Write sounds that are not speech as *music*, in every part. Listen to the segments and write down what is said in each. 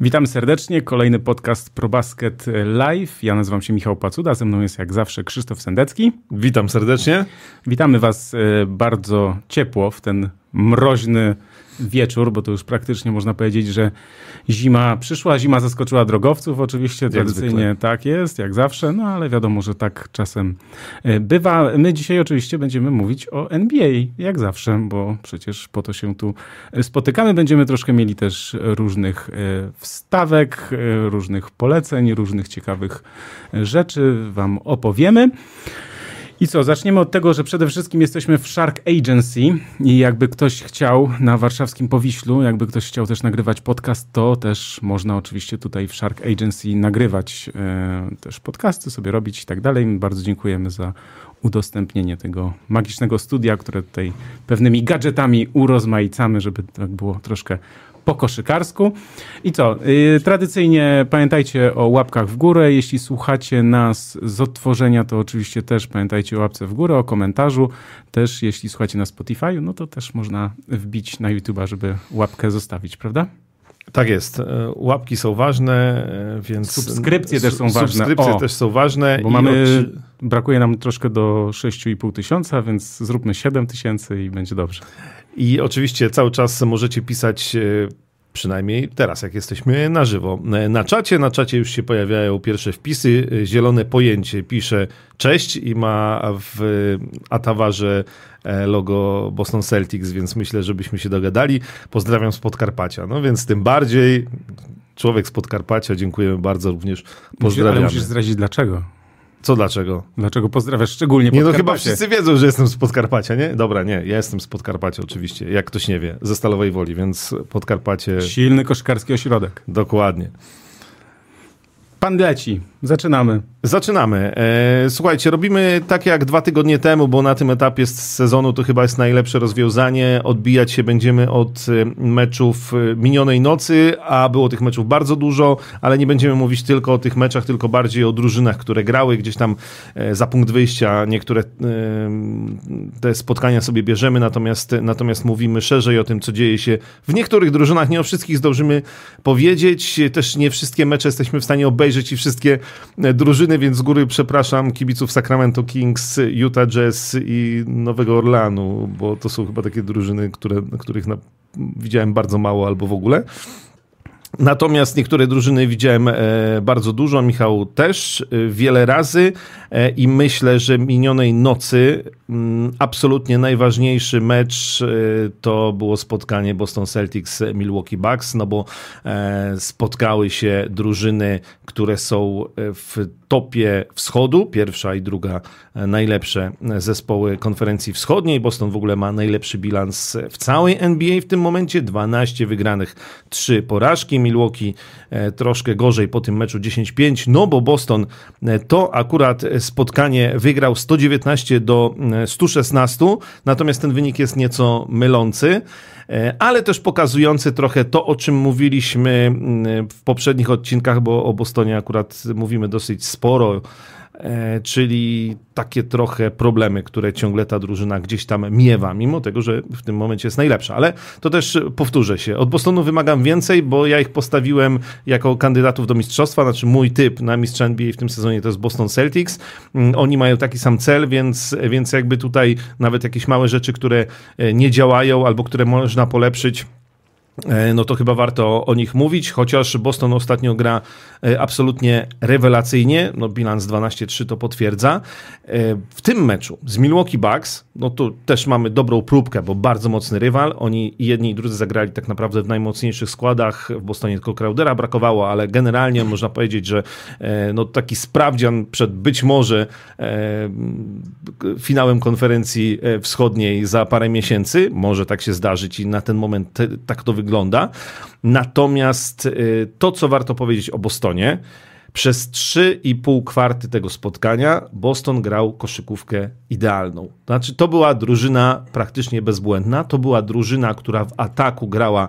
Witam serdecznie. Kolejny podcast ProBasket Live. Ja nazywam się Michał Pacuda, ze mną jest jak zawsze Krzysztof Sendecki. Witam serdecznie. Witamy Was e, bardzo ciepło w ten mroźny wieczór, bo to już praktycznie można powiedzieć, że zima przyszła, zima zaskoczyła drogowców, oczywiście tradycyjnie tak jest, jak zawsze, no ale wiadomo, że tak czasem e, bywa. My dzisiaj oczywiście będziemy mówić o NBA, jak zawsze, bo przecież po to się tu spotykamy. Będziemy troszkę mieli też różnych e, wstawek, e, różnych poleceń, różnych ciekawych rzeczy wam opowiemy. I co, zaczniemy od tego, że przede wszystkim jesteśmy w Shark Agency i jakby ktoś chciał na warszawskim Powiślu, jakby ktoś chciał też nagrywać podcast, to też można oczywiście tutaj w Shark Agency nagrywać e, też podcasty, sobie robić i tak dalej. Bardzo dziękujemy za udostępnienie tego magicznego studia, które tutaj pewnymi gadżetami urozmaicamy, żeby tak było troszkę po koszykarsku. I co? Yy, tradycyjnie pamiętajcie o łapkach w górę. Jeśli słuchacie nas z odtworzenia, to oczywiście też pamiętajcie o łapce w górę, o komentarzu. Też jeśli słuchacie na Spotify, no to też można wbić na YouTube'a, żeby łapkę zostawić, prawda? Tak jest. E, łapki są ważne, e, więc. Subskrypcje też są ważne. Subskrypcje o, też są ważne. Bo mamy. Brakuje nam troszkę do 6,5 tysiąca, więc zróbmy 7 tysięcy i będzie dobrze. I oczywiście cały czas możecie pisać e, przynajmniej teraz, jak jesteśmy na żywo. Na czacie, na czacie już się pojawiają pierwsze wpisy. Zielone pojęcie pisze cześć i ma w atawarze e, logo Boston Celtics, więc myślę, żebyśmy się dogadali. Pozdrawiam z Podkarpacia. No więc tym bardziej człowiek z Podkarpacia, dziękujemy bardzo również. Pozdrawiam. Ale musisz zdradzić dlaczego. Co dlaczego? Dlaczego pozdrawiasz szczególnie Nie, no chyba wszyscy wiedzą, że jestem z Podkarpacia, nie? Dobra, nie, ja jestem z Podkarpacia oczywiście, jak ktoś nie wie, ze Stalowej Woli, więc Podkarpacie... Silny koszykarski ośrodek. Dokładnie. Pan leci. Zaczynamy. Zaczynamy. E, słuchajcie, robimy tak jak dwa tygodnie temu, bo na tym etapie sezonu to chyba jest najlepsze rozwiązanie. Odbijać się będziemy od e, meczów e, minionej nocy, a było tych meczów bardzo dużo, ale nie będziemy mówić tylko o tych meczach, tylko bardziej o drużynach, które grały gdzieś tam za punkt wyjścia. Niektóre te spotkania sobie bierzemy, natomiast, natomiast mówimy szerzej o tym, co dzieje się w niektórych drużynach. Nie o wszystkich zdążymy powiedzieć. Też nie wszystkie mecze jesteśmy w stanie obejrzeć i wszystkie drużyny, więc z góry przepraszam kibiców Sacramento Kings, Utah Jazz i Nowego Orlanu, bo to są chyba takie drużyny, które, których na, widziałem bardzo mało albo w ogóle. Natomiast niektóre drużyny widziałem e, bardzo dużo, Michał też e, wiele razy e, i myślę, że minionej nocy mm, absolutnie najważniejszy mecz to było spotkanie Boston Celtics Milwaukee Bucks, no bo spotkały się drużyny, które są w topie wschodu, pierwsza i druga najlepsze zespoły konferencji wschodniej. Boston w ogóle ma najlepszy bilans w całej NBA w tym momencie, 12 wygranych, 3 porażki. Milwaukee e, troszkę gorzej po tym meczu 10-5, no bo Boston e, to akurat spotkanie wygrał 119 do 116, e, natomiast ten wynik jest nieco mylący ale też pokazujący trochę to, o czym mówiliśmy w poprzednich odcinkach, bo o Bostonie akurat mówimy dosyć sporo czyli takie trochę problemy, które ciągle ta drużyna gdzieś tam miewa, mimo tego, że w tym momencie jest najlepsza. Ale to też powtórzę się. Od Bostonu wymagam więcej, bo ja ich postawiłem jako kandydatów do mistrzostwa, znaczy mój typ na mistrza NBA w tym sezonie to jest Boston Celtics. Mm, oni mają taki sam cel, więc, więc jakby tutaj nawet jakieś małe rzeczy, które e, nie działają albo które można polepszyć, E, no to chyba warto o nich mówić, chociaż Boston ostatnio gra e, absolutnie rewelacyjnie, no bilans 12-3 to potwierdza. E, w tym meczu z Milwaukee Bucks, no tu też mamy dobrą próbkę, bo bardzo mocny rywal, oni jedni i drudzy zagrali tak naprawdę w najmocniejszych składach, w Bostonie tylko Crowdera brakowało, ale generalnie można powiedzieć, że no taki sprawdzian przed być może finałem konferencji wschodniej za parę miesięcy, może tak się zdarzyć i na ten moment tak to wygląda. Natomiast y, to, co warto powiedzieć o Bostonie, przez 3,5 kwarty tego spotkania Boston grał koszykówkę idealną. Znaczy, to była drużyna praktycznie bezbłędna. To była drużyna, która w ataku grała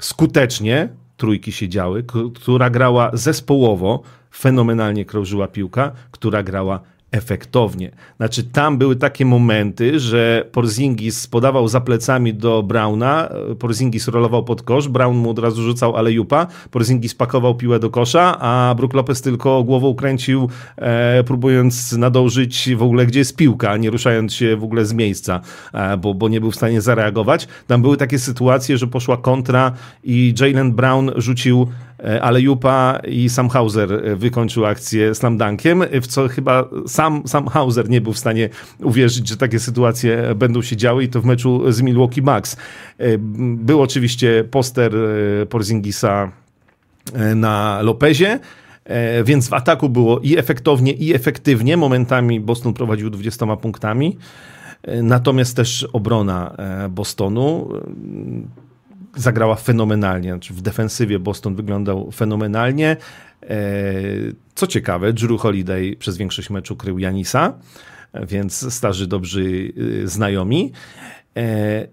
skutecznie, trójki się działy, która grała zespołowo, fenomenalnie krążyła piłka, która grała efektownie. Znaczy, tam były takie momenty, że Porzingis podawał za plecami do Brauna, Porzingis rolował pod kosz, Brown mu od razu rzucał alejupa, Porzingis pakował piłę do kosza, a Brook Lopez tylko głową kręcił, e, próbując nadążyć w ogóle, gdzie jest piłka, nie ruszając się w ogóle z miejsca, e, bo, bo nie był w stanie zareagować. Tam były takie sytuacje, że poszła kontra i Jalen Brown rzucił E, ale Jupa i Sam Hauser e, wykończył akcję slam dunkiem, w co chyba sam, sam Hauser nie był w stanie uwierzyć, że takie sytuacje będą się działy i to w meczu z Milwaukee Bucks. E, był oczywiście poster Porzingisa na Lopezie, więc w ataku było i efektownie, i efektywnie. Momentami Boston prowadził 20 punktami. Natomiast też obrona Bostonu zagrała fenomenalnie. Znaczy w defensywie Boston wyglądał fenomenalnie. E, co ciekawe, Drew Holiday przez większość meczu krył Janisa, więc starzy dobrzy y, znajomi. E,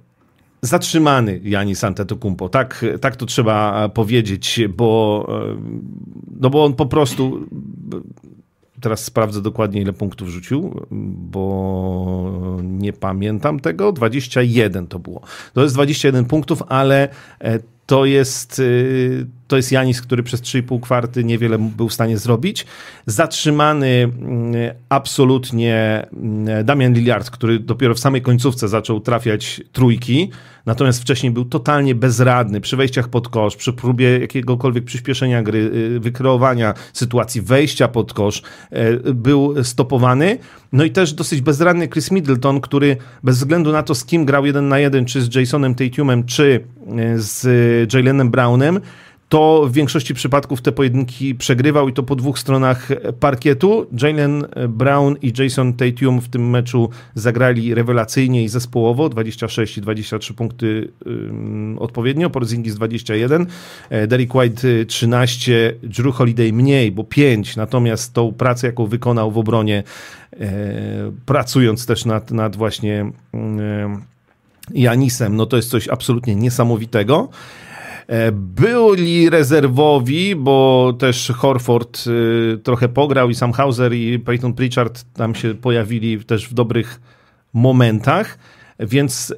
zatrzymany Janis Antetokounmpo, tak, tak to trzeba powiedzieć, bo, e, no bo on po prostu teraz sprawdzę dokładnie, ile punktów rzucił, bo nie pamiętam tego. 21 to było. To jest 21 punktów, ale e, to jest, y, to jest Janis, który przez 3,5 kwarty niewiele był w stanie zrobić. Zatrzymany mm, absolutnie mm, Damian Lillard, który dopiero w samej końcówce zaczął trafiać trójki, natomiast wcześniej był totalnie bezradny przy wejściach pod kosz, przy próbie jakiegokolwiek przyspieszenia gry, y, wykreowania sytuacji, wejścia pod kosz, y, był stopowany. No i też dosyć bezradny Chris Middleton, który bez względu na to, z kim grał jeden na jeden, czy z Jasonem Tatumem, czy z Jalenem Brownem, to w większości przypadków te pojedynki przegrywał i to po dwóch stronach parkietu. Jalen Brown i Jason Tatum w tym meczu zagrali rewelacyjnie i zespołowo, 26 i 23 punkty um, odpowiednio, Porzingis 21, e, Derek White 13, Drew Holiday mniej, bo 5, natomiast tą pracę, jaką wykonał w obronie, e, pracując też nad, nad właśnie e, Janisem, no to jest coś absolutnie niesamowitego. E, byli rezerwowi, bo też Horford y, trochę pograł i Sam Hauser i Peyton Pritchard tam się pojawili też w dobrych momentach, więc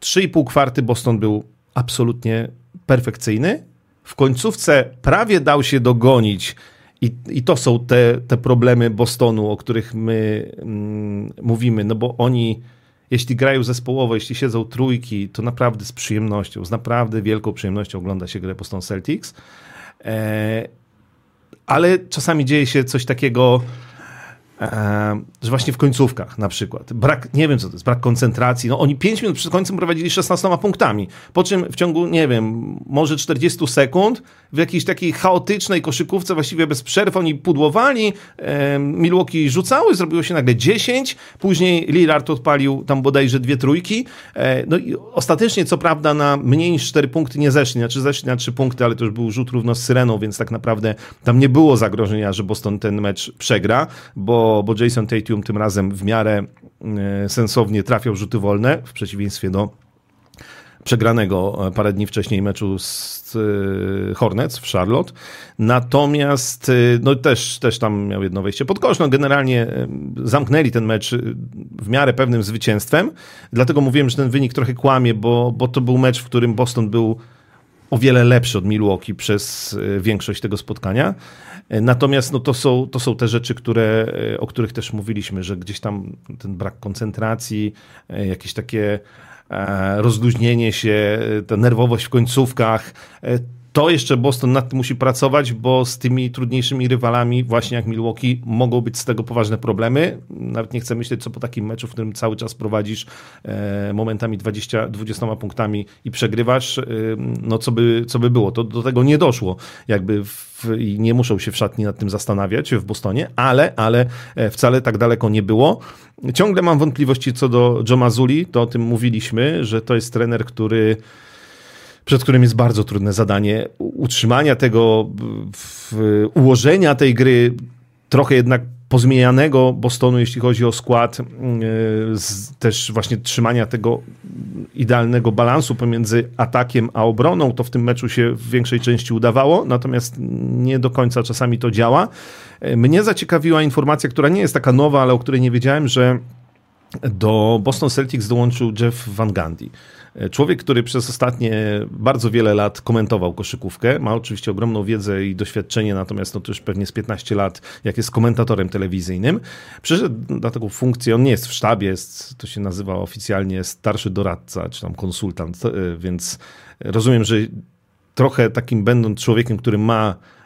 3,5 kwarty Boston był absolutnie perfekcyjny. W końcówce prawie dał się dogonić i, i to są te, te problemy Bostonu, o których my mm, mówimy, no bo oni jeśli grają zespołowo, jeśli siedzą trójki, to naprawdę z przyjemnością, z naprawdę wielką przyjemnością ogląda się grę Boston Celtics. E, ale czasami dzieje się coś takiego, że właśnie w końcówkach na przykład, brak, nie wiem co to jest, brak koncentracji, no oni 5 minut przed końcem prowadzili 16 punktami, po czym w ciągu, nie wiem, może 40 sekund w jakiejś takiej chaotycznej koszykówce, właściwie bez przerw, oni pudłowali, e, Milwaukee rzucały, zrobiło się nagle 10, później Lillard odpalił tam bodajże dwie trójki, e, no i ostatecznie co prawda na mniej niż 4 punkty nie zeszli, znaczy zeszli na 3 punkty, ale to już był rzut równo z Syreną, więc tak naprawdę tam nie było zagrożenia, że Boston ten mecz przegra, bo, bo Jason Tatum tym razem w miarę e, sensownie trafiał rzuty wolne, w przeciwieństwie do przegranego e, parę dni wcześniej meczu z e, Hornets w Charlotte. Natomiast no też, też tam miał jedno wejście pod kosz. No generalnie zamknęli ten mecz w miarę pewnym zwycięstwem. Dlatego mówiłem, że ten wynik trochę kłamie, bo, bo to był mecz, w którym Boston był o wiele lepszy od Milwaukee przez większość tego spotkania. Natomiast no, to, są, to są te rzeczy, które, o których też mówiliśmy, że gdzieś tam ten brak koncentracji, jakieś takie E, rozluźnienie się, ta nerwowość w końcówkach. To jeszcze Boston nad tym musi pracować, bo z tymi trudniejszymi rywalami, właśnie jak Milwaukee, mogą być z tego poważne problemy. Nawet nie chcę myśleć, co po takim meczu, w którym cały czas prowadzisz e, momentami 20, 20 punktami i przegrywasz, e, no co by, co by było. To do tego nie doszło. Jakby w, i nie muszą się w szatni nad tym zastanawiać w Bostonie, ale, ale e, wcale tak daleko nie było. Ciągle mam wątpliwości co do Joe Mazuli, to o tym mówiliśmy, że to jest trener, który przed którym jest bardzo trudne zadanie utrzymania tego, ułożenia tej gry, trochę jednak pozmienianego Bostonu, jeśli chodzi o skład, też właśnie trzymania tego idealnego balansu pomiędzy atakiem a obroną, to w tym meczu się w większej części udawało, natomiast nie do końca czasami to działa. Mnie zaciekawiła informacja, która nie jest taka nowa, ale o której nie wiedziałem, że do Boston Celtics dołączył Jeff Van Gundy. Człowiek, który przez ostatnie bardzo wiele lat komentował koszykówkę, ma oczywiście ogromną wiedzę i doświadczenie, natomiast no to już pewnie z 15 lat, jak jest komentatorem telewizyjnym. Przyszedł na taką funkcję, on nie jest w sztabie, jest, to się nazywa oficjalnie starszy doradca, czy tam konsultant, e, więc rozumiem, że trochę takim będąc człowiekiem, który ma E,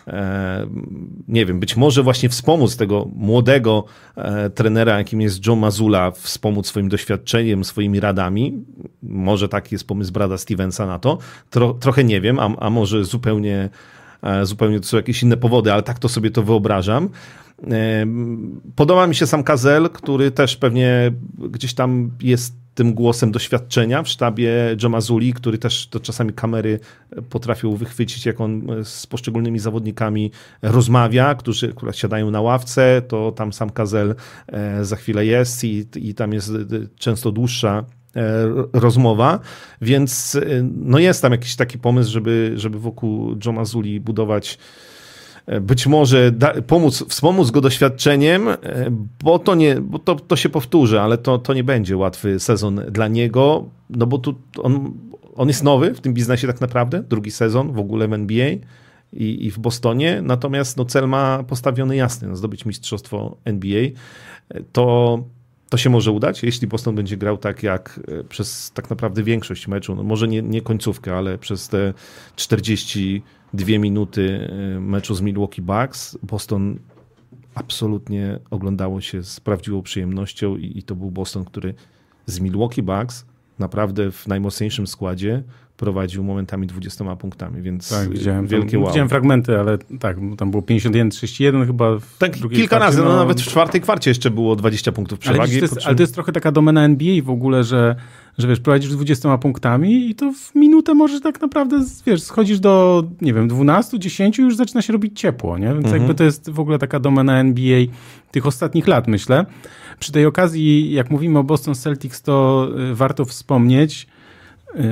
nie wiem, być może właśnie wspomóc tego młodego e, trenera, jakim jest Joe Mazula, wspomóc swoim doświadczeniem, swoimi radami. Może taki jest pomysł Brada Stevensa na to. Tro, trochę nie wiem, a, a może zupełnie, e, zupełnie to są jakieś inne powody, ale tak to sobie to wyobrażam. Podoba mi się sam Kazel, który też pewnie gdzieś tam jest tym głosem doświadczenia w sztabie Jamazuli, który też to czasami kamery potrafią wychwycić, jak on z poszczególnymi zawodnikami rozmawia, którzy akurat siadają na ławce, to tam sam Kazel e, za chwilę jest i, i tam jest często dłuższa e, rozmowa, więc e, no jest tam jakiś taki pomysł, żeby, żeby wokół Jamazuli budować E, być może da, pomóc, wspomóc go doświadczeniem, e, bo to nie, bo to, to się powtórzy, ale to, to nie będzie łatwy sezon dla niego, no bo tu on, on jest nowy w tym biznesie tak naprawdę, drugi sezon w ogóle w NBA i, i w Bostonie, natomiast no cel ma postawiony jasny, no zdobyć mistrzostwo NBA, e, to to się może udać, jeśli Boston będzie grał tak jak przez tak naprawdę większość meczu, no może nie, nie końcówkę, ale przez te 40 dwie minuty y, meczu z Milwaukee Bucks. Boston absolutnie oglądało się z prawdziwą przyjemnością i, i to był Boston, który z Milwaukee Bucks naprawdę w najmocniejszym składzie prowadził momentami 20 punktami, więc tak, widziałem, wielkie tam, wow. Widziałem fragmenty, ale tak, tam było 51-31 chyba w Tak, kilka razy, no, no, nawet w czwartej kwarcie jeszcze było 20 punktów przewagi. Ale, to jest, ale to jest trochę taka domena NBA w ogóle, że, że wiesz, prowadzisz 20 punktami i to w minutę możesz tak naprawdę, wiesz, schodzisz do, nie wiem, 12, 10 i już zaczyna się robić ciepło, nie? Więc mhm. jakby to jest w ogóle taka domena NBA tych ostatnich lat, myślę. Przy tej okazji, jak mówimy o Boston Celtics, to y, warto wspomnieć,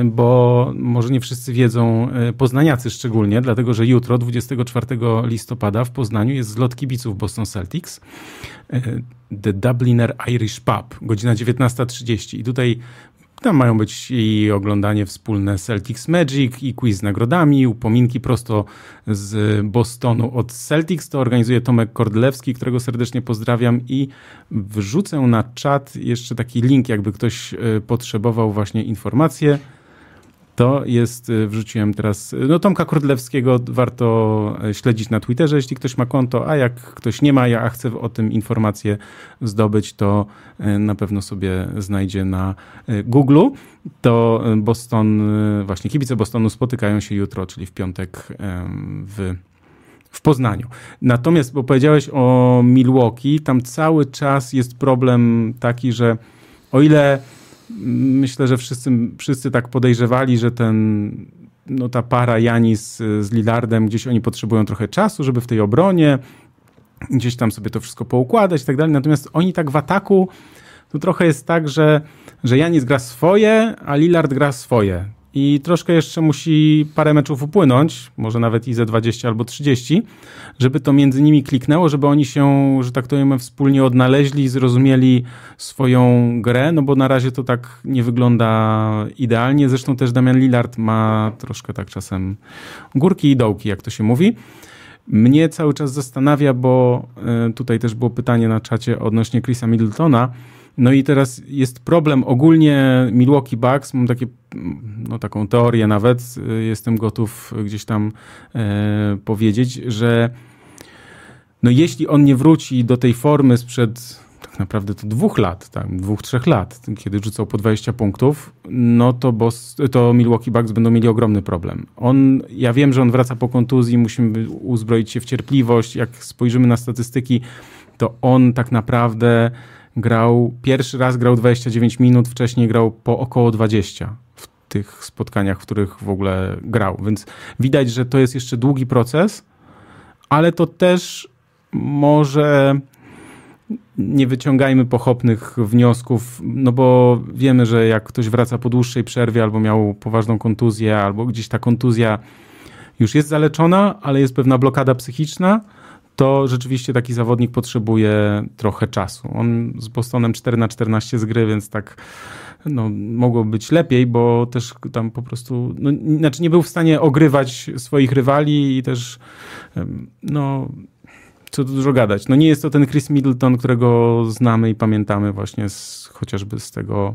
bo może nie wszyscy wiedzą, y, poznaniacy szczególnie, dlatego że jutro, 24 listopada w Poznaniu jest zlot kibiców Boston Celtics. Y, The Dubliner Irish Pub, godzina 19.30 i tutaj tam mają być i oglądanie wspólne Celtics Magic, i quiz z nagrodami, upominki prosto z Bostonu od Celtics. To organizuje Tomek Kordlewski, którego serdecznie pozdrawiam i wrzucę na czat jeszcze taki link, jakby ktoś e, potrzebował właśnie informacje to jest, y, wrzuciłem teraz, y, no Tomka Kordlewskiego warto y, śledzić na Twitterze, jeśli ktoś ma konto, a jak ktoś nie ma, ja chcę o tym informację zdobyć, to na pewno sobie znajdzie na Google. To Boston, właśnie kibice Bostonu spotykają się jutro, czyli w piątek w w Poznaniu. Natomiast, bo powiedziałeś o Milwaukee, tam cały czas jest problem taki, że o ile myślę, że wszyscy, wszyscy tak podejrzewali, że ten, no ta para Janis z Lillardem, gdzieś oni potrzebują trochę czasu, żeby w tej obronie gdzieś tam sobie to wszystko poukładać i tak dalej. Natomiast oni tak w ataku, to trochę jest tak, że, że Janis gra swoje, a Lillard gra swoje i troszkę jeszcze musi parę meczów upłynąć, może nawet i ze 20 albo 30, żeby to między nimi kliknęło, żeby oni się, że tak to powiem, wspólnie odnaleźli, zrozumieli swoją grę, no bo na razie to tak nie wygląda idealnie. Zresztą też Damian Lillard ma troszkę tak czasem górki i dołki, jak to się mówi. Mnie cały czas zastanawia, bo e, tutaj też było pytanie na czacie odnośnie Chrisa Middletona, no i teraz jest problem ogólnie Milwaukee Bucks, mam takie, no, taką teorię nawet, y, jestem gotów gdzieś tam e, powiedzieć, że no jeśli on nie wróci do tej formy sprzed tak naprawdę to dwóch lat, tak, dwóch, trzech lat, kiedy rzucał po 20 punktów, no to, Bos, to Milwaukee Bucks będą mieli ogromny problem. On, ja wiem, że on wraca po kontuzji, musimy uzbroić się w cierpliwość. Jak spojrzymy na statystyki, to on tak naprawdę grał, pierwszy raz grał 29 minut, wcześniej grał po około 20 w tych spotkaniach, w których w ogóle grał. Więc widać, że to jest jeszcze długi proces, ale to też może nie wyciągajmy pochopnych wniosków, no bo wiemy, że jak ktoś wraca po dłuższej przerwie albo miał poważną kontuzję, albo gdzieś ta kontuzja już jest zaleczona, ale jest pewna blokada psychiczna, to rzeczywiście taki zawodnik potrzebuje trochę czasu. On z Bostonem 4 na 14 z gry, więc tak no, mogło być lepiej, bo też tam po prostu, no, znaczy nie był w stanie ogrywać swoich rywali i też no co tu dużo gadać. No nie jest to ten Chris Middleton, którego znamy i pamiętamy właśnie z, chociażby z tego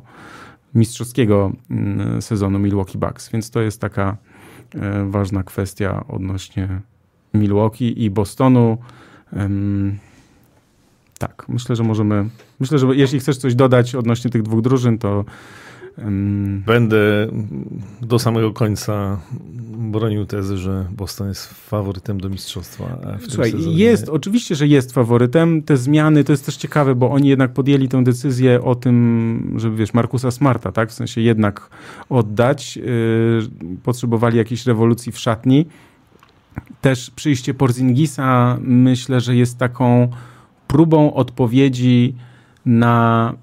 mistrzowskiego mm, sezonu Milwaukee Bucks, więc to jest taka e, ważna kwestia odnośnie Milwaukee i Bostonu. Tak, myślę, że możemy. Myślę, że jeśli chcesz coś dodać odnośnie tych dwóch drużyn, to. Będę do samego końca bronił tezy, że Boston jest faworytem do mistrzostwa. W Słuchaj, jest, oczywiście, że jest faworytem. Te zmiany to jest też ciekawe, bo oni jednak podjęli tę decyzję o tym, żeby wiesz, Markusa Smarta, tak? W sensie jednak oddać. Yy, potrzebowali jakiejś rewolucji w szatni. Też przyjście Porzingisa myślę, że jest taką próbą odpowiedzi na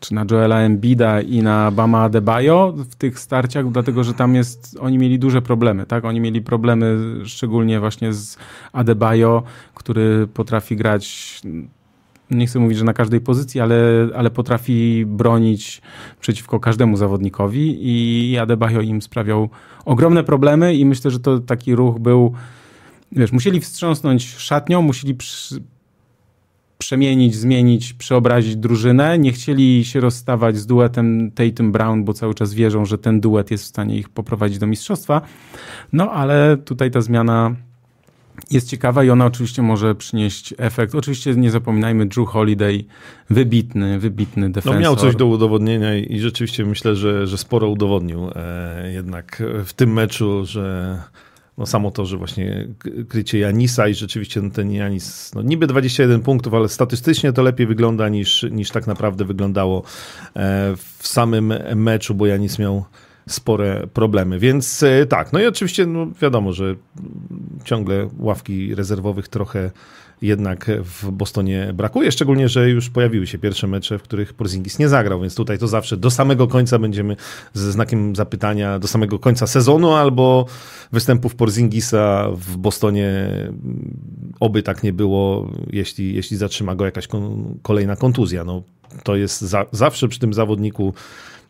czy na Joela Embida i na Bama Adebayo w tych starciach, dlatego że tam jest, oni mieli duże problemy, tak? Oni mieli problemy szczególnie właśnie z Adebayo, który potrafi grać nie chcę mówić, że na każdej pozycji, ale, ale potrafi bronić przeciwko każdemu zawodnikowi i Adebayo im sprawiał ogromne problemy i myślę, że to taki ruch był, wiesz, musieli wstrząsnąć szatnią, musieli przy, przemienić, zmienić, przeobrazić drużynę. Nie chcieli się rozstawać z duetem Tatum Brown, bo cały czas wierzą, że ten duet jest w stanie ich poprowadzić do mistrzostwa. No ale tutaj ta zmiana jest ciekawa i ona oczywiście może przynieść efekt. Oczywiście nie zapominajmy, Drew Holiday, wybitny, wybitny defensor. No miał coś do udowodnienia i rzeczywiście myślę, że, że sporo udowodnił e, jednak w tym meczu, że no samo to, że właśnie krycie Janisa i rzeczywiście no ten Janis, no niby 21 punktów, ale statystycznie to lepiej wygląda niż, niż tak naprawdę wyglądało e, w samym meczu, bo Janis miał spore problemy. Więc e, tak, no i oczywiście no wiadomo, że ciągle ławki rezerwowych trochę jednak w Bostonie brakuje, szczególnie, że już pojawiły się pierwsze mecze, w których Porzingis nie zagrał, więc tutaj to zawsze do samego końca będziemy ze znakiem zapytania, do samego końca sezonu albo występów Porzingisa w Bostonie, oby tak nie było, jeśli, jeśli zatrzyma go jakaś kon, kolejna kontuzja. No, to jest za, zawsze przy tym zawodniku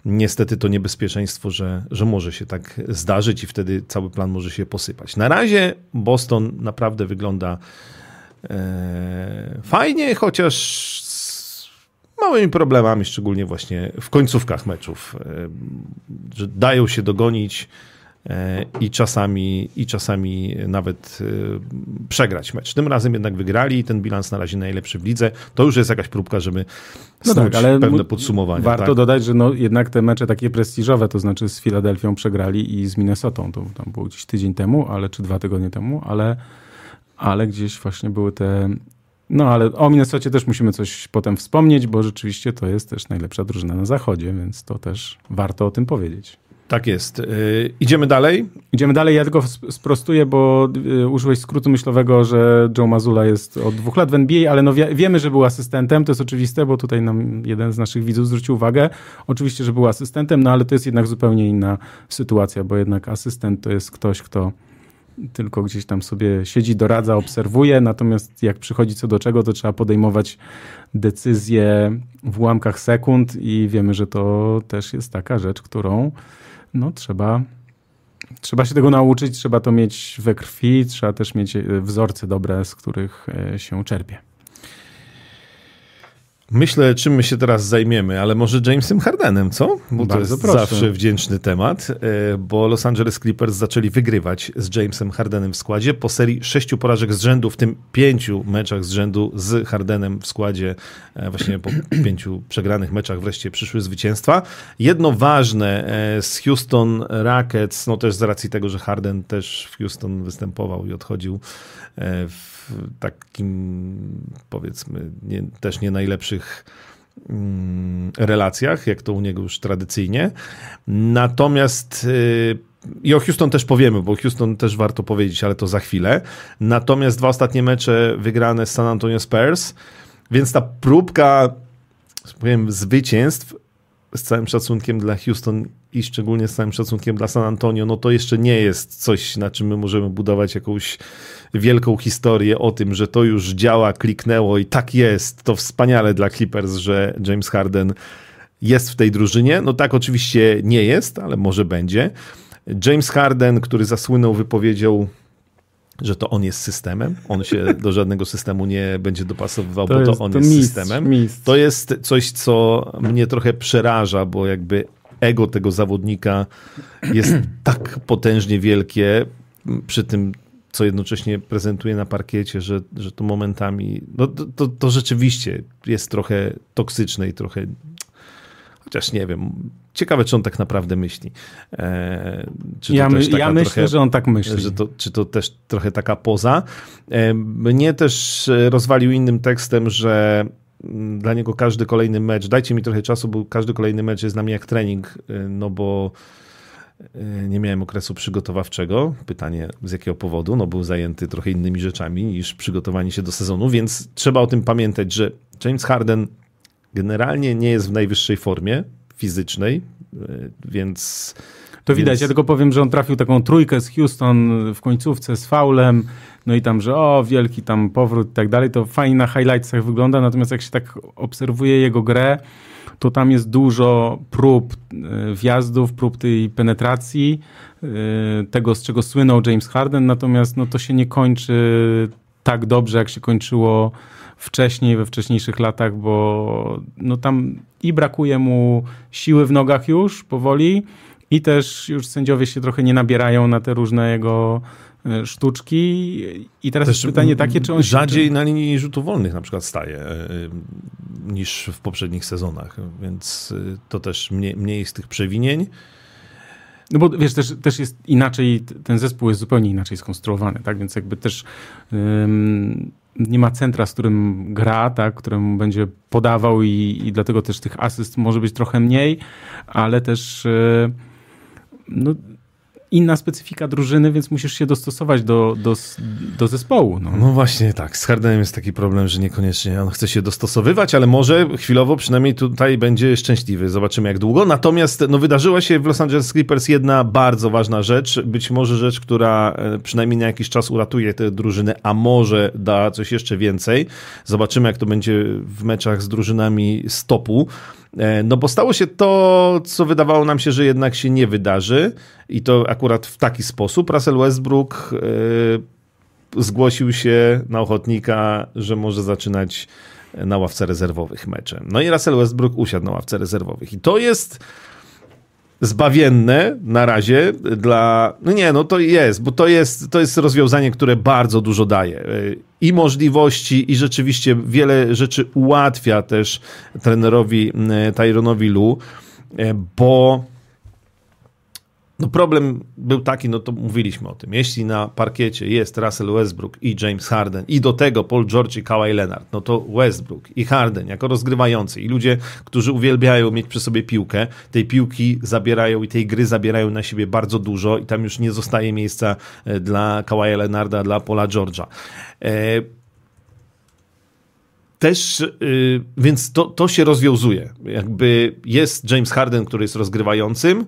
niestety to niebezpieczeństwo, że, że może się tak zdarzyć i wtedy cały plan może się posypać. Na razie Boston naprawdę wygląda e, fajnie, chociaż z małymi problemami, szczególnie właśnie w końcówkach meczów, e, że dają się dogonić i czasami, i czasami nawet e, przegrać mecz. Tym razem jednak wygrali i ten bilans na razie najlepszy w lidze. To już jest jakaś próbka, żeby no tak, ale pewne podsumowanie. Warto tak? dodać, że no jednak te mecze takie prestiżowe, to znaczy z Filadelfią przegrali i z Minnesotą, to tam było gdzieś tydzień temu, ale czy dwa tygodnie temu, ale, ale gdzieś właśnie były te no ale o Minnesocie też musimy coś potem wspomnieć, bo rzeczywiście to jest też najlepsza drużyna na zachodzie, więc to też warto o tym powiedzieć. Tak jest. Yy, idziemy dalej? Idziemy dalej. Ja tylko sprostuję, bo yy, użyłeś skrótu myślowego, że Joe Mazula jest od dwóch lat w NBA, ale no wie, wiemy, że był asystentem. To jest oczywiste, bo tutaj nam jeden z naszych widzów zwrócił uwagę. Oczywiście, że był asystentem, no ale to jest jednak zupełnie inna sytuacja, bo jednak asystent to jest ktoś, kto tylko gdzieś tam sobie siedzi, doradza, obserwuje, natomiast jak przychodzi co do czego, to trzeba podejmować decyzje w ułamkach sekund i wiemy, że to też jest taka rzecz, którą no trzeba, trzeba się tego nauczyć, trzeba to mieć we krwi, trzeba też mieć e, wzorce dobre, z których e, się czerpie. Myślę, czym my się teraz zajmiemy, ale może Jamesem Hardenem, co? Bo Bardzo to jest proszę. zawsze wdzięczny temat, e, bo Los Angeles Clippers zaczęli wygrywać z Jamesem Hardenem w składzie po serii sześciu porażek z rzędu, w tym pięciu meczach z rzędu z Hardenem w składzie. E, właśnie po *clears throat* pięciu przegranych meczach wreszcie przyszły zwycięstwa. Jedno ważne e, z Houston Rockets, no też z racji tego, że Harden też w Houston występował i odchodził w takim powiedzmy nie, też nie najlepszych mm, relacjach, jak to u niego już tradycyjnie. Natomiast y, i o Houston też powiemy, bo Houston też warto powiedzieć, ale to za chwilę. Natomiast dwa ostatnie mecze wygrane z San Antonio Spurs Więc ta próbka, powiem, zwycięstw z całym szacunkiem dla Houston i szczególnie z całym szacunkiem dla San Antonio, no to jeszcze nie jest coś, na czym my możemy budować jakąś wielką historię o tym, że to już działa, kliknęło i tak jest. To wspaniale dla Clippers, że James Harden jest w tej drużynie. No tak oczywiście nie jest, ale może będzie. James Harden, który zasłynął wypowiedzią że to on jest systemem, on się *laughs* do żadnego systemu nie będzie dopasowywał, to bo to on to jest mistrz, systemem. Mistrz. To jest coś, co mnie trochę przeraża, bo jakby ego tego zawodnika jest tak potężnie wielkie przy tym, co jednocześnie prezentuje na parkiecie, że, że to momentami, no to, to, to rzeczywiście jest trochę toksyczne i trochę Chociaż nie wiem. Ciekawe, czy on tak naprawdę myśli. E, ja, my, ja myślę, trochę, że on tak myśli. Że to, czy to też trochę taka poza. E, mnie też rozwalił innym tekstem, że mm, dla niego każdy kolejny mecz, dajcie mi trochę czasu, bo każdy kolejny mecz jest dla mnie jak trening, e, no bo e, nie miałem okresu przygotowawczego. Pytanie z jakiego powodu? No był zajęty trochę innymi rzeczami niż przygotowanie się do sezonu, więc trzeba o tym pamiętać, że James Harden generalnie nie jest w najwyższej formie fizycznej, e, więc... To widać, więc... ja tylko powiem, że on trafił taką trójkę z Houston w końcówce z faulem, no i tam, że o, wielki tam powrót i tak dalej, to fajnie na highlightsach wygląda, natomiast jak się tak obserwuje jego grę, to tam jest dużo prób e, wjazdów, prób tej penetracji, e, tego z czego słynął James Harden, natomiast no, to się nie kończy tak dobrze, jak się kończyło wcześniej, we wcześniejszych latach, bo no tam i brakuje mu siły w nogach już powoli i też już sędziowie się trochę nie nabierają na te różne jego sztuczki. I teraz Też jest pytanie takie, czy on Rzadziej na linii rzutów wolnych na przykład staje e, e, niż w poprzednich sezonach, więc to też mniej, mniej z tych przewinień. No bo wiesz, też, też jest inaczej, ten zespół jest zupełnie inaczej skonstruowany, tak? Więc jakby też nie ma centra, z którym gra, tak, któremu będzie podawał i, i dlatego też tych asyst może być trochę mniej, ale też e, no, inna specyfika drużyny, więc musisz się dostosować do, do, do zespołu. No. no. właśnie tak, z Hardenem jest taki problem, że niekoniecznie on chce się dostosowywać, ale może chwilowo przynajmniej tutaj będzie szczęśliwy. Zobaczymy jak długo. Natomiast no, wydarzyła się w Los Angeles Clippers jedna bardzo ważna rzecz, być może rzecz, która e, przynajmniej na jakiś czas uratuje tę drużynę, a może da coś jeszcze więcej. Zobaczymy jak to będzie w meczach z drużynami stopu. E, no bo stało się to, co wydawało nam się, że jednak się nie wydarzy i to akurat w taki sposób. Russell Westbrook e, zgłosił się na ochotnika, że może zaczynać na ławce rezerwowych mecze. No i Russell Westbrook usiadł na ławce rezerwowych i to jest zbawienne na razie dla. No nie, no to jest, bo to jest, to jest rozwiązanie, które bardzo dużo daje. I możliwości, i rzeczywiście wiele rzeczy ułatwia też trenerowi Tyronowi Lu, bo no problem był taki, no to mówiliśmy o tym. Jeśli na parkiecie jest Russell Westbrook i James Harden i do tego Paul George i Kawhi Leonard, no to Westbrook i Harden jako rozgrywający i ludzie, którzy uwielbiają mieć przy sobie piłkę, tej piłki zabierają i tej gry zabierają na siebie bardzo dużo i tam już nie zostaje miejsca e, dla Kawhi Leonarda, dla Paula George'a. E, też, y, więc to, to się rozwiązuje. Jakby jest James Harden, który jest rozgrywającym,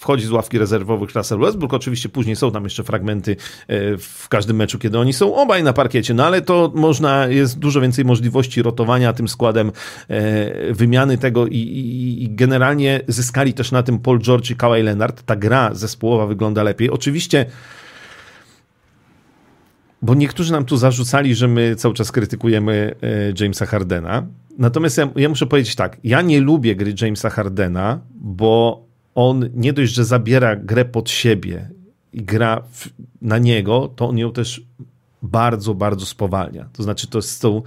wchodzi z ławki rezerwowych Russell Westbrook. Oczywiście później są tam jeszcze fragmenty e, w każdym meczu, kiedy oni są obaj na parkiecie, no ale to można, jest dużo więcej możliwości rotowania tym składem, e, wymiany tego i, i, i generalnie zyskali też na tym Paul George i Kawhi Leonard. Ta gra zespołowa wygląda lepiej. Oczywiście bo niektórzy nam tu zarzucali, że my cały czas krytykujemy e, Jamesa Hardena. Natomiast ja, ja, muszę powiedzieć tak, ja nie lubię gry Jamesa Hardena, bo on nie dość, że zabiera grę pod siebie i gra w, na niego, to on ją też bardzo, bardzo spowalnia. To znaczy, to są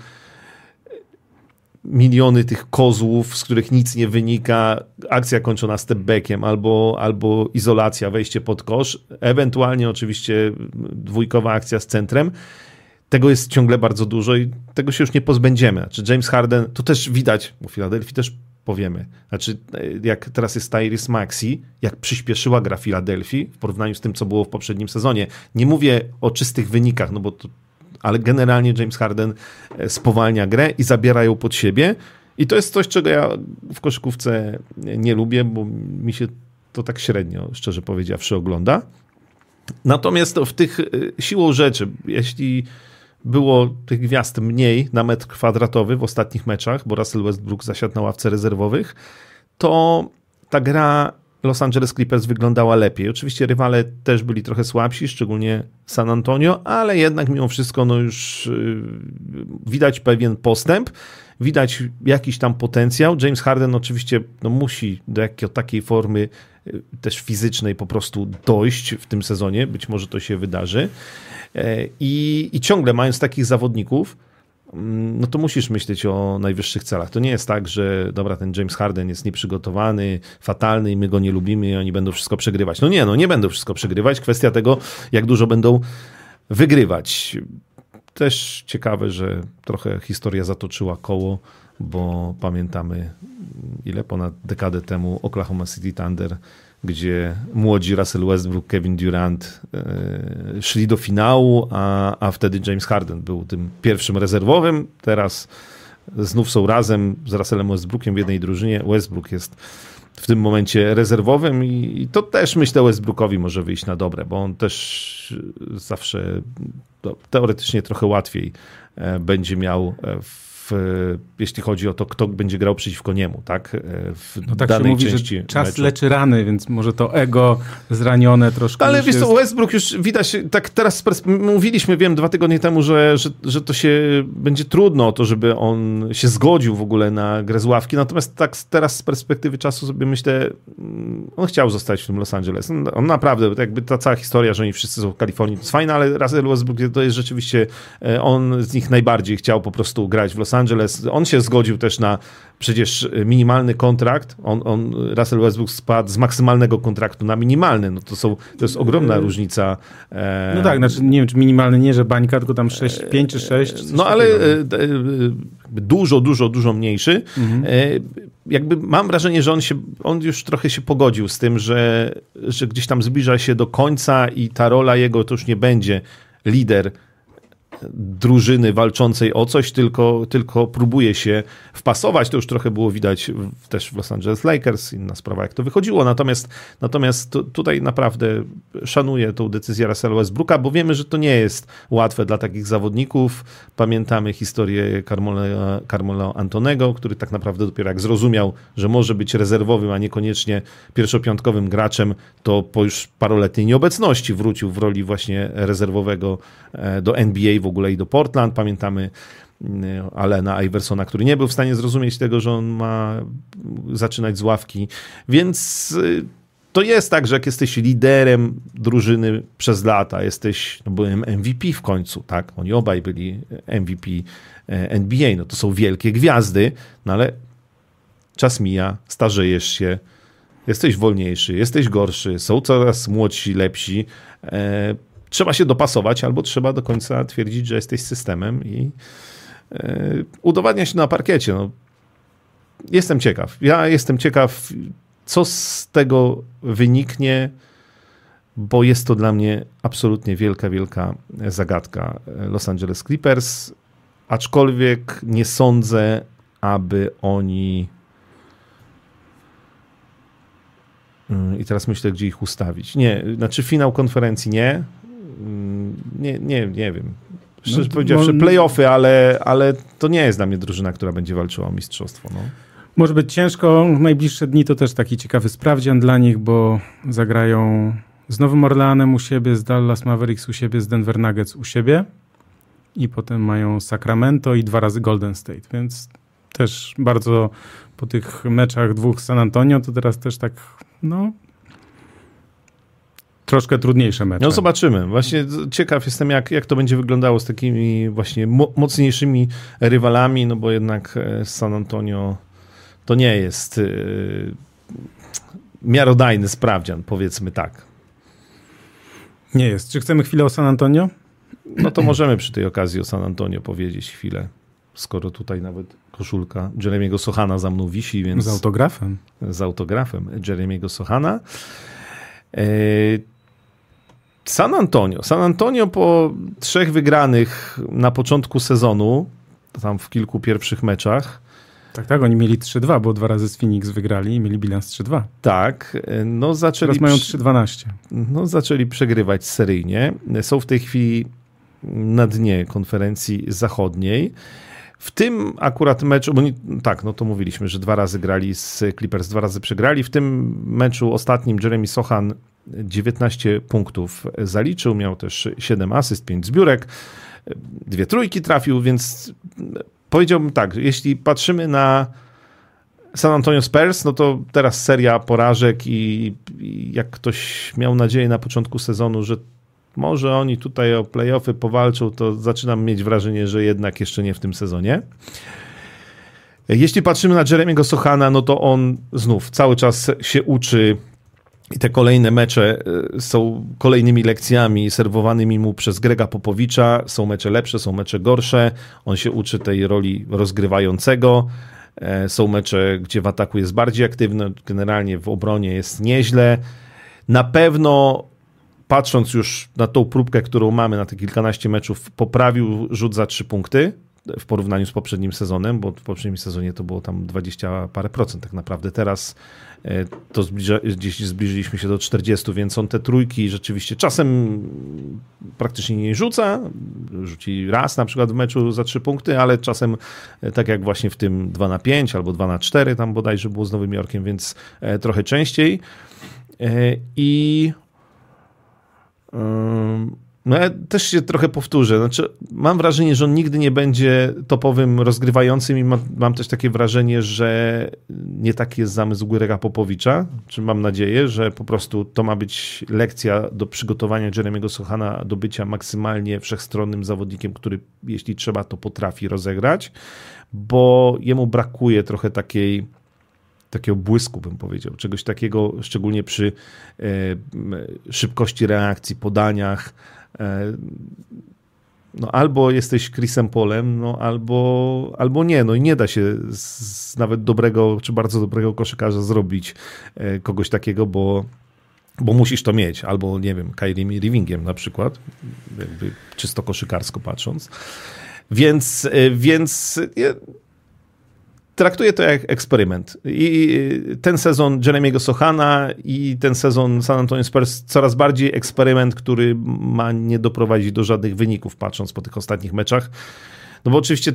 miliony tych kozłów, z których nic nie wynika, akcja kończona stepbackiem albo, albo izolacja, wejście pod kosz, ewentualnie oczywiście dwójkowa akcja z centrem. Tego jest ciągle bardzo dużo i tego się już nie pozbędziemy. Znaczy James Harden, to też widać, bo Filadelfii też powiemy. Znaczy, jak teraz jest Tyrese Maxi, jak przyspieszyła gra Filadelfii w porównaniu z tym, co było w poprzednim sezonie. Nie mówię o czystych wynikach, no bo to ale generalnie James Harden e, spowalnia grę i zabiera ją pod siebie. I to jest coś, czego ja w koszykówce nie lubię, bo mi się to tak średnio, szczerze powiedziawszy, ogląda. Natomiast w tych e, siłą rzeczy, jeśli było tych gwiazd mniej na metr kwadratowy w ostatnich meczach, bo Russell Westbrook zasiadł na ławce rezerwowych, to ta gra Los Angeles Clippers wyglądała lepiej. Oczywiście rywale też byli trochę słabsi, szczególnie San Antonio, ale jednak mimo wszystko no już y, widać pewien postęp, widać jakiś tam potencjał. James Harden oczywiście no, musi do jakiej, takiej formy y, też fizycznej po prostu dojść w tym sezonie. Być może to się wydarzy. E, I, i ciągle mając takich zawodników, mm, no to musisz myśleć o najwyższych celach. To nie jest tak, że dobra, ten James Harden jest nieprzygotowany, fatalny i my go nie lubimy i oni będą wszystko przegrywać. No nie, no nie będą wszystko przegrywać. Kwestia tego, jak dużo będą wygrywać. Też ciekawe, że trochę historia zatoczyła koło, bo pamiętamy ile ponad dekadę temu Oklahoma City Thunder gdzie młodzi Russell Westbrook, Kevin Durant e, szli do finału, a, a wtedy James Harden był tym pierwszym rezerwowym. Teraz znów są razem z Russellem Westbrookiem w jednej drużynie. Westbrook jest w tym momencie rezerwowym i, i to też myślę Westbrookowi może wyjść na dobre, bo on też zawsze teoretycznie trochę łatwiej e, będzie miał w w, jeśli chodzi o to, kto będzie grał przeciwko niemu, tak? W no tak danej się mówi, części że czas meczu. leczy rany, więc może to ego zranione troszkę. Ale wiesz jest... Westbrook już widać, tak teraz mówiliśmy, wiem, dwa tygodnie temu, że, że, że to się będzie trudno o to, żeby on się zgodził w ogóle na grę z ławki, natomiast tak teraz z perspektywy czasu sobie myślę, mm, on chciał zostać w tym Los Angeles. On, on naprawdę, jakby ta cała historia, że oni wszyscy są w Kalifornii, to jest fajne, ale Russell Westbrook to jest rzeczywiście, e, on z nich najbardziej chciał po prostu grać w Los Angeles. On się zgodził też na przecież minimalny kontrakt. On, on, Russell Westbrook spadł z maksymalnego kontraktu na minimalny. No to, są, to jest ogromna różnica. E... No tak, znaczy nie wiem, czy minimalny nie, że bańka, tylko tam 6, 5 czy 6. No ale e, e, dużo, dużo, dużo mniejszy. Mhm. E, jakby mam wrażenie, że on, się, on już trochę się pogodził z tym, że, że gdzieś tam zbliża się do końca i ta rola jego to już nie będzie lider drużyny walczącej o coś, tylko, tylko próbuje się wpasować. To już trochę było widać też w Los Angeles Lakers, inna sprawa, jak to wychodziło. Natomiast, natomiast tutaj naprawdę szanuję tą decyzję Russella Westbrooka, bo wiemy, że to nie jest łatwe dla takich zawodników. Pamiętamy historię Carmelo, Carmelo Antonego, który tak naprawdę dopiero jak zrozumiał, że może być rezerwowym, a niekoniecznie pierwszopiątkowym graczem, to po już paroletniej nieobecności wrócił w roli właśnie rezerwowego e, do NBA w ogóle i do Portland. Pamiętamy mm, Alena Iversona, który nie był w stanie zrozumieć tego, że on ma zaczynać z ławki. Więc y, to jest tak, że jak jesteś liderem drużyny przez lata, jesteś, no byłem MVP w końcu, tak? Oni obaj byli MVP e, NBA, no to są wielkie gwiazdy, no ale czas mija, starzejesz się, jesteś wolniejszy, jesteś gorszy, są coraz młodsi, lepsi. Trzeba się dopasować, albo trzeba do końca twierdzić, że jesteś systemem i yy, udowadnia się na parkiecie. No. Jestem ciekaw. Ja jestem ciekaw, co z tego wyniknie, bo jest to dla mnie absolutnie wielka, wielka zagadka Los Angeles Clippers. Aczkolwiek nie sądzę, aby oni. Mm, I teraz myślę, gdzie ich ustawić. Nie, znaczy finał konferencji nie, nie, nie, nie wiem. Szczerze no, powiedziawszy, playoffy, ale, ale to nie jest dla mnie drużyna, która będzie walczyła o mistrzostwo. No. Może być ciężko. Najbliższe dni to też taki ciekawy sprawdzian dla nich, bo zagrają z Nowym Orleanem u siebie, z Dallas Mavericks u siebie, z Denver Nuggets u siebie i potem mają Sacramento i dwa razy Golden State, więc też bardzo po tych meczach dwóch San Antonio to teraz też tak no troszkę trudniejsze mecze. No zobaczymy. Właśnie ciekaw jestem, jak, jak to będzie wyglądało z takimi właśnie mo mocniejszymi rywalami, no bo jednak e, San Antonio to nie jest yy, miarodajny sprawdzian, powiedzmy tak. Nie jest. Czy chcemy chwilę o San Antonio? No to możemy przy tej okazji o San Antonio powiedzieć chwilę, skoro tutaj nawet koszulka Jeremiego Sochana za mną wisi, więc... Z autografem. Z autografem Jeremiego Sochana. Yy, San Antonio. San Antonio po trzech wygranych na początku sezonu, tam w kilku pierwszych meczach. Tak, tak, oni mieli 3-2, bo dwa razy z Phoenix wygrali i mieli bilans 3-2. Tak, no zaczęli... Teraz mają 3-12. No zaczęli przegrywać seryjnie. Są w tej chwili na dnie konferencji zachodniej. W tym akurat meczu, bo nie, tak, no to mówiliśmy, że dwa razy grali z Clippers, dwa razy przegrali. W tym meczu ostatnim Jeremy Sochan 19 punktów zaliczył, miał też 7 asyst, 5 zbiórek, dwie trójki trafił, więc powiedziałbym tak, jeśli patrzymy na San Antonio Spurs, no to teraz seria porażek i, i jak ktoś miał nadzieję na początku sezonu, że może oni tutaj o playoffy powalczą, to zaczynam mieć wrażenie, że jednak jeszcze nie w tym sezonie. Jeśli patrzymy na Jeremiego Sochana, no to on znów cały czas się uczy i te kolejne mecze e, są kolejnymi lekcjami serwowanymi mu przez Grega Popowicza. Są mecze lepsze, są mecze gorsze. On się uczy tej roli rozgrywającego. E, są mecze, gdzie w ataku jest bardziej aktywny, generalnie w obronie jest nieźle. Na pewno patrząc już na tą próbkę, którą mamy na te kilkanaście meczów, poprawił rzut za trzy punkty w porównaniu z poprzednim sezonem, bo w poprzednim sezonie to było tam 20 parę procent tak naprawdę. Teraz e, to zbliża, gdzieś zbliżyliśmy się do 40, więc on te trójki rzeczywiście czasem praktycznie nie rzuca. Rzuci raz na przykład w meczu za trzy punkty, ale czasem e, tak jak właśnie w tym 2 na 5 albo 2 na 4 tam bodajże było z Nowym Jorkiem, więc e, trochę częściej. I no ja też się trochę powtórzę. Znaczy, mam wrażenie, że on nigdy nie będzie topowym rozgrywającym i mam, mam też takie wrażenie, że nie taki jest zamysł Górega Popowicza. Czy mam nadzieję, że po prostu to ma być lekcja do przygotowania Jeremiego Sochana do bycia maksymalnie wszechstronnym zawodnikiem, który jeśli trzeba, to potrafi rozegrać, bo jemu brakuje trochę takiej takiego błysku, bym powiedział, czegoś takiego, szczególnie przy e, szybkości reakcji, podaniach. E, no albo jesteś Chrisem Polem, no albo, albo nie. No i nie da się z nawet dobrego, czy bardzo dobrego koszykarza zrobić e, kogoś takiego, bo bo musisz to mieć, albo nie wiem, Kyrie Irvingiem na przykład, jakby czysto koszykarsko patrząc. Więc, więc traktuję to jak eksperyment. I ten sezon Jeremiego Sochana i ten sezon San Antonio Spurs coraz bardziej eksperyment, który ma nie doprowadzić do żadnych wyników, patrząc po tych ostatnich meczach. No bo oczywiście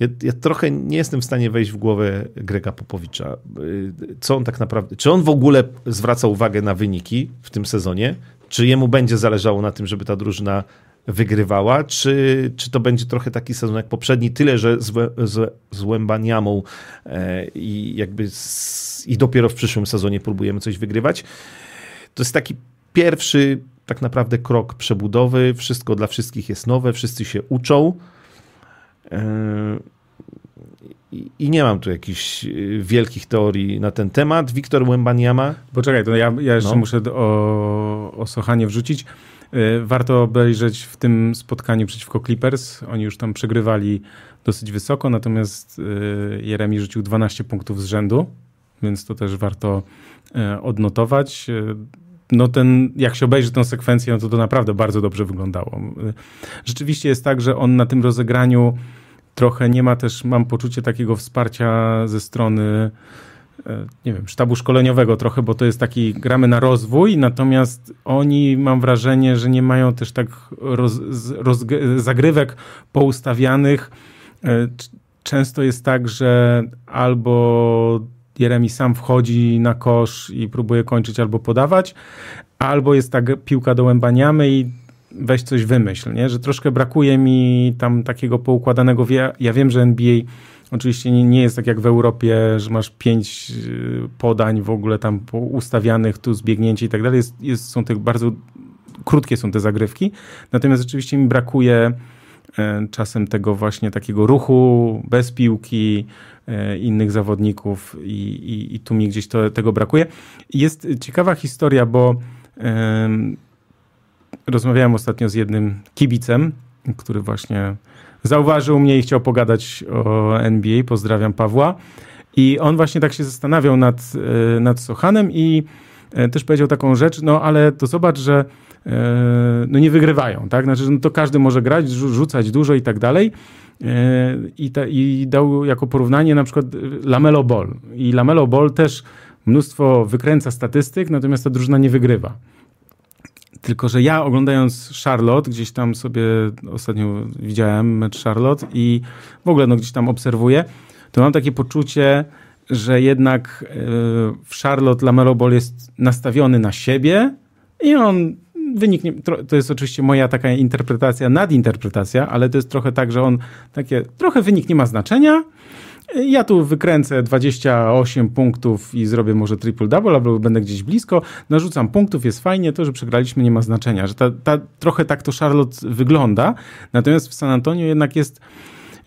ja, ja, trochę nie jestem w stanie wejść w głowę Grega Popowicza. Co on tak naprawdę, czy on w ogóle zwraca uwagę na wyniki w tym sezonie? Czy jemu będzie zależało na tym, żeby ta drużyna wygrywała, czy, czy to będzie trochę taki sezon jak poprzedni, tyle, że z, z, z Łębaniamą e, i jakby z, i dopiero w przyszłym sezonie próbujemy coś wygrywać. To jest taki pierwszy tak naprawdę krok przebudowy, wszystko dla wszystkich jest nowe, wszyscy się uczą. E, i nie mam tu jakichś e, wielkich teorii na ten temat. Wiktor Łębaniama. Poczekaj, to ja, ja jeszcze no. muszę o, o Sochanie wrzucić. Y, warto obejrzeć w tym spotkaniu przeciwko Clippers. Oni już tam przegrywali dosyć wysoko, natomiast y, Jeremi rzucił 12 punktów z rzędu, więc to też warto y, odnotować. No ten, jak się obejrzy tę sekwencję, no to to naprawdę bardzo dobrze wyglądało. Rzeczywiście jest tak, że on na tym rozegraniu trochę nie ma też, mam poczucie takiego wsparcia ze strony E, nie wiem, sztabu szkoleniowego trochę, bo to jest taki, gramy na rozwój, natomiast oni, mam wrażenie, że nie mają też tak roz, roz, zagrywek poustawianych. E, często jest tak, że albo Jeremi sam wchodzi na kosz i próbuje kończyć albo podawać, albo jest tak piłka do łębaniamy i weź coś wymyśl, nie? że troszkę brakuje mi tam takiego poukładanego, ja wiem, że NBA Oczywiście nie, nie jest tak jak w Europie, że masz pięć y, podań w ogóle tam ustawianych, tu zbiegnięcie i tak dalej. Jest, jest, są te bardzo krótkie są te zagrywki. Natomiast rzeczywiście mi brakuje e, czasem tego właśnie takiego ruchu bez piłki e, innych zawodników i, i, i tu mi gdzieś to, tego brakuje. Jest ciekawa historia, bo e, rozmawiałem ostatnio z jednym kibicem, który właśnie zauważył mnie i chciał pogadać o NBA. Pozdrawiam Pawła. I on właśnie tak się zastanawiał nad, e, nad Sochanem i e, też powiedział taką rzecz, no ale to zobacz, że no nie wygrywają, tak? Znaczy, no to każdy może grać, rzucać dużo i tak dalej. I, ta, I dał jako porównanie na przykład Lamelo Ball. I Lamelo Ball też mnóstwo wykręca statystyk, natomiast ta drużyna nie wygrywa. Tylko, że ja oglądając Charlotte, gdzieś tam sobie ostatnio widziałem mecz Charlotte i w ogóle no, gdzieś tam obserwuję, to mam takie poczucie, że jednak e, w Charlotte Lamelo Ball jest nastawiony na siebie i on wyniknie, to jest oczywiście moja taka interpretacja, nadinterpretacja, ale to jest trochę tak, że on takie, trochę wynik nie ma znaczenia, ja tu wykręcę 28 punktów i zrobię może triple-double, albo będę gdzieś blisko, narzucam punktów, jest fajnie, to, że przegraliśmy nie ma znaczenia, że ta, ta, trochę tak to Charlotte wygląda, natomiast w San Antonio jednak jest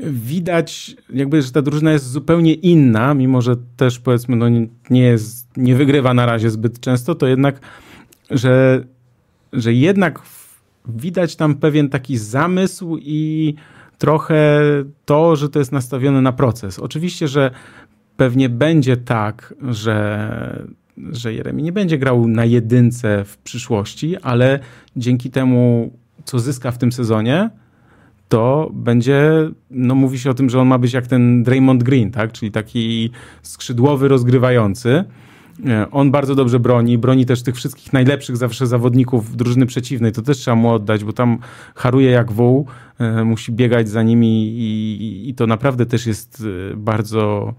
widać jakby, że ta drużyna jest zupełnie inna, mimo że też powiedzmy no nie, jest, nie wygrywa na razie zbyt często, to jednak, że, że jednak widać tam pewien taki zamysł i trochę to, że to jest nastawione na proces. Oczywiście, że pewnie będzie tak, że, że Jeremi nie będzie grał na jedynce w przyszłości, ale dzięki temu, co zyska w tym sezonie, to będzie, no mówi się o tym, że on ma być jak ten Draymond Green, tak? czyli taki skrzydłowy, rozgrywający. On bardzo dobrze broni, broni też tych wszystkich najlepszych zawsze zawodników drużyny przeciwnej. To też trzeba mu oddać, bo tam haruje jak wół, e, musi biegać za nimi i, i to naprawdę też jest e, bardzo,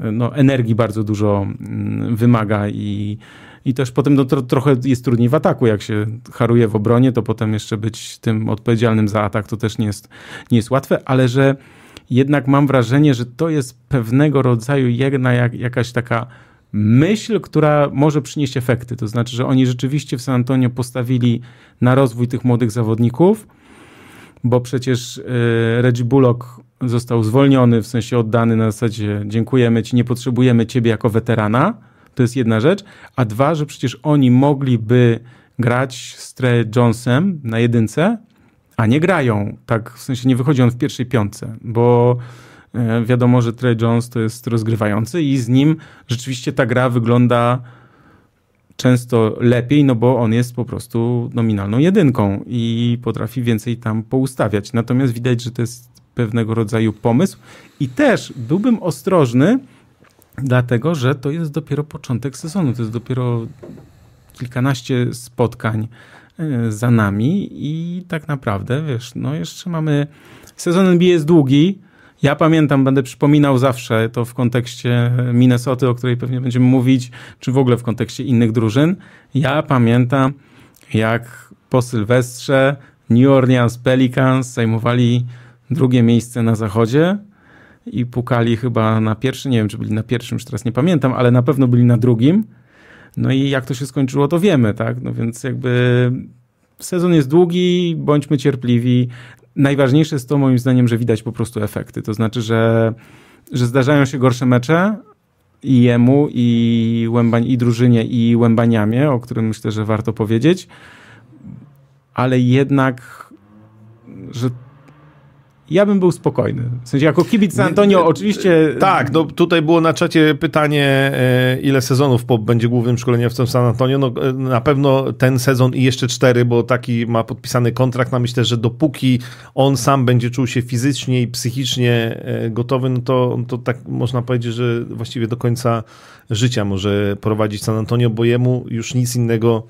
e, no, energii bardzo dużo mm, wymaga i, i też potem no, to, trochę jest trudniej w ataku. Jak się haruje w obronie, to potem jeszcze być tym odpowiedzialnym za atak to też nie jest, nie jest łatwe, ale że jednak mam wrażenie, że to jest pewnego rodzaju jedna jak, jakaś taka myśl, która może przynieść efekty. To znaczy, że oni rzeczywiście w San Antonio postawili na rozwój tych młodych zawodników, bo przecież e, Reggie Bullock został zwolniony, w sensie oddany na zasadzie dziękujemy ci, nie potrzebujemy ciebie jako weterana. To jest jedna rzecz. A dwa, że przecież oni mogliby grać z Trey Jonesem na jedynce, a nie grają. Tak, w sensie nie wychodzi on w pierwszej piątce, bo wiadomo, że Trey Jones to jest rozgrywający i z nim rzeczywiście ta gra wygląda często lepiej, no bo on jest po prostu nominalną jedynką i potrafi więcej tam poustawiać. Natomiast widać, że to jest pewnego rodzaju pomysł i też byłbym ostrożny, dlatego że to jest dopiero początek sezonu, to jest dopiero kilkanaście spotkań e, za nami i tak naprawdę, wiesz, no jeszcze mamy sezon NBA jest długi, ja pamiętam, będę przypominał zawsze to w kontekście Minnesoty, o której pewnie będziemy mówić, czy w ogóle w kontekście innych drużyn. Ja pamiętam, jak po Sylwestrze New Orleans Pelicans zajmowali drugie miejsce na zachodzie i pukali chyba na pierwszy, nie wiem czy byli na pierwszym, czy teraz nie pamiętam, ale na pewno byli na drugim. No i jak to się skończyło, to wiemy, tak? No więc jakby sezon jest długi, bądźmy cierpliwi najważniejsze jest to moim zdaniem, że widać po prostu efekty. To znaczy, że, że zdarzają się gorsze mecze i jemu, i, Łębań, i drużynie, i Łębaniamie, o którym myślę, że warto powiedzieć, ale jednak, że ja bym był spokojny. W sensie jako kibic San Antonio oczywiście... Tak, no tutaj było na czacie pytanie, e, ile sezonów Pop będzie głównym szkoleniowcem San Antonio. No, e, na pewno ten sezon i jeszcze cztery, bo taki ma podpisany kontrakt. No myślę, że dopóki on sam będzie czuł się fizycznie i psychicznie e, gotowy, no to, to tak można powiedzieć, że właściwie do końca życia może prowadzić San Antonio, bo jemu już nic innego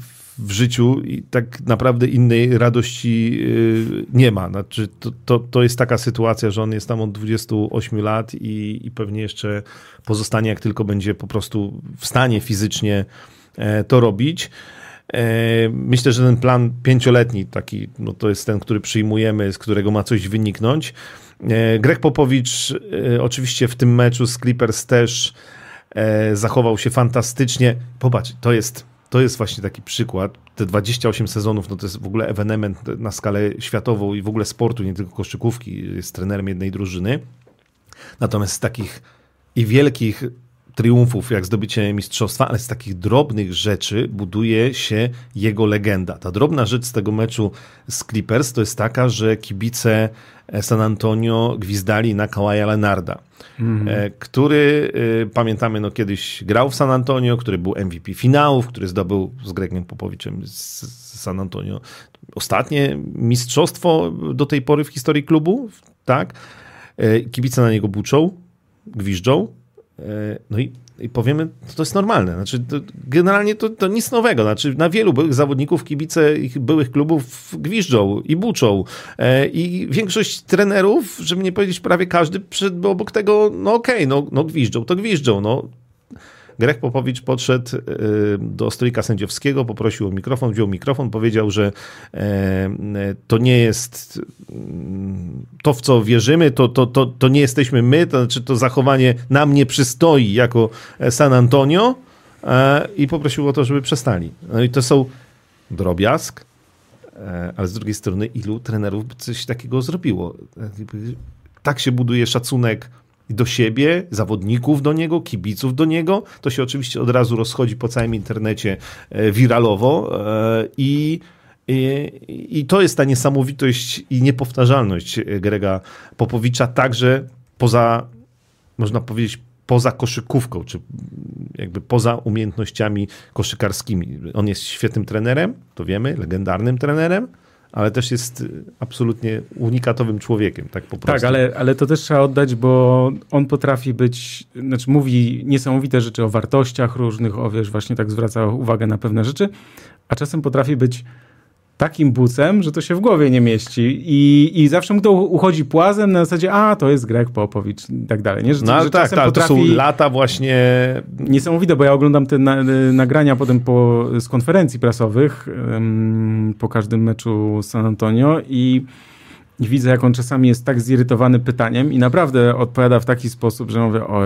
w w życiu i tak naprawdę innej radości y, nie ma. Znaczy, to, to, to jest taka sytuacja, że on jest tam od 28 lat i, i pewnie jeszcze pozostanie, jak tylko będzie po prostu w stanie fizycznie e, to robić. E, myślę, że ten plan pięcioletni, taki, no to jest ten, który przyjmujemy, z którego ma coś wyniknąć. E, Greg Popowicz oczywiście w tym meczu z Clippers też zachował się fantastycznie. Popatrz, to jest to jest właśnie taki przykład. Te 28 sezonów no to jest w ogóle ewenement na skalę światową i w ogóle sportu, nie tylko koszykówki. Jest trenerem jednej drużyny. Natomiast z takich i wielkich triumfów, jak zdobycie mistrzostwa, ale z takich drobnych rzeczy buduje się jego legenda. Ta drobna rzecz z tego meczu z Clippers to jest taka, że kibice San Antonio gwizdali na Kawaja Leonarda, mm. który pamiętamy, no kiedyś grał w San Antonio, który był MVP finałów, który zdobył z Gregiem Popowiczem z San Antonio ostatnie mistrzostwo do tej pory w historii klubu, tak? E, kibice na niego buczą, gwiżdżą, e, no i, i powiemy, to jest normalne. Znaczy, to, generalnie to, to nic nowego. Znaczy, na wielu byłych zawodników kibice ich byłych klubów gwiżdżą i buczą. E, I większość trenerów, żeby nie powiedzieć prawie każdy, przed, obok tego, no okej, okay, no, no gwiżdżą, to gwiżdżą. No, Greg Popowicz podszedł y, do stolika sędziowskiego, poprosił o mikrofon, wziął mikrofon, powiedział, że e, to nie jest mm, to, w co wierzymy, to, to, to, to nie jesteśmy my, to znaczy to zachowanie nam nie przystoi jako San Antonio e, i poprosił o to, żeby przestali. No i to są drobiazg, e, ale z drugiej strony ilu trenerów coś takiego zrobiło? Tak się buduje szacunek do siebie, zawodników do niego, kibiców do niego. To się oczywiście od razu rozchodzi po całym internecie e, wiralowo e, i i, I, to jest ta niesamowitość i niepowtarzalność Grega Popowicza, także poza, można powiedzieć, poza koszykówką, czy jakby poza umiejętnościami koszykarskimi. On jest świetnym trenerem, to wiemy, legendarnym trenerem, ale też jest absolutnie unikatowym człowiekiem, tak po prostu. Tak, ale, ale to też trzeba oddać, bo on potrafi być, znaczy mówi niesamowite rzeczy o wartościach różnych, o wiesz, właśnie tak zwraca uwagę na pewne rzeczy, a czasem potrafi być takim bucem, że to się w głowie nie mieści i, i zawsze mu to uchodzi płazem na zasadzie, a to jest Greg Popowicz i tak dalej. Nie? Że, no ale że tak, tak potrafi... to są lata właśnie... Niesamowite, bo ja oglądam te na, nagrania potem po, z konferencji prasowych po każdym meczu San Antonio i i widzę, jak on czasami jest tak zirytowany pytaniem i naprawdę odpowiada w taki sposób, że mówię, o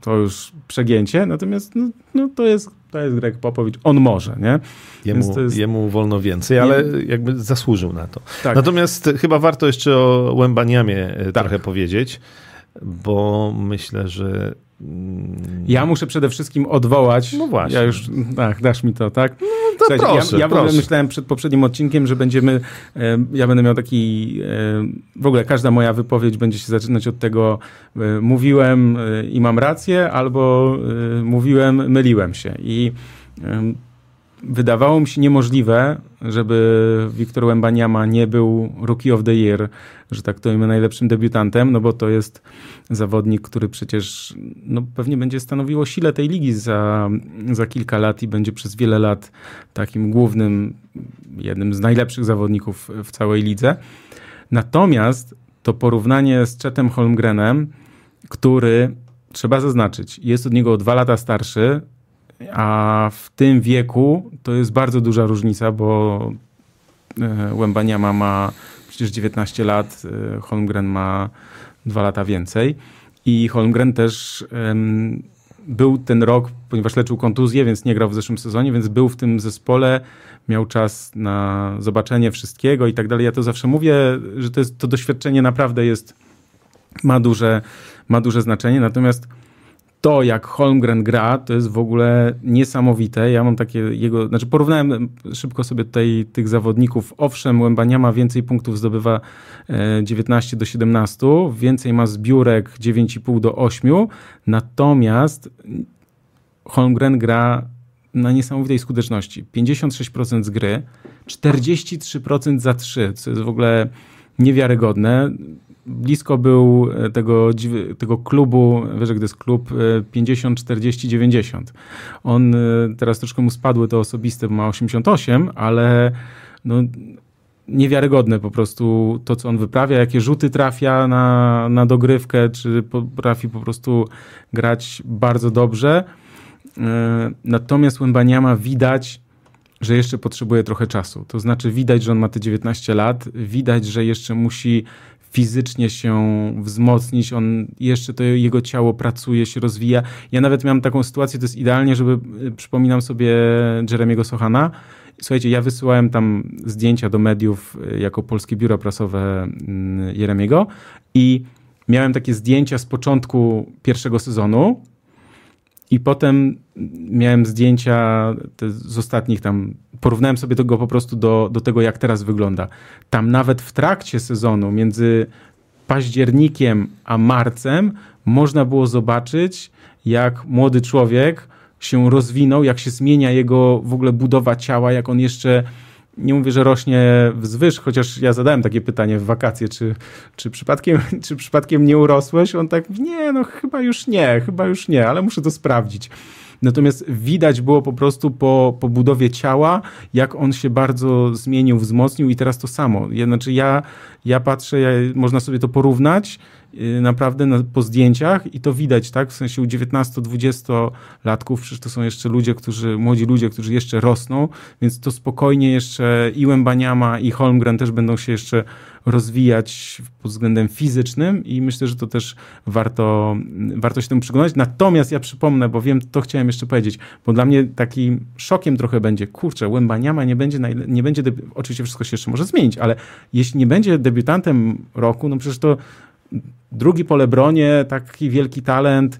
to już przegięcie, natomiast no, no, to, jest, to jest Greg Popowicz, on może, nie? Jemu, jest... jemu wolno więcej, ale jakby zasłużył na to. Tak. Natomiast chyba warto jeszcze o Łębaniamie e, tak. trochę powiedzieć, bo myślę, że ja muszę przede wszystkim odwołać. No właśnie. Ja już, tak, dasz mi to, tak? To Słuchajcie, proszę, ja, ja proszę. myślałem przed poprzednim odcinkiem, że będziemy, e, ja będę miał taki, e, w ogóle każda moja wypowiedź będzie się zaczynać od tego, e, mówiłem e, i mam rację, albo e, mówiłem, myliłem się. I wydawało mi się niemożliwe, żeby Wiktor Wembaniama nie był Rookie of the Year, że tak to imię najlepszym debiutantem, no bo to jest zawodnik, który przecież no, pewnie będzie stanowiło sile tej ligi za, za kilka lat i będzie przez wiele lat takim głównym, jednym z najlepszych zawodników w całej lidze. Natomiast to porównanie z Chetem Holmgrenem, który trzeba zaznaczyć, jest od niego o dwa lata starszy, a w tym wieku to jest bardzo duża różnica, bo e, Łębaniama ma przecież 19 lat, e, Holmgren ma dwa lata więcej. I Holmgren też um, był ten rok, ponieważ leczył kontuzję, więc nie grał w zeszłym sezonie, więc był w tym zespole, miał czas na zobaczenie wszystkiego i tak dalej. Ja to zawsze mówię, że to, jest, to doświadczenie naprawdę jest, ma duże, ma duże znaczenie. Natomiast to, jak Holmgren gra, to jest w ogóle niesamowite. Ja mam takie jego, znaczy porównałem szybko sobie tutaj tych zawodników. Owszem, Łębania ma więcej punktów, zdobywa 19 e, do 17, więcej ma zbiórek 9,5 do 8, natomiast Holmgren gra na niesamowitej skuteczności. 56% z gry, 43% za 3, co jest w ogóle niewiarygodne blisko był e, tego, tego klubu, wiesz, gdy jest klub 50, 40, 90. On e, teraz troszkę mu spadły to osobiste, bo ma 88, ale no, niewiarygodne po prostu to, co on wyprawia, jakie rzuty trafia na, na dogrywkę, czy potrafi po prostu grać bardzo dobrze. E, natomiast Łębaniama widać, że jeszcze potrzebuje trochę czasu. To znaczy widać, że on ma te 19 lat, widać, że jeszcze musi fizycznie się wzmocnić, on jeszcze to jego ciało pracuje, się rozwija. Ja nawet miałem taką sytuację, to jest idealnie, żeby, y, przypominam sobie Jeremiego Sochana, Słuchajcie, ja wysyłałem tam zdjęcia do mediów y, jako Polskie Biuro Prasowe mm, Jeremiego i miałem takie zdjęcia z początku pierwszego sezonu I potem miałem zdjęcia z ostatnich tam, porównałem sobie tego po prostu do, do tego, jak teraz wygląda. Tam nawet w trakcie sezonu, między październikiem a marcem, można było zobaczyć, jak młody człowiek się rozwinął, jak się zmienia jego w ogóle budowa ciała, jak on jeszcze nie mówię, że rośnie wzwyż, chociaż ja zadałem takie pytanie w wakacje, czy, czy, przypadkiem, *laughs* czy przypadkiem nie urosłeś? On tak, nie, no chyba już nie, chyba już nie, ale muszę to sprawdzić. Natomiast widać było po prostu po, po budowie ciała, jak on się bardzo zmienił, wzmocnił i teraz to samo. Ja, znaczy ja, ja patrzę, ja, można sobie to porównać Y, naprawdę na, po zdjęciach i to widać, tak? W sensie u 19-20 latków, przecież to są jeszcze ludzie, którzy, młodzi ludzie, którzy jeszcze rosną, więc to spokojnie jeszcze i Łębaniama i Holmgren też będą się jeszcze rozwijać pod względem fizycznym i myślę, że to też warto, warto się temu przyglądać. Natomiast ja przypomnę, bo wiem, to chciałem jeszcze powiedzieć, bo dla mnie takim szokiem trochę będzie, kurczę, Łębaniama nie będzie, nie będzie, oczywiście wszystko się jeszcze może zmienić, ale jeśli nie będzie debiutantem roku, no przecież to drugi po Lebronie, taki wielki talent.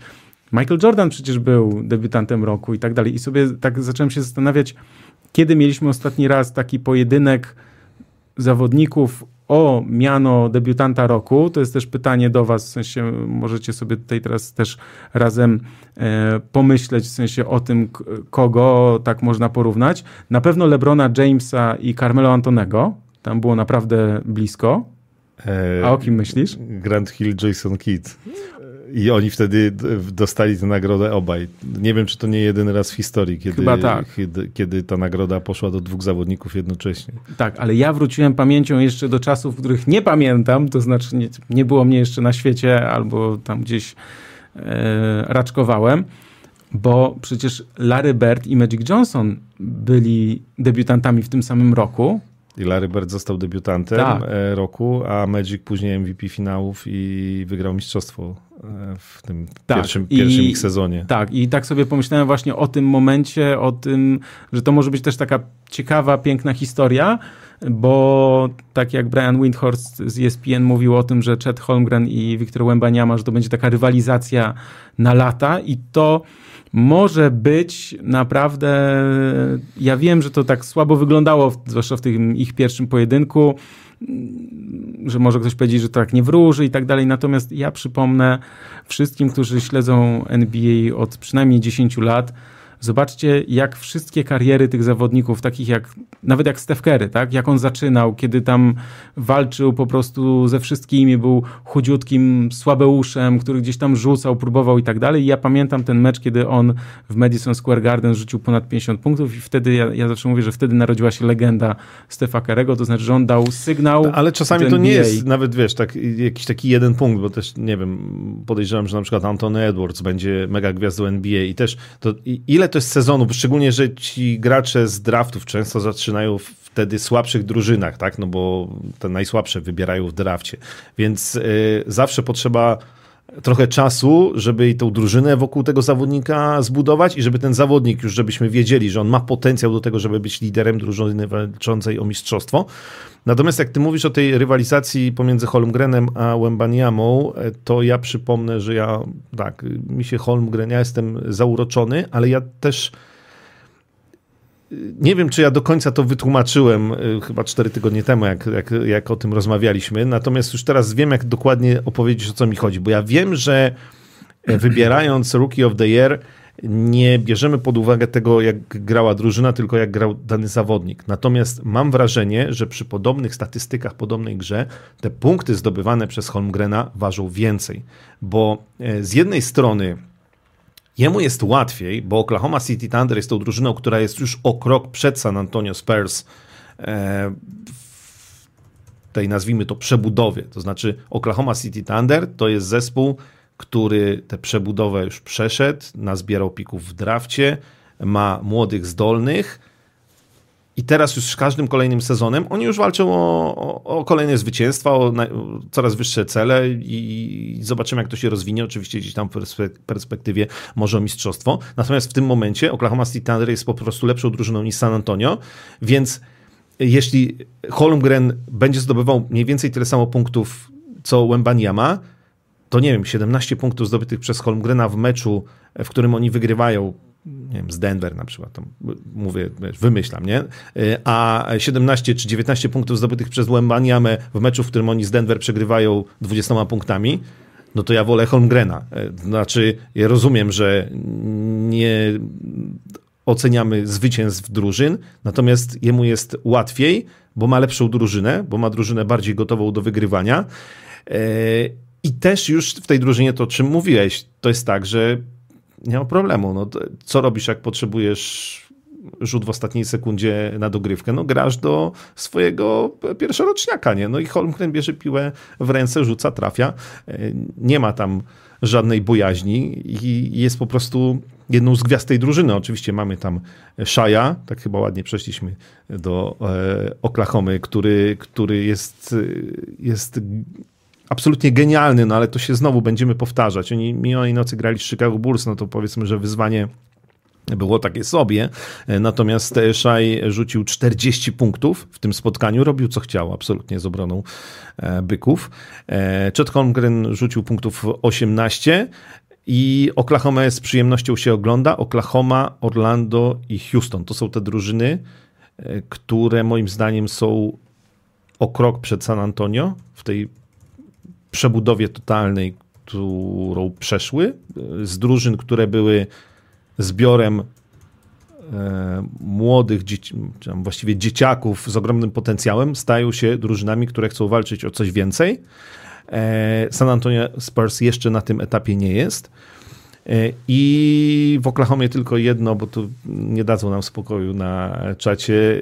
Michael Jordan przecież był debiutantem roku i tak dalej. I sobie tak zacząłem się zastanawiać, kiedy mieliśmy ostatni raz taki pojedynek zawodników o miano debiutanta roku. To jest też pytanie do Was, w sensie możecie sobie tutaj teraz też razem e, pomyśleć, w sensie o tym, kogo tak można porównać. Na pewno Lebrona Jamesa i Carmelo Antonego. Tam było naprawdę blisko. A o kim myślisz? Grant Hill, Jason Kidd. I oni wtedy dostali tę nagrodę obaj. Nie wiem, czy to nie jedyny raz w historii, kiedy, tak. kiedy, kiedy, ta nagroda poszła do dwóch zawodników jednocześnie. Tak, ale ja wróciłem pamięcią jeszcze do czasów, których nie pamiętam, to znaczy nie, nie było mnie jeszcze na świecie albo tam gdzieś e, raczkowałem, bo przecież Larry Bird i Magic Johnson byli debiutantami w tym samym roku i Larry Bird został debiutantem tak. E, roku, a Magic później MVP finałów i wygrał mistrzostwo e, w tym tak. pierwszym, pierwszym ich sezonie. Tak, i tak sobie pomyślałem właśnie o tym momencie, o tym, że to może być też taka ciekawa, piękna historia, bo tak jak Brian Windhorst z ESPN mówił o tym, że Chet Holmgren i Wiktor Wembaniama, że to będzie taka rywalizacja na lata i to może być naprawdę. Ja wiem, że to tak słabo wyglądało, zwłaszcza w tym ich pierwszym pojedynku, że może ktoś powiedzieć, że to tak nie wróży i tak dalej. Natomiast ja przypomnę wszystkim, którzy śledzą NBA od przynajmniej 10 lat, Zobaczcie, jak wszystkie kariery tych zawodników, takich jak, nawet jak Steph Curry, tak? jak on zaczynał, kiedy tam walczył po prostu ze wszystkimi, był chudziutkim słabeuszem, który gdzieś tam rzucał, próbował i tak dalej. I ja pamiętam ten mecz, kiedy on w Madison Square Garden rzucił ponad 50 punktów i wtedy, ja, ja zawsze mówię, że wtedy narodziła się legenda Stefa Curry'ego, to znaczy, że on dał sygnał. Ale czasami to nie jest nawet, wiesz, tak, jakiś taki jeden punkt, bo też, nie wiem, podejrzewam, że na przykład Anthony Edwards będzie mega gwiazdą NBA i też to ile to jest sezonu, szczególnie, że ci gracze z draftów często zaczynają wtedy słabszych drużynach, tak? No bo te najsłabsze wybierają w drafcie. Więc y, zawsze potrzeba trochę czasu, żeby tą drużynę wokół tego zawodnika zbudować i żeby ten zawodnik już, żebyśmy wiedzieli, że on ma potencjał do tego, żeby być liderem drużyny walczącej o mistrzostwo. Natomiast jak ty mówisz o tej rywalizacji pomiędzy Holmgrenem a Wembaniamą, e, to ja przypomnę, że ja, tak, mi się Holmgren, ja jestem zauroczony, ale ja też nie wiem, czy ja do końca to wytłumaczyłem y, chyba cztery tygodnie temu, jak, jak, jak o tym rozmawialiśmy. Natomiast już teraz wiem, jak dokładnie opowiedzieć, o co mi chodzi. Bo ja wiem, że e, wybierając Rookie of the Year, nie bierzemy pod uwagę tego, jak grała drużyna, tylko jak grał dany zawodnik. Natomiast mam wrażenie, że przy podobnych statystykach, podobnej grze, te punkty zdobywane przez Holmgrena ważą więcej. Bo e, z jednej strony Jemu jest łatwiej, bo Oklahoma City Thunder jest tą drużyną, która jest już o krok przed San Antonio Spurs e, w tej nazwijmy to przebudowie. To znaczy Oklahoma City Thunder to jest zespół, który tę przebudowę już przeszedł, nazbierał pików w drafcie, ma młodych, zdolnych i teraz już z każdym kolejnym sezonem oni już walczą o, o, o kolejne zwycięstwa, o, na, o, coraz wyższe cele i, i, zobaczymy, jak to się rozwinie. Oczywiście gdzieś tam w perspektywie może o mistrzostwo. Natomiast w tym momencie Oklahoma City Thunder jest po prostu lepszą drużyną niż San Antonio, więc jeśli Holmgren będzie zdobywał mniej więcej tyle samo punktów co Wembanyama, to nie wiem, 17 punktów zdobytych przez Holmgrena w meczu, w którym oni wygrywają nie wiem, z Denver na przykład, tam mówię, wymyślam, nie? A 17 czy 19 punktów zdobytych przez Wembaniamę w meczu, w którym oni z Denver przegrywają 20 punktami, no to ja wolę Holmgrena. Znaczy, ja rozumiem, że nie oceniamy zwycięstw drużyn, natomiast jemu jest łatwiej, bo ma lepszą drużynę, bo ma drużynę bardziej gotową do wygrywania. E, I też już w tej drużynie to, o czym mówiłeś, to jest tak, że nie ma problemu. No, co robisz, jak potrzebujesz rzut w ostatniej sekundzie na dogrywkę? No grasz do swojego pierwszoroczniaka, nie? No i Holmgren bierze piłę w ręce, rzuca, trafia. E, nie ma tam żadnej bojaźni i jest po prostu jedną z gwiazd tej drużyny. Oczywiście mamy tam Shaya, tak chyba ładnie przeszliśmy do e, Oklahomy, który, który jest, jest absolutnie genialny, no ale to się znowu będziemy powtarzać. Oni minionej nocy grali z Chicago Bulls, no to powiedzmy, że wyzwanie było takie sobie, natomiast Szaj rzucił 40 punktów w tym spotkaniu, robił co chciał absolutnie z obroną e, byków. E, Chet Holmgren rzucił punktów 18 i Oklahoma z przyjemnością się ogląda. Oklahoma, Orlando i Houston to są te drużyny, e, które moim zdaniem są o krok przed San Antonio w tej przebudowie totalnej, którą przeszły. Z drużyn, które były zbiorem e, młodych, dzieci, właściwie dzieciaków z ogromnym potencjałem, stają się drużynami, które chcą walczyć o coś więcej. E, San Antonio Spurs jeszcze na tym etapie nie jest. E, I w Oklahomie tylko jedno, bo tu nie dadzą nam spokoju na czacie.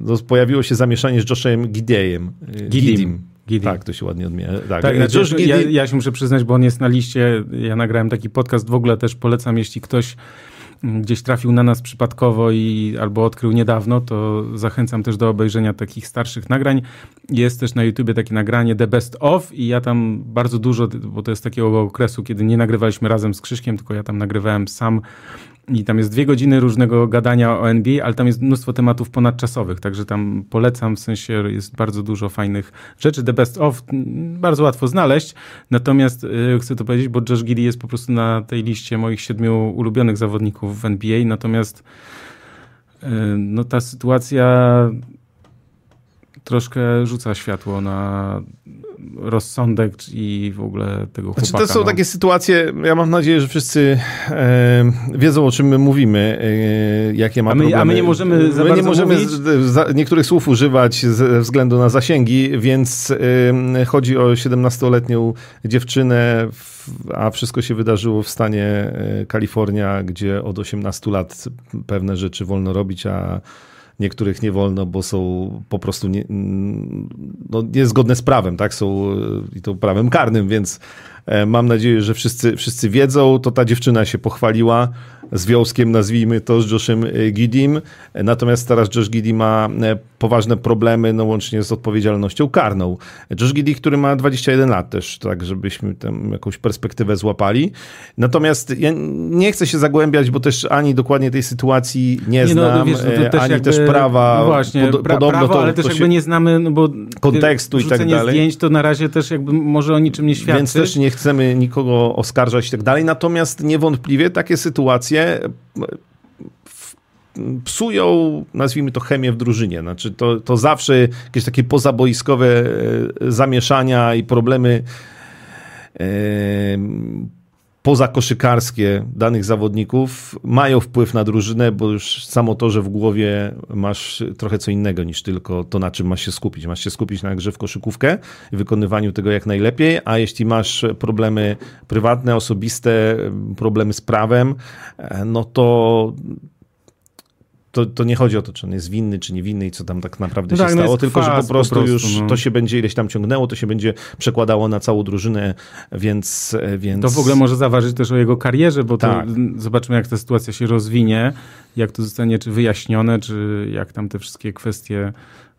No, pojawiło się zamieszanie z Joshem Gideyem. Gidim. Tak, to się ładnie odmienia. Tak, tak znaczy, ja, ja się muszę przyznać, bo on jest na liście. Ja nagrałem taki podcast, w ogóle też polecam, jeśli ktoś gdzieś trafił na nas przypadkowo i albo odkrył niedawno, to zachęcam też do obejrzenia takich starszych nagrań. Jest też na YouTubie takie nagranie The Best Of i ja tam bardzo dużo, bo to jest takiego okresu, kiedy nie nagrywaliśmy razem z Krzyśkiem, tylko ja tam nagrywałem sam i tam jest dwie godziny różnego gadania o NBA, ale tam jest mnóstwo tematów ponadczasowych, także tam polecam, w sensie jest bardzo dużo fajnych rzeczy. The Best Of bardzo łatwo znaleźć, natomiast yy, chcę to powiedzieć, bo Josh Giddy jest po prostu na tej liście moich siedmiu ulubionych zawodników w NBA, natomiast yy, no ta sytuacja troszkę rzuca światło na rozsądek i w ogóle tego chłopaka. Znaczy, to są no. takie sytuacje, ja mam nadzieję, że wszyscy e, wiedzą, o czym my mówimy, e, jakie ma a my, problemy. A my nie możemy za My nie możemy z, za, niektórych słów używać ze względu na zasięgi, więc e, chodzi o 17-letnią dziewczynę, a wszystko się wydarzyło w stanie e, Kalifornia, gdzie od 18 lat pewne rzeczy wolno robić, a niektórych nie wolno, bo są po prostu nie, no, niezgodne z prawem, tak? Są i to prawem karnym, więc e, mam nadzieję, że wszyscy, wszyscy wiedzą. To ta dziewczyna się pochwaliła związkiem, nazwijmy to, z Joshem e, Gidim. Natomiast teraz Josh Giddy ma e, poważne problemy, no łącznie z odpowiedzialnością karną. Josh Giddy, który ma 21 lat też, tak żebyśmy tam jakąś perspektywę złapali. Natomiast ja nie chcę się zagłębiać, bo też ani dokładnie tej sytuacji nie, nie znam, no, wiesz, no też ani jakby, też prawa. No właśnie, pod, pra, podobno prawo, to, ale też jakby nie znamy, no bo kontekstu i tak dalej. zdjęć to na razie też jakby może o niczym nie świadczy. Więc też nie chcemy nikogo oskarżać i tak dalej. Natomiast niewątpliwie takie sytuacje psują, nazwijmy to, chemię w drużynie. Znaczy to, to zawsze jakieś takie pozaboiskowe e, zamieszania i problemy e, pozakoszykarskie danych zawodników mają wpływ na drużynę, bo już samo to, że w głowie masz trochę co innego niż tylko to, na czym masz się skupić. Masz się skupić na grze w koszykówkę i wykonywaniu tego jak najlepiej, a jeśli masz problemy prywatne, osobiste, problemy z prawem, e, no to to, to nie chodzi o to, czy on jest winny, czy niewinny i co tam tak naprawdę no się tak, no stało, no tylko że po prostu, po prostu już no. to się będzie ileś tam ciągnęło, to się będzie przekładało na całą drużynę, więc... więc... To w ogóle może zaważyć też o jego karierze, bo tak. zobaczymy, jak ta sytuacja się rozwinie, jak to zostanie czy wyjaśnione, czy jak tam te wszystkie kwestie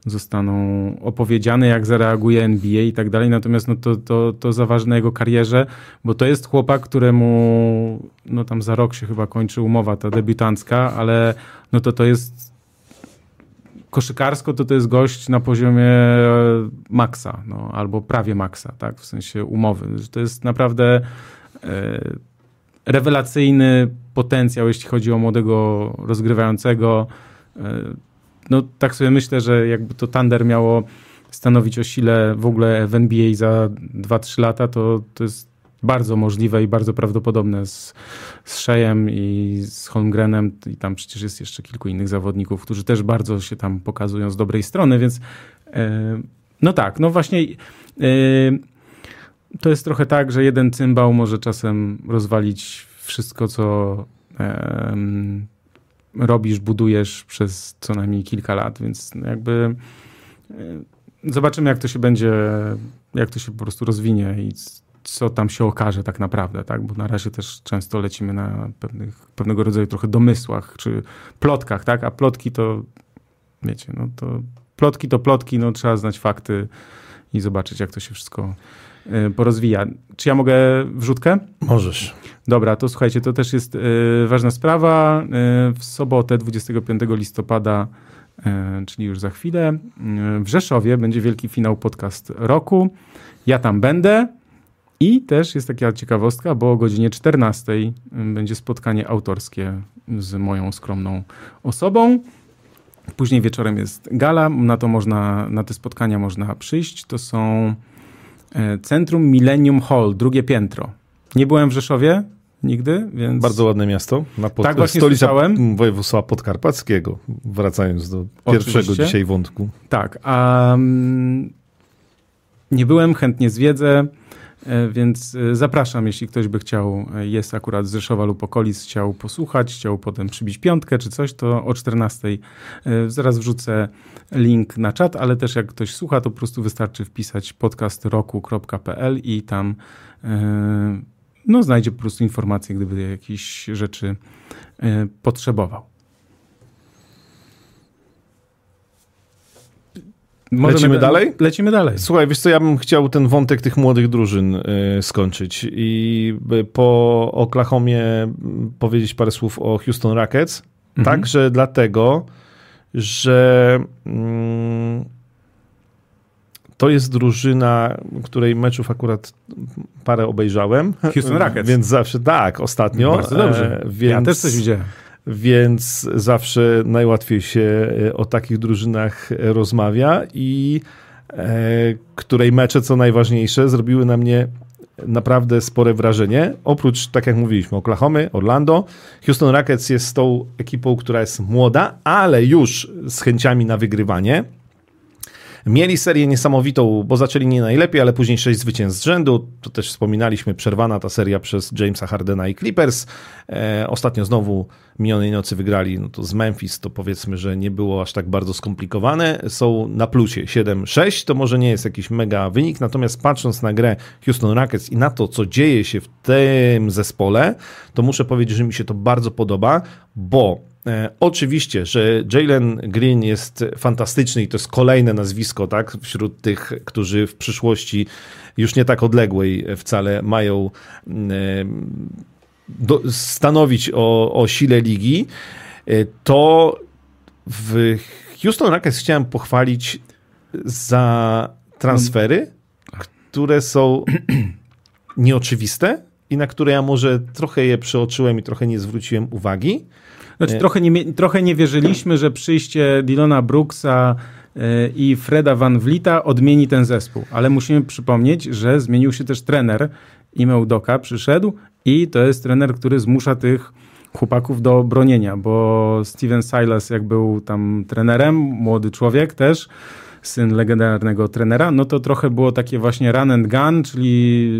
zostaną opowiedziane, jak zareaguje NBA i tak dalej. Natomiast no to, to, to zaważy na jego karierze, bo to jest chłopak, któremu no tam za rok się chyba kończy umowa ta debiutancka, ale no to to jest koszykarsko to to jest gość na poziomie maksa, no, albo prawie maksa, tak, w sensie umowy. To jest naprawdę e, rewelacyjny potencjał, jeśli chodzi o młodego rozgrywającego. E, no tak sobie myślę, że jakby to Thunder miało stanowić o sile w ogóle w NBA za 2-3 lata, to, to jest bardzo możliwe i bardzo prawdopodobne z, z Shejem i z Holmgrenem. I tam przecież jest jeszcze kilku innych zawodników, którzy też bardzo się tam pokazują z dobrej strony, więc e, no tak, no właśnie e, to jest trochę tak, że jeden cymbał może czasem rozwalić wszystko, co e, robisz, budujesz przez co najmniej kilka lat, więc jakby zobaczymy, jak to się będzie, jak to się po prostu rozwinie i co tam się okaże tak naprawdę, tak? Bo na razie też często lecimy na pewnych, pewnego rodzaju trochę domysłach czy plotkach, tak? A plotki to, wiecie, no to plotki to plotki, no trzeba znać fakty i zobaczyć, jak to się wszystko y, porozwija. Czy ja mogę wrzutkę? Możesz. Dobra, to słuchajcie, to też jest y, ważna sprawa. Y, w sobotę 25 listopada czyli już za chwilę. W Rzeszowie będzie wielki finał podcast roku. Ja tam będę. I też jest taka ciekawostka, bo o godzinie 14 będzie spotkanie autorskie z moją skromną osobą. Później wieczorem jest gala, na to można, na te spotkania można przyjść. To są e, Centrum Millennium Hall, drugie piętro. Nie byłem w Rzeszowie nigdy, więc... Bardzo ładne miasto. Na pod... Tak właśnie Stolica słyszałem. województwa podkarpackiego, wracając do pierwszego Oczywiście. dzisiaj wątku. Tak, a um, nie byłem, chętnie zwiedzę. E, więc e, zapraszam, jeśli ktoś by chciał, e, jest akurat z Rzeszowa lub okolic, chciał posłuchać, chciał potem przybić piątkę czy coś, to o 14 zaraz wrzucę link na czat, ale też jak ktoś słucha, to po prostu wystarczy wpisać podcastroku.pl i tam no, znajdzie po prostu informacje, gdyby jakieś rzeczy potrzebował. Możemy, lecimy dalej? Lecimy dalej. Słuchaj, wiesz co, ja bym chciał ten wątek tych młodych drużyn y, skończyć i po Oklahomie powiedzieć parę słów o Houston Rockets. Mhm. Także dlatego, że mm, to jest drużyna, której meczów akurat parę obejrzałem. Houston Rockets. Więc zawsze tak, ostatnio. Bardzo dobrze. E, więc, ja też coś widziałem więc zawsze najłatwiej się e, o takich drużynach rozmawia i e, której mecze, co najważniejsze, zrobiły na mnie naprawdę spore wrażenie. Oprócz, tak jak mówiliśmy, Oklahomy, Orlando, Houston Rockets jest tą ekipą, która jest młoda, ale już z chęciami na wygrywanie. Mieli serię niesamowitą, bo zaczęli nie najlepiej, ale później sześć zwycięstw z rzędu. To też wspominaliśmy, przerwana ta seria przez Jamesa Hardena i Clippers. E, ostatnio znowu minionej nocy wygrali no to z Memphis, to powiedzmy, że nie było aż tak bardzo skomplikowane. Są na plusie 7-6, to może nie jest jakiś mega wynik, natomiast patrząc na grę Houston Rockets i na to, co dzieje się w tym zespole, to muszę powiedzieć, że mi się to bardzo podoba, bo oczywiście, że Jalen Green jest fantastyczny i to jest kolejne nazwisko, tak, wśród tych, którzy w przyszłości już nie tak odległej wcale mają mm, e, do, stanowić o, o sile ligi, e, to w Houston Rockets chciałem pochwalić za transfery, które są *clears throat* nieoczywiste i na które ja może trochę je przeoczyłem i trochę nie zwróciłem uwagi. Znaczy, nie. Trochę, nie, trochę nie wierzyliśmy, że przyjście Dylona Brooksa e, i Freda Van Vlita odmieni ten zespół. Ale musimy przypomnieć, że zmienił się też trener. Ime Udoka przyszedł i to jest trener, który zmusza tych chłopaków do bronienia, bo Steven Silas jak był tam trenerem, młody człowiek też, syn legendarnego trenera, no to trochę było takie właśnie run and gun, czyli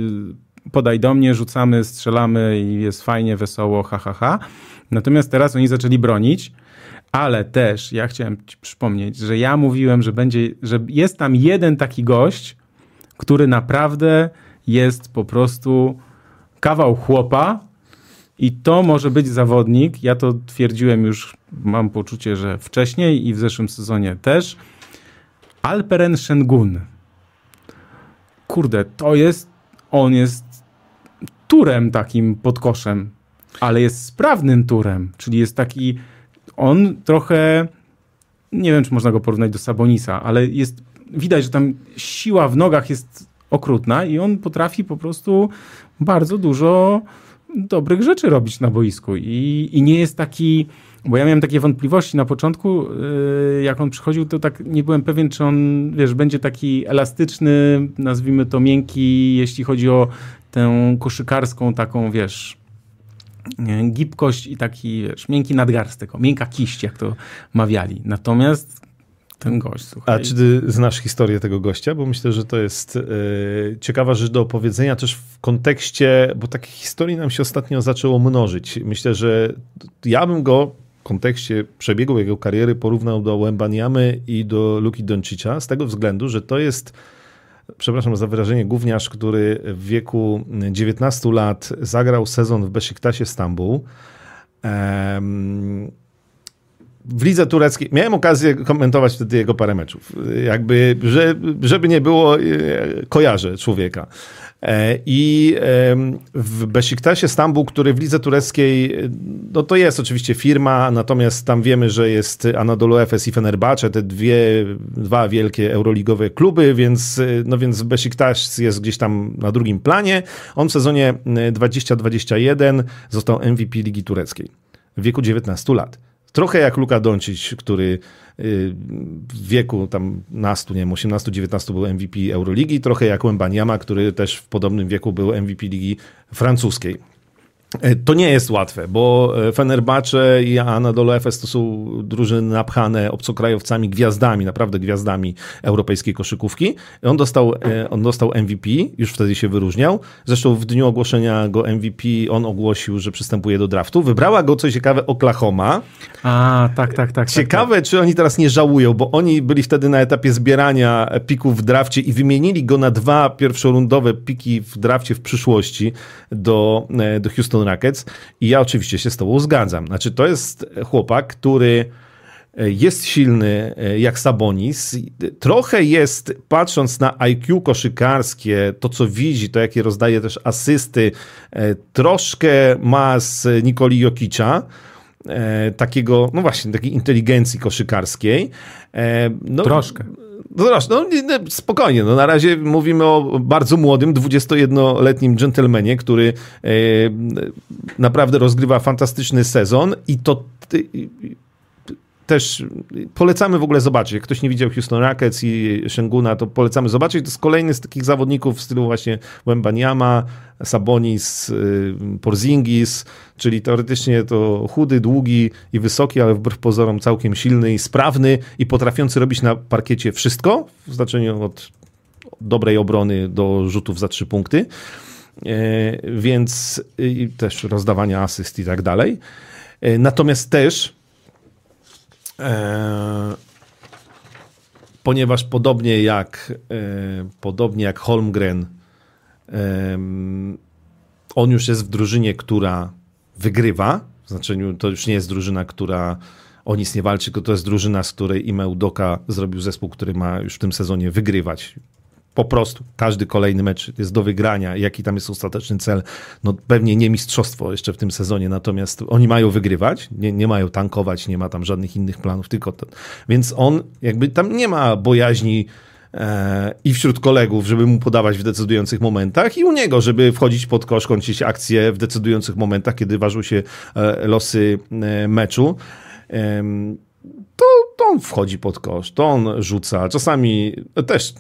podaj do mnie, rzucamy, strzelamy i jest fajnie, wesoło, ha, ha, ha. Natomiast teraz oni zaczęli bronić, ale też ja chciałem ci przypomnieć, że ja mówiłem, że będzie, że jest tam jeden taki gość, który naprawdę jest po prostu kawał chłopa i to może być zawodnik. Ja to twierdziłem już, mam poczucie, że wcześniej i w zeszłym sezonie też. Alperen Shengun. Kurde, to jest, on jest turem takim podkoszem ale jest sprawnym turem, czyli jest taki, on trochę nie wiem, czy można go porównać do Sabonisa, ale jest, widać, że tam siła w nogach jest okrutna i on potrafi po prostu bardzo dużo dobrych rzeczy robić na boisku. I, i nie jest taki, bo ja miałem takie wątpliwości na początku, yy, jak on przychodził, to tak nie byłem pewien, czy on, wiesz, będzie taki elastyczny, nazwijmy to miękki, jeśli chodzi o tę koszykarską taką, wiesz, gibkość i taki, wiesz, miękki nadgarstek, miękka kiść, jak to mawiali. Natomiast ten gość, słuchaj. A czy ty znasz historię tego gościa? Bo myślę, że to jest e, ciekawa rzecz do opowiedzenia też w kontekście, bo takich historii nam się ostatnio zaczęło mnożyć. Myślę, że ja bym go w kontekście przebiegu jego kariery porównał do Wembaniamy i do Luki Doncicza z tego względu, że to jest przepraszam za wyrażenie, gówniarz, który w wieku 19 lat zagrał sezon w Besiktasie Stambuł. Um, w lidze tureckiej miałem okazję komentować wtedy jego parę meczów. Jakby, że, żeby nie było, e, kojarzę człowieka. E, I w Besiktasie Stambuł, który w lidze tureckiej, no to jest oczywiście firma, natomiast tam wiemy, że jest Anadolu Efes i Fenerbahce, te dwie, dwa wielkie euroligowe kluby, więc, no więc Besiktas jest gdzieś tam na drugim planie. On w sezonie 2021 został MVP Ligi Tureckiej w wieku 19 lat. Trochę jak Luka Doncic, który y, w wieku tam nastu, nie wiem, 18-19 był MVP Euroligi, trochę jak Wembaniama, który też w podobnym wieku był MVP Ligi Francuskiej. E, to nie jest łatwe, bo e, Fenerbahce i Anadolu Efes to są drużyny napchane obcokrajowcami, gwiazdami, naprawdę gwiazdami europejskiej koszykówki. On dostał, e, on dostał MVP, już wtedy się wyróżniał. Zresztą w dniu ogłoszenia go MVP on ogłosił, że przystępuje do draftu. Wybrała go, co ciekawe, Oklahoma. A, tak, tak, tak. Ciekawe, tak, tak. czy oni teraz nie żałują, bo oni byli wtedy na etapie zbierania pików w drafcie i wymienili go na dwa pierwszorundowe piki w drafcie w przyszłości do, do Houston Houston Rockets i ja oczywiście się z tobą zgadzam. Znaczy to jest chłopak, który e, jest silny e, jak Sabonis. Trochę jest, patrząc na IQ koszykarskie, to co widzi, to jakie rozdaje też asysty, e, troszkę ma z Nikoli Jokicza takiego, no właśnie, takiej inteligencji koszykarskiej. No, Troszkę. No zobacz, no, spokojnie, no na razie mówimy o bardzo młodym, 21-letnim dżentelmenie, który e, naprawdę rozgrywa fantastyczny sezon i to też polecamy w ogóle zobaczyć. Jak ktoś nie widział Houston Rockets i Shenguna, to polecamy zobaczyć. To jest kolejny z takich zawodników w stylu właśnie Wembaniama, Sabonis, y, Porzingis, czyli teoretycznie to chudy, długi i wysoki, ale wbrew pozorom całkiem silny i sprawny i potrafiący robić na parkiecie wszystko, w znaczeniu od dobrej obrony do rzutów za trzy punkty, e, więc też rozdawania asyst i tak dalej. E, natomiast też ponieważ podobnie jak, e, podobnie jak Holmgren, e, on już jest w drużynie, która wygrywa. W znaczeniu to już nie jest drużyna, która o nic nie walczy, tylko to jest drużyna, z której Ime Udoka zrobił zespół, który ma już w tym sezonie wygrywać po prostu każdy kolejny mecz jest do wygrania. Jaki tam jest ostateczny cel? No pewnie nie mistrzostwo jeszcze w tym sezonie, natomiast oni mają wygrywać, nie, nie mają tankować, nie ma tam żadnych innych planów, tylko to. Więc on jakby tam nie ma bojaźni e, i wśród kolegów, żeby mu podawać w decydujących momentach i u niego, żeby wchodzić pod kosz, kończyć akcje w decydujących momentach, kiedy ważą się e, losy e, meczu to, to on wchodzi pod kosz, to on rzuca. Czasami też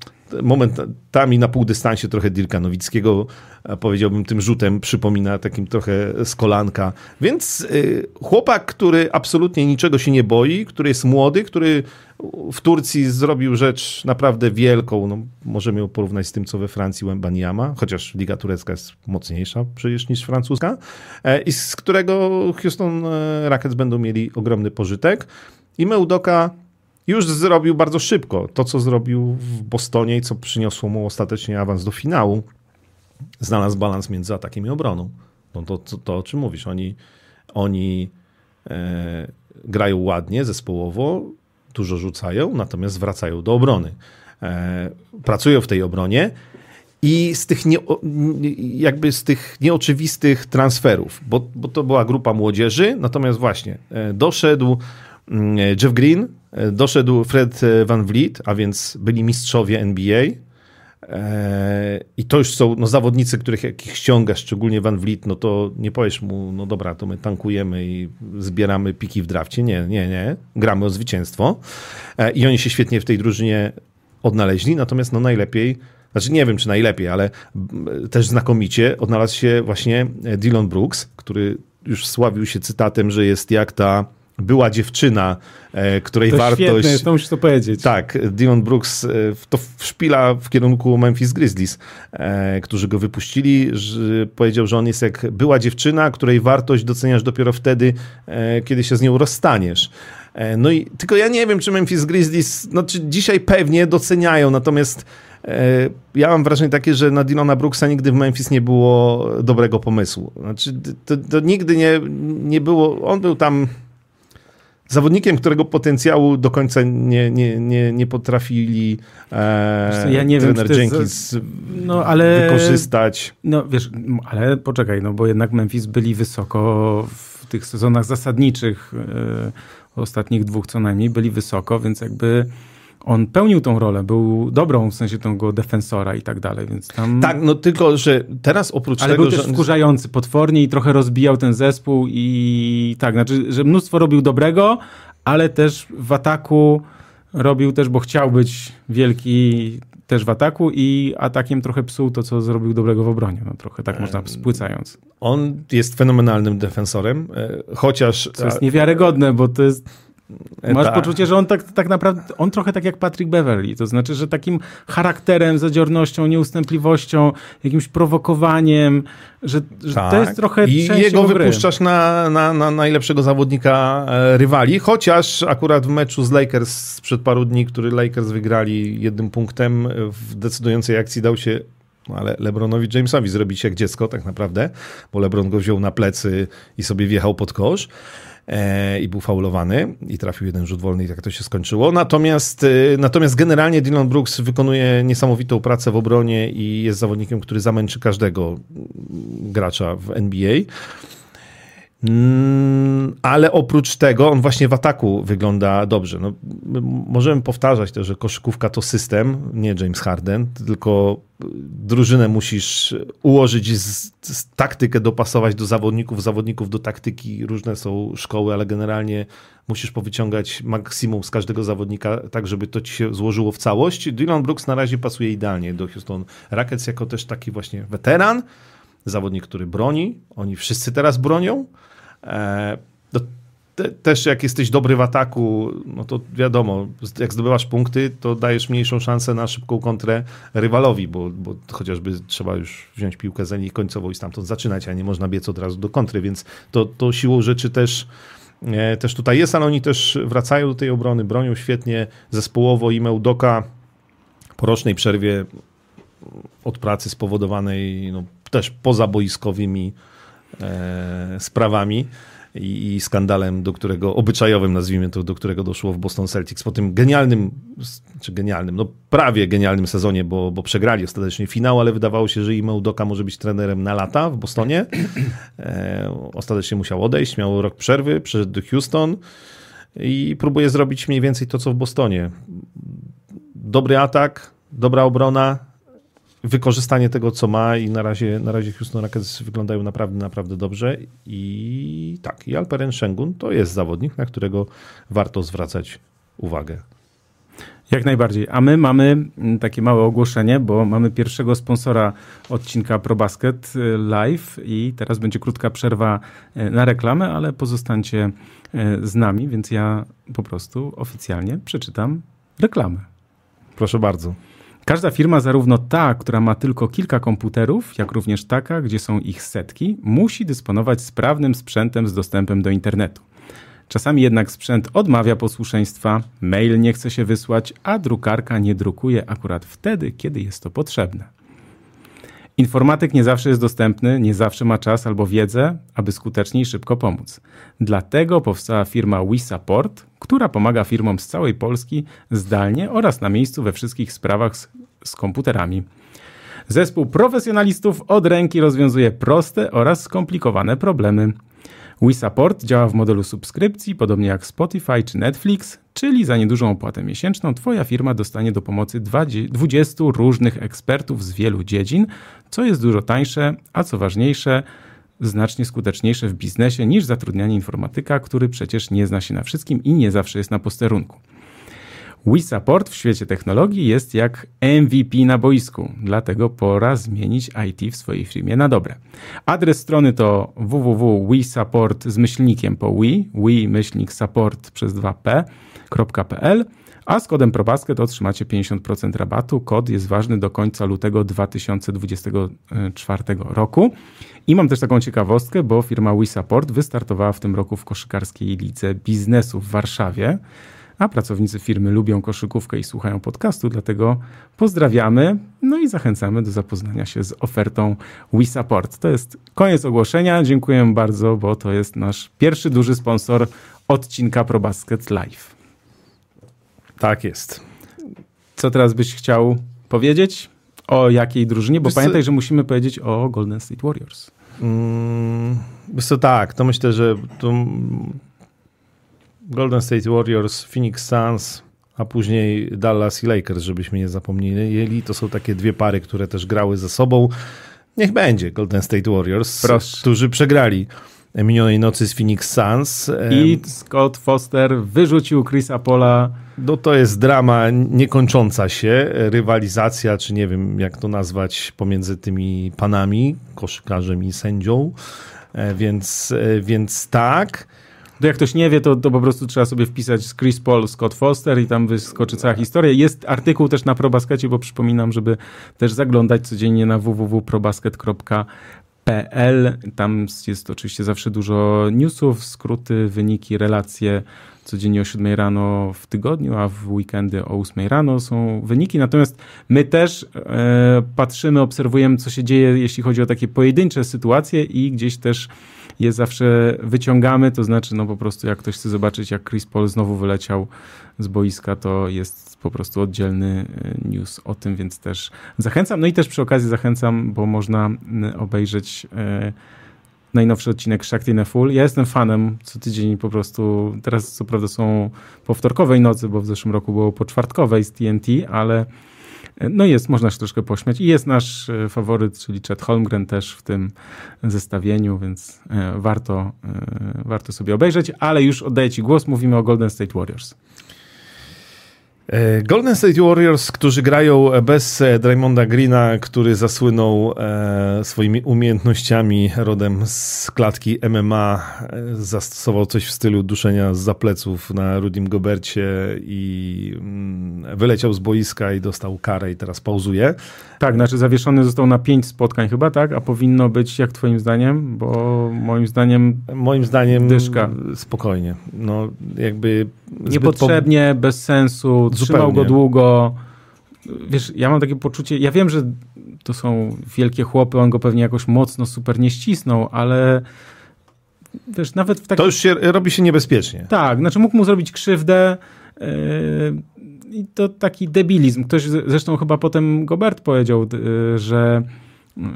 momentami na półdystansie trochę Dirka Nowickiego, powiedziałbym tym rzutem, przypomina takim trochę z kolanka. Więc y, chłopak, który absolutnie niczego się nie boi, który jest młody, który w Turcji zrobił rzecz naprawdę wielką, no, możemy ją porównać z tym, co we Francji Wembaniama, chociaż Liga Turecka jest mocniejsza przecież niż francuska, e, i z którego Houston e, Rockets będą mieli ogromny pożytek. I Meudoka już zrobił bardzo szybko to, co zrobił w Bostonie i co przyniosło mu ostatecznie awans do finału. Znalazł balans między atakiem i obroną. No to, to, to o czym mówisz. Oni, oni e, grają ładnie, zespołowo, dużo rzucają, natomiast wracają do obrony. E, pracują w tej obronie i z tych, nie, jakby z tych nieoczywistych transferów, bo, bo to była grupa młodzieży, natomiast właśnie e, doszedł mm, Jeff Green, doszedł Fred Van Vliet, a więc byli mistrzowie NBA, i to już są no, zawodnicy, których jak ich ściągasz, szczególnie Van Vliet, no to nie powiesz mu, no dobra, to my tankujemy i zbieramy piki w drafcie. Nie, nie, nie. Gramy o zwycięstwo. I oni się świetnie w tej drużynie odnaleźli, natomiast no najlepiej znaczy nie wiem, czy najlepiej, ale też znakomicie odnalazł się właśnie Dylan Brooks, który już sławił się cytatem, że jest jak ta była dziewczyna, e, której to wartość... Świetne, to musisz to powiedzieć. Tak, Dion Brooks e, to szpila w kierunku Memphis Grizzlies, e, którzy go wypuścili. Powiedział, że on jest jak była dziewczyna, której wartość doceniasz dopiero wtedy, kiedy się z nią rozstaniesz. No i tylko ja nie wiem, czy Memphis Grizzlies, no czy dzisiaj pewnie doceniają, natomiast ja mam wrażenie takie, że na Dylana Brooksa nigdy w Memphis nie było dobrego pomysłu. Znaczy, to, to nigdy nie, nie było, on był tam zawodnikiem, którego potencjału do końca nie, nie, nie, nie potrafili e, ja nie trener wiem, Jenkins za... no, ale... wykorzystać. No wiesz, ale poczekaj, no bo jednak Memphis byli wysoko w tych sezonach zasadniczych e, ostatnich dwóch co najmniej, byli wysoko, więc jakby on pełnił tą rolę, był dobrą w sensie tego defensora i tak dalej, więc tam... Tak, no tylko, że teraz oprócz Ale tego, był też że... wkurzający potwornie i trochę rozbijał ten zespół i tak, znaczy, że mnóstwo robił dobrego, ale też w ataku robił też, bo chciał być wielki też w ataku i atakiem trochę psuł to, co zrobił dobrego w obronie. No, trochę tak można spłycając. On jest fenomenalnym defensorem, e, chociaż... To jest niewiarygodne, bo to jest Masz tak. poczucie, że on tak, tak naprawdę, on trochę tak jak Patrick Beverly, to znaczy, że takim charakterem, zadziornością, nieustępliwością, jakimś prowokowaniem, że, że tak. to jest trochę I jego wypuszczasz na, na, na najlepszego zawodnika e, rywali, chociaż akurat w meczu z Lakers sprzed paru dni, który Lakers wygrali jednym punktem, w decydującej akcji dał się no ale LeBronowi Jamesowi zrobić jak dziecko tak naprawdę, bo LeBron go wziął na plecy i sobie wjechał pod kosz. E, i był faulowany i trafił jeden rzut wolny i tak to się skończyło. Natomiast, e, natomiast generalnie Dylan Brooks wykonuje niesamowitą pracę w obronie i jest zawodnikiem, który zamęczy każdego gracza w NBA. Mm, ale oprócz tego on właśnie w ataku wygląda dobrze. No, możemy powtarzać też, że koszykówka to system, nie James Harden, tylko drużynę musisz ułożyć, z, z taktykę dopasować do zawodników, zawodników do taktyki. Różne są szkoły, ale generalnie musisz powyciągać maksimum z każdego zawodnika, tak żeby to ci się złożyło w całość. Dylan Brooks na razie pasuje idealnie do Houston Rockets jako też taki właśnie weteran, zawodnik, który broni. Oni wszyscy teraz bronią. E, no, te, też jak jesteś dobry w ataku, no to wiadomo, jak zdobywasz punkty, to dajesz mniejszą szansę na szybką kontrę rywalowi, bo, bo chociażby trzeba już wziąć piłkę za linii końcową i stamtąd zaczynać, a nie można biec od razu do kontry, więc to, to siłą rzeczy też e, też tutaj jest, ale oni też wracają do tej obrony, bronią świetnie zespołowo i Meudoka po rocznej przerwie od pracy spowodowanej no, też pozaboiskowymi e, sprawami i, i, skandalem, do którego, obyczajowym nazwijmy to, do którego doszło w Boston Celtics po tym genialnym, czy genialnym, no prawie genialnym sezonie, bo, bo przegrali ostatecznie finał, ale wydawało się, że i Udoka może być trenerem na lata w Bostonie. E, ostatecznie musiał odejść, miał rok przerwy, przyszedł do Houston i próbuje zrobić mniej więcej to, co w Bostonie. Dobry atak, dobra obrona, wykorzystanie tego, co ma i na razie, na razie Houston Rockets wyglądają naprawdę, naprawdę dobrze i tak, i Alperen Shengun to jest zawodnik, na którego warto zwracać uwagę. Jak najbardziej. A my mamy mm, takie małe ogłoszenie, bo mamy pierwszego sponsora odcinka ProBasket y, Live i teraz będzie krótka przerwa y, na reklamę, ale pozostańcie y, z nami, więc ja po prostu oficjalnie przeczytam reklamę. Proszę bardzo. Każda firma, zarówno ta, która ma tylko kilka komputerów, jak również taka, gdzie są ich setki, musi dysponować sprawnym sprzętem z dostępem do internetu. Czasami jednak sprzęt odmawia posłuszeństwa, mail nie chce się wysłać, a drukarka nie drukuje akurat wtedy, kiedy jest to potrzebne. Informatyk nie zawsze jest dostępny, nie zawsze ma czas albo wiedzę, aby skutecznie i szybko pomóc. Dlatego powstała firma WeSupport, która pomaga firmom z całej Polski zdalnie oraz na miejscu we wszystkich sprawach z, z komputerami. Zespół profesjonalistów od ręki rozwiązuje proste oraz skomplikowane problemy. WeSupport działa w modelu subskrypcji, podobnie jak Spotify czy Netflix, czyli za niedużą opłatę miesięczną Twoja firma dostanie do pomocy 20 różnych ekspertów z wielu dziedzin, co jest dużo tańsze, a co ważniejsze, znacznie skuteczniejsze w biznesie niż zatrudnianie informatyka, który przecież nie zna się na wszystkim i nie zawsze jest na posterunku. WeSupport w świecie technologii jest jak MVP na boisku, dlatego pora zmienić IT w swojej firmie na dobre. Adres strony to www.wesupport z myślnikiem po we, we myślnik support przez 2p.pl, a z kodem ProBasket otrzymacie 50% rabatu. Kod jest ważny do końca lutego 2024 roku. I mam też taką ciekawostkę, bo firma WeSupport wystartowała w tym roku w koszykarskiej lidze biznesu w Warszawie a pracownicy firmy lubią koszykówkę i słuchają podcastu, dlatego pozdrawiamy, no i zachęcamy do zapoznania się z ofertą WeSupport. To jest koniec ogłoszenia. Dziękuję bardzo, bo to jest nasz pierwszy duży sponsor odcinka ProBasket Live. Tak jest. Co teraz byś chciał powiedzieć? O jakiej drużynie? Bo Wiesz pamiętaj, co? że musimy powiedzieć o Golden State Warriors. Mm, wiesz co, tak, to myślę, że to Golden State Warriors, Phoenix Suns, a później Dallas i Lakers, żebyśmy nie zapomnieli. To są takie dwie pary, które też grały ze sobą. Niech będzie Golden State Warriors, Proszę. którzy przegrali minionej nocy z Phoenix Suns. I Scott Foster wyrzucił Chrisa Pola. No to jest drama niekończąca się, rywalizacja, czy nie wiem jak to nazwać, pomiędzy tymi panami, koszykarzem i sędzią. E, więc, e, więc tak. To jak ktoś nie wie, to, to po prostu trzeba sobie wpisać Chris Paul, Scott Foster i tam wyskoczy cała historia. Jest artykuł też na ProBaskecie, bo przypominam, żeby też zaglądać codziennie na www.probasket.pl. Tam jest oczywiście zawsze dużo newsów, skróty, wyniki, relacje codziennie o 7 rano w tygodniu, a w weekendy o 8 rano są wyniki. Natomiast my też e, patrzymy, obserwujemy, co się dzieje, jeśli chodzi o takie pojedyncze sytuacje i gdzieś też je zawsze wyciągamy, to znaczy no po prostu jak ktoś chce zobaczyć, jak Chris Paul znowu wyleciał z boiska, to jest po prostu oddzielny e, news o tym, więc też zachęcam. No i też przy okazji zachęcam, bo można obejrzeć e, najnowszy odcinek Shakti na Full. Ja jestem fanem co tydzień po prostu, teraz co prawda są po wtorkowej nocy, bo w zeszłym roku było po czwartkowej z TNT, ale no jest, można się troszkę pośmiać. I jest nasz e, faworyt, czyli Chet Holmgren też w tym zestawieniu, więc e, warto, e, warto sobie obejrzeć. Ale już oddaję Ci głos, mówimy o Golden State Warriors. E, Golden State Warriors, którzy grają bez e, Draymonda Greena, który zasłynął e, swoimi umiejętnościami rodem z klatki MMA, zastosował coś w stylu duszenia z zapleców na Rudim Gobercie i mm, wyleciał z boiska i dostał karę i teraz pauzuje. Tak, znaczy zawieszony został na pięć spotkań chyba, tak? A powinno być jak twoim zdaniem? Bo moim zdaniem Moim zdaniem dyszka. spokojnie. No jakby Niepotrzebnie, po... bez sensu, Zupełnie. trzymał go długo. Wiesz, ja mam takie poczucie, ja wiem, że to są wielkie chłopy, on go pewnie jakoś mocno super nie ścisnął, ale wiesz, nawet w takim... To już się, robi się niebezpiecznie. Tak, znaczy mógł mu zrobić krzywdę yy, i to taki debilizm. Ktoś zresztą chyba potem Gobert powiedział, yy, że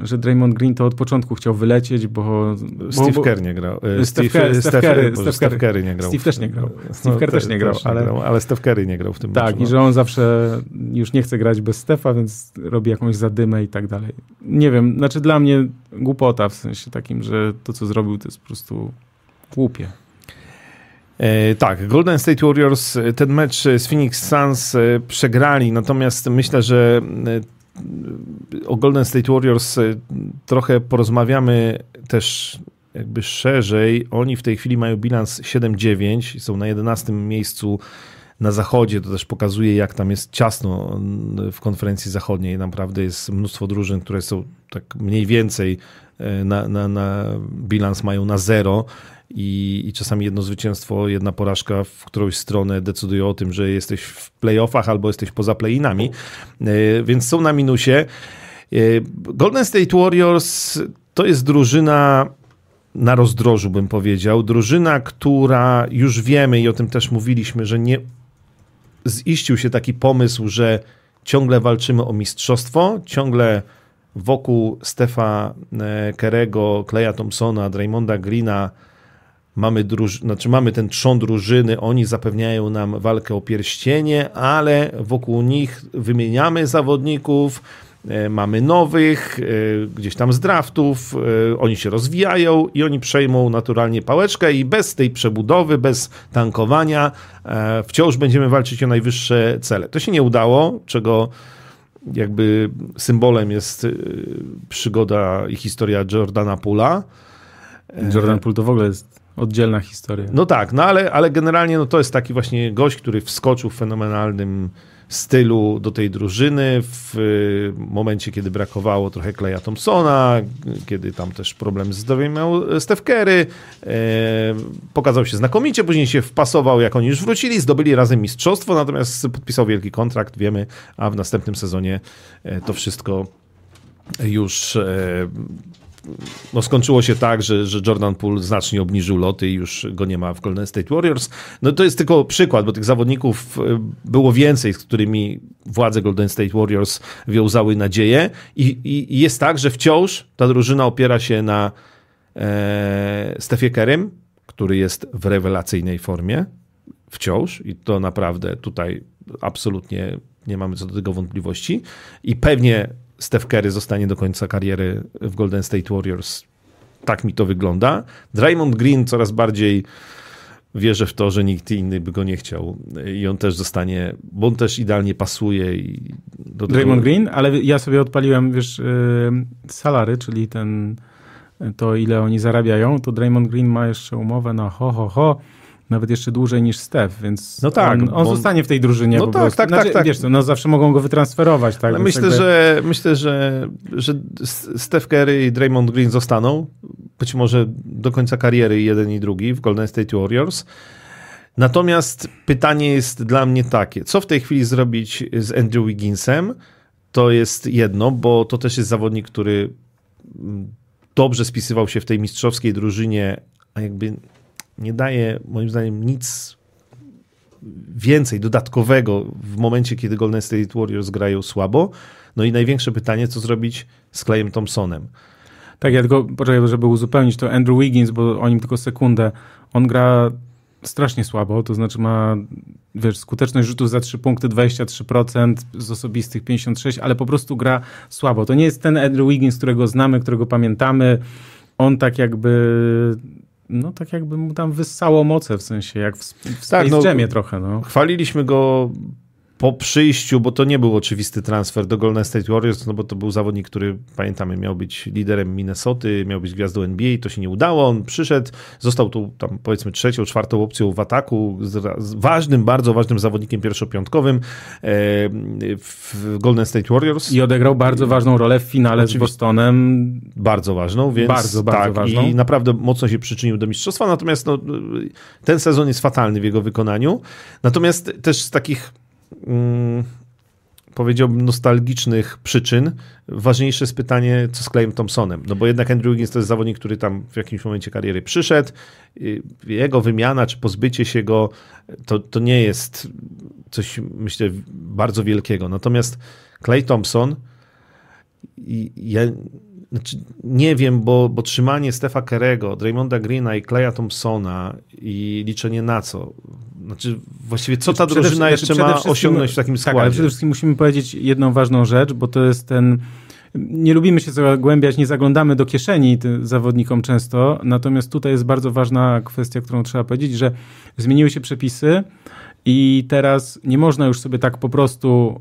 że Draymond Green to od początku chciał wylecieć, bo... Steve bo, Kerr nie grał. E, Steve, Steve, Kerry, Steve, Steve Kerry nie grał. Steve też nie grał. Steve no, Kerr też nie grał, też ale... grał, ale Steve Kerry nie grał w tym Tak, meczu, i no. że on zawsze już nie chce grać bez Stefa, więc robi jakąś zadymę i tak dalej. Nie wiem, znaczy dla mnie głupota w sensie takim, że to, co zrobił, to jest po prostu głupie. E, tak, Golden State Warriors e, ten mecz z Phoenix Suns e, przegrali, natomiast myślę, że o Golden State Warriors y, trochę porozmawiamy też jakby szerzej. Oni w tej chwili mają bilans 7-9, są na 11 miejscu na zachodzie. To też pokazuje, jak tam jest ciasno w konferencji zachodniej. Naprawdę jest mnóstwo drużyn, które są tak mniej więcej y, na, na, na bilans mają na zero i, i czasami jedno zwycięstwo, jedna porażka w którąś stronę decyduje o tym, że jesteś w playoffach albo jesteś poza playinami, e, więc są na minusie. E, Golden State Warriors to jest drużyna na rozdrożu, bym powiedział. Drużyna, która już wiemy i o tym też mówiliśmy, że nie ziścił się taki pomysł, że ciągle walczymy o mistrzostwo, ciągle wokół Stefa e, Kerego, Kleja Thompsona, Draymonda Greena mamy, druż- znaczy mamy ten trzon drużyny, oni zapewniają nam walkę o pierścienie, ale wokół nich wymieniamy zawodników, e, mamy nowych, e, gdzieś tam z draftów, e, oni się rozwijają i oni przejmą naturalnie pałeczkę i bez tej przebudowy, bez tankowania wciąż będziemy walczyć o najwyższe cele. To się nie udało, czego jakby symbolem jest przygoda i historia Jordana Pula. Jordan Poole to w ogóle jest oddzielna historia. No tak, no ale, ale generalnie no to jest taki właśnie gość, który wskoczył w fenomenalnym stylu do tej drużyny w momencie, kiedy brakowało trochę Kleja Thompsona, kiedy tam też problem z zdrowiem miał Steph Curry. E, pokazał się znakomicie, później się wpasował, jak oni już wrócili, zdobyli razem mistrzostwo, natomiast podpisał wielki kontrakt, wiemy, a w następnym sezonie to wszystko już no skończyło się tak, że, że Jordan Poole znacznie obniżył loty i już go nie ma w Golden State Warriors. No to jest tylko przykład, bo tych zawodników e, było więcej, z którymi władze Golden State Warriors wiązały nadzieję. I, i, jest tak, że wciąż ta drużyna opiera się na e, Stefie Kerem, który jest w rewelacyjnej formie. Wciąż i to naprawdę tutaj absolutnie nie mamy co do tego wątpliwości. I pewnie Steph Curry zostanie do końca kariery w Golden State Warriors. Tak mi to wygląda. Draymond Green coraz bardziej wierzę w to, że nikt inny by go nie chciał i on też zostanie, bo on też idealnie pasuje. I do tego... Draymond Green, ale ja sobie odpaliłem, wiesz, yy, salary, czyli ten, to ile oni zarabiają, to Draymond Green ma jeszcze umowę na ho, ho, ho, nawet jeszcze dłużej niż Steph, więc no tak, on, on zostanie w tej drużynie no tak. Tak, znaczy, tak, tak. Wiesz, no zawsze mogą go wytransferować. Tak? myślę, jakby... że, myślę że, że Steph Curry i Draymond Green zostaną, być może do końca kariery jeden i drugi w Golden State Warriors. Natomiast pytanie jest dla mnie takie, co w tej chwili zrobić z Andrew Wigginsem? To jest jedno, bo to też jest zawodnik, który dobrze spisywał się w tej mistrzowskiej drużynie, a jakby nie daje moim zdaniem nic więcej dodatkowego w momencie, kiedy Golden State Warriors grają słabo. No i największe pytanie, co zrobić z Clayem Thompsonem. Tak, ja tylko, poczekaj, żeby uzupełnić to Andrew Wiggins, bo o nim tylko sekundę. On gra strasznie słabo, to znaczy ma wiesz, skuteczność rzutów za 3 punkty 23%, z osobistych 56%, ale po prostu gra słabo. To nie jest ten Andrew Wiggins, którego znamy, którego pamiętamy. On tak jakby no tak jakby mu tam wyssało moce, w sensie jak w, w tak, Space no, trochę. No. Chwaliliśmy go po przyjściu, bo to nie był oczywisty transfer do Golden State Warriors, no bo to był zawodnik, który pamiętamy, miał być liderem Minnesoty, miał być gwiazdą NBA, to się nie udało. On przyszedł, został tu tam powiedzmy trzecią, czwartą opcją w ataku, z ważnym, bardzo ważnym zawodnikiem pierwszopiątkowym e, w Golden State Warriors. I odegrał bardzo ważną rolę w finale Oczywiście. z Bostonem. Bardzo ważną, więc bardzo, bardzo tak, ważną. i naprawdę mocno się przyczynił do mistrzostwa, natomiast no, ten sezon jest fatalny w jego wykonaniu. Natomiast też z takich mm, powiedziałbym, nostalgicznych przyczyn, ważniejsze jest pytanie, co z Clayem Thompsonem. No bo jednak Andrew Wiggins to jest zawodnik, który tam w jakimś momencie kariery przyszedł. Jego wymiana czy pozbycie się go to, to nie jest coś, myślę, bardzo wielkiego. Natomiast Clay Thompson, ja znaczy, nie wiem, bo, bo trzymanie Stefa Kerego, Draymonda Greena i Claya Thompsona i liczenie na co? Znaczy, właściwie co ta drużyna jeszcze ma osiągnąć w takim składzie? Tak, ale przede wszystkim musimy powiedzieć jedną ważną rzecz, bo to jest ten nie lubimy się zagłębiać, nie zaglądamy do kieszeni zawodnikom często, natomiast tutaj jest bardzo ważna kwestia, którą trzeba powiedzieć, że zmieniły się przepisy, i teraz nie można już sobie tak po prostu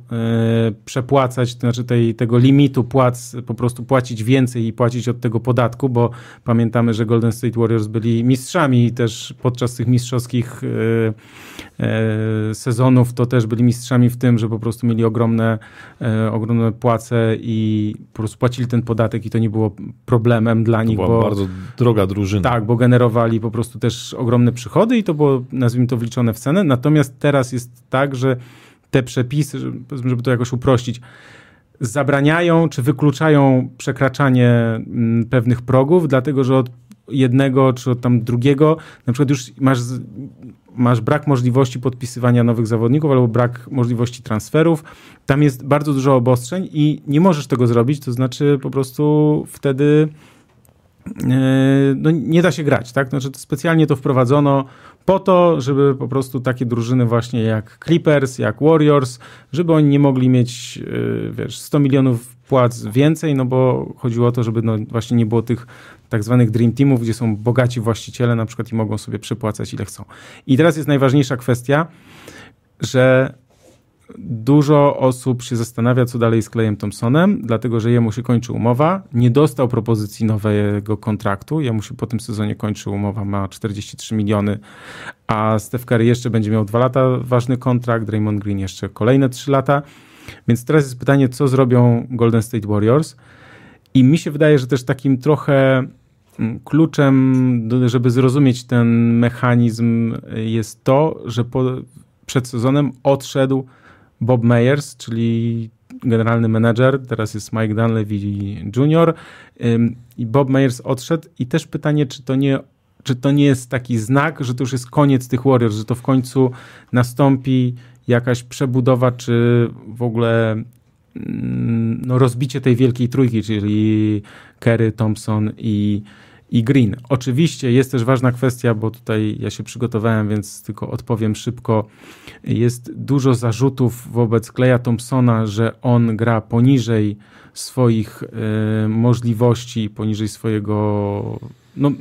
y, przepłacać, to znaczy tej, tego limitu płac, po prostu płacić więcej i płacić od tego podatku, bo pamiętamy, że Golden State Warriors byli mistrzami też podczas tych mistrzowskich y, sezonów, to też byli mistrzami w tym, że po prostu mieli ogromne, ogromne płace i po prostu płacili ten podatek i to nie było problemem dla to nich. Była bo, bardzo droga drużyna. Tak, bo generowali po prostu też ogromne przychody i to było, nazwijmy to, wliczone w cenę. Natomiast teraz jest tak, że te przepisy, żeby to jakoś uprościć, zabraniają czy wykluczają przekraczanie mm, pewnych progów, dlatego że od jednego czy od tam drugiego, na przykład już masz, masz brak możliwości podpisywania nowych zawodników albo brak możliwości transferów. Tam jest bardzo dużo obostrzeń i nie możesz tego zrobić, to znaczy po prostu wtedy no, nie da się grać, tak? Znaczy specjalnie to wprowadzono po to, żeby po prostu takie drużyny właśnie jak Clippers, jak Warriors, żeby oni nie mogli mieć, wiesz, 100 milionów płac więcej, no bo chodziło o to, żeby no właśnie nie było tych tak zwanych dream teamów, gdzie są bogaci właściciele na przykład i mogą sobie przypłacać ile chcą. I teraz jest najważniejsza kwestia, że dużo osób się zastanawia, co dalej z Klejem Thompsonem, dlatego że jemu się kończy umowa. Nie dostał propozycji nowego kontraktu. Jemu się po tym sezonie kończy umowa, ma 43 miliony, a Steph Curry jeszcze będzie miał dwa lata ważny kontrakt, Draymond Green jeszcze kolejne trzy lata. Więc teraz jest pytanie, co zrobią Golden State Warriors. I mi się wydaje, że też takim trochę mm, kluczem, żeby zrozumieć ten mechanizm, jest to, że po, przed sezonem odszedł Bob Meyers, czyli generalny menedżer, teraz jest Mike Dunleavy Jr. I Bob Meyers odszedł i też pytanie, czy to nie czy to nie jest taki znak, że to już jest koniec tych Warriors, że to w końcu nastąpi jakaś przebudowa, czy w ogóle mm, no, rozbicie tej wielkiej trójki, czyli Kerry, Thompson i, i Green. Oczywiście jest też ważna kwestia, bo tutaj ja się przygotowałem, więc tylko odpowiem szybko. Jest dużo zarzutów wobec Kleja Thompsona, że on gra poniżej swoich y, możliwości, poniżej swojego no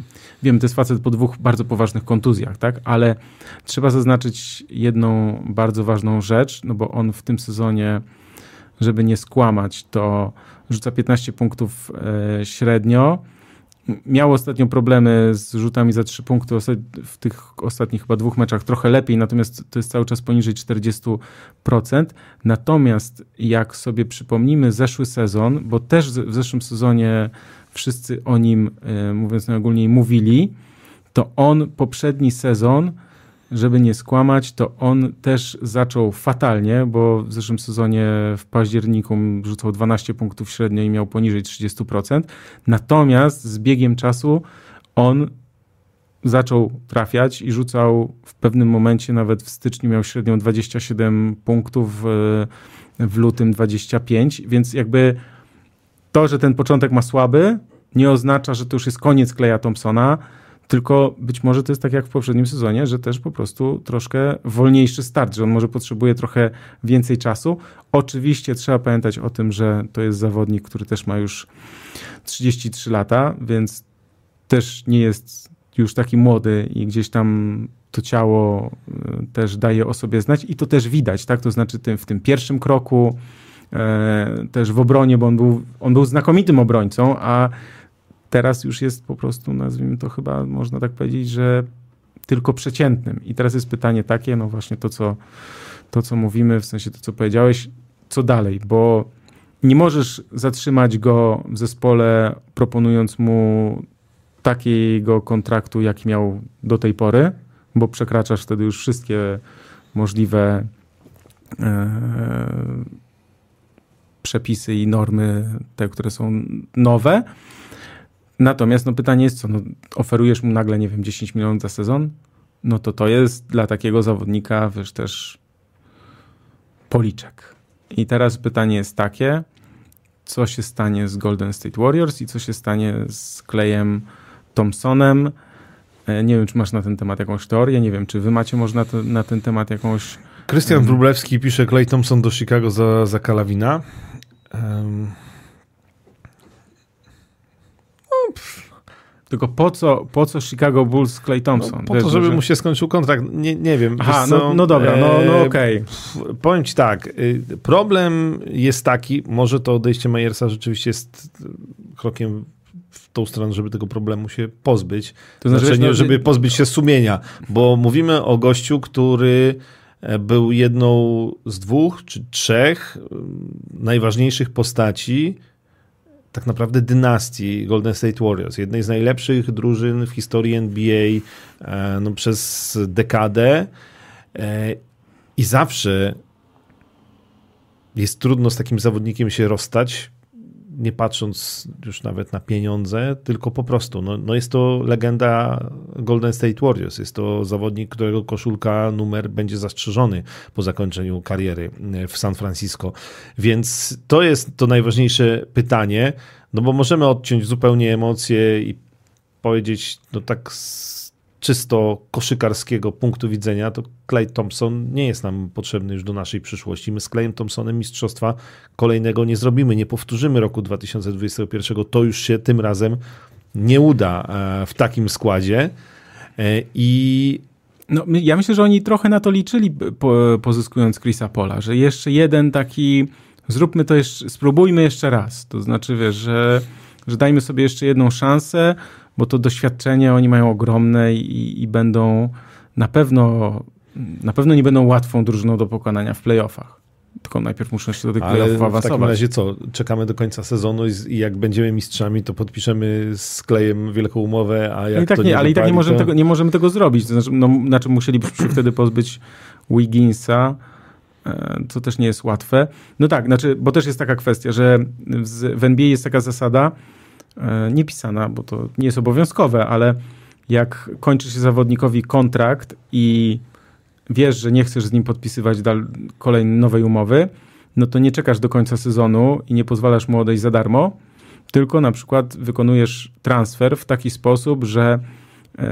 wiem, to jest facet po dwóch bardzo poważnych kontuzjach, tak, ale trzeba zaznaczyć jedną bardzo ważną rzecz, no bo on w tym sezonie, żeby nie skłamać, to rzuca 15 punktów e, średnio. Miał ostatnio problemy z rzutami za 3 punkty w tych ostatnich chyba dwóch meczach trochę lepiej, natomiast to jest cały czas poniżej 40%. Natomiast jak sobie przypomnimy zeszły sezon, bo też w zeszłym sezonie wszyscy o nim, e, mówiąc najogólniej, mówili, to on poprzedni sezon, żeby nie skłamać, to on też zaczął fatalnie, bo w zeszłym sezonie w październiku rzucał 12 punktów średnio i miał poniżej 30%. Natomiast z biegiem czasu on zaczął trafiać i rzucał w pewnym momencie, nawet w styczniu miał średnią 27 punktów, w, w lutym 25, więc jakby to, że ten początek ma słaby, nie oznacza, że to już jest koniec Kleja Thompsona, tylko być może to jest tak jak w poprzednim sezonie, że też po prostu troszkę wolniejszy start, że on może potrzebuje trochę więcej czasu. Oczywiście trzeba pamiętać o tym, że to jest zawodnik, który też ma już 33 lata, więc też nie jest już taki młody i gdzieś tam to ciało y, też daje o sobie znać i to też widać, tak? To znaczy w tym pierwszym kroku E, też w obronie, bo on był, on był znakomitym obrońcą, a teraz już jest po prostu, nazwijmy to chyba, można tak powiedzieć, że tylko przeciętnym. I teraz jest pytanie takie, no właśnie to, co, to, co mówimy, w sensie to, co powiedziałeś, co dalej, bo nie możesz zatrzymać go w zespole, proponując mu takiego kontraktu, jaki miał do tej pory, bo przekraczasz wtedy już wszystkie możliwe e, przepisy i normy, te, które są nowe. Natomiast no, pytanie jest co, no, oferujesz mu nagle, nie wiem, 10 milionów za sezon? No to to jest dla takiego zawodnika, wiesz, też policzek. I teraz pytanie jest takie, co się stanie z Golden State Warriors i co się stanie z Klejem Thompsonem. E, nie wiem, czy masz na ten temat jakąś teorię, nie wiem, czy wy macie może na, na ten temat jakąś... Krystian Wróblewski pisze Clay Thompson do Chicago za, za Kalawina. Um. Tylko po co, po co Chicago Bulls Clay Thompson? No, po Wiesz, to, żeby że... mu się skończył kontrakt. Nie, nie wiem. Aha, no, no, dobra, no, no e, okej. Okay. Powiem ci tak, y, problem jest taki, może to odejście Majersa rzeczywiście jest krokiem w tą stronę, żeby tego problemu się pozbyć. To znaczy, znaczy nie, żeby pozbyć się sumienia, bo mówimy o gościu, który E, był jedną z dwóch czy trzech najważniejszych postaci tak naprawdę dynastii Golden State Warriors, jednej z najlepszych drużyn w historii NBA e, no, przez dekadę i zawsze jest trudno z takim zawodnikiem się rozstać, nie patrząc już nawet na pieniądze, tylko po prostu. No, no jest to legenda Golden State Warriors. Jest to zawodnik, którego koszulka, numer będzie zastrzeżony po zakończeniu kariery w San Francisco. Więc to jest to najważniejsze pytanie, no bo możemy odciąć zupełnie emocje i powiedzieć, no tak czysto koszykarskiego punktu widzenia, to Clay Thompson nie jest nam potrzebny już do naszej przyszłości. My z Clayem Thompsonem mistrzostwa kolejnego nie zrobimy, nie powtórzymy roku 2021. To już się tym razem nie uda e, w takim składzie. E, I no, ja myślę, że oni trochę na to liczyli, po, pozyskując Chrisa Pola, że jeszcze jeden taki, zróbmy to jeszcze, spróbujmy jeszcze raz. To znaczy, wiesz, że, że dajmy sobie jeszcze jedną szansę, bo to doświadczenie oni mają ogromne i, i będą na pewno, na pewno nie będą łatwą drużyną do pokonania w playoffach. Tylko najpierw muszą się do tych playoffów awansować. w takim razie co? Czekamy do końca sezonu i, i jak będziemy mistrzami, to podpiszemy z klejem wielką umowę, a jak I tak to nie, nie Ale wypali, i tak nie możemy, to... tego, nie możemy tego zrobić. To znaczy, no, znaczy musielibyśmy *clears throat* wtedy pozbyć Wigginsa, e, co też nie jest łatwe. No tak, znaczy, bo też jest taka kwestia, że w NBA jest taka zasada, e, niepisana, bo to nie jest obowiązkowe, ale jak kończy się zawodnikowi kontrakt i wiesz, że nie chcesz z nim podpisywać kolejnej nowej umowy, no to nie czekasz do końca sezonu i nie pozwalasz mu odejść za darmo, tylko na przykład wykonujesz transfer w taki sposób, że e,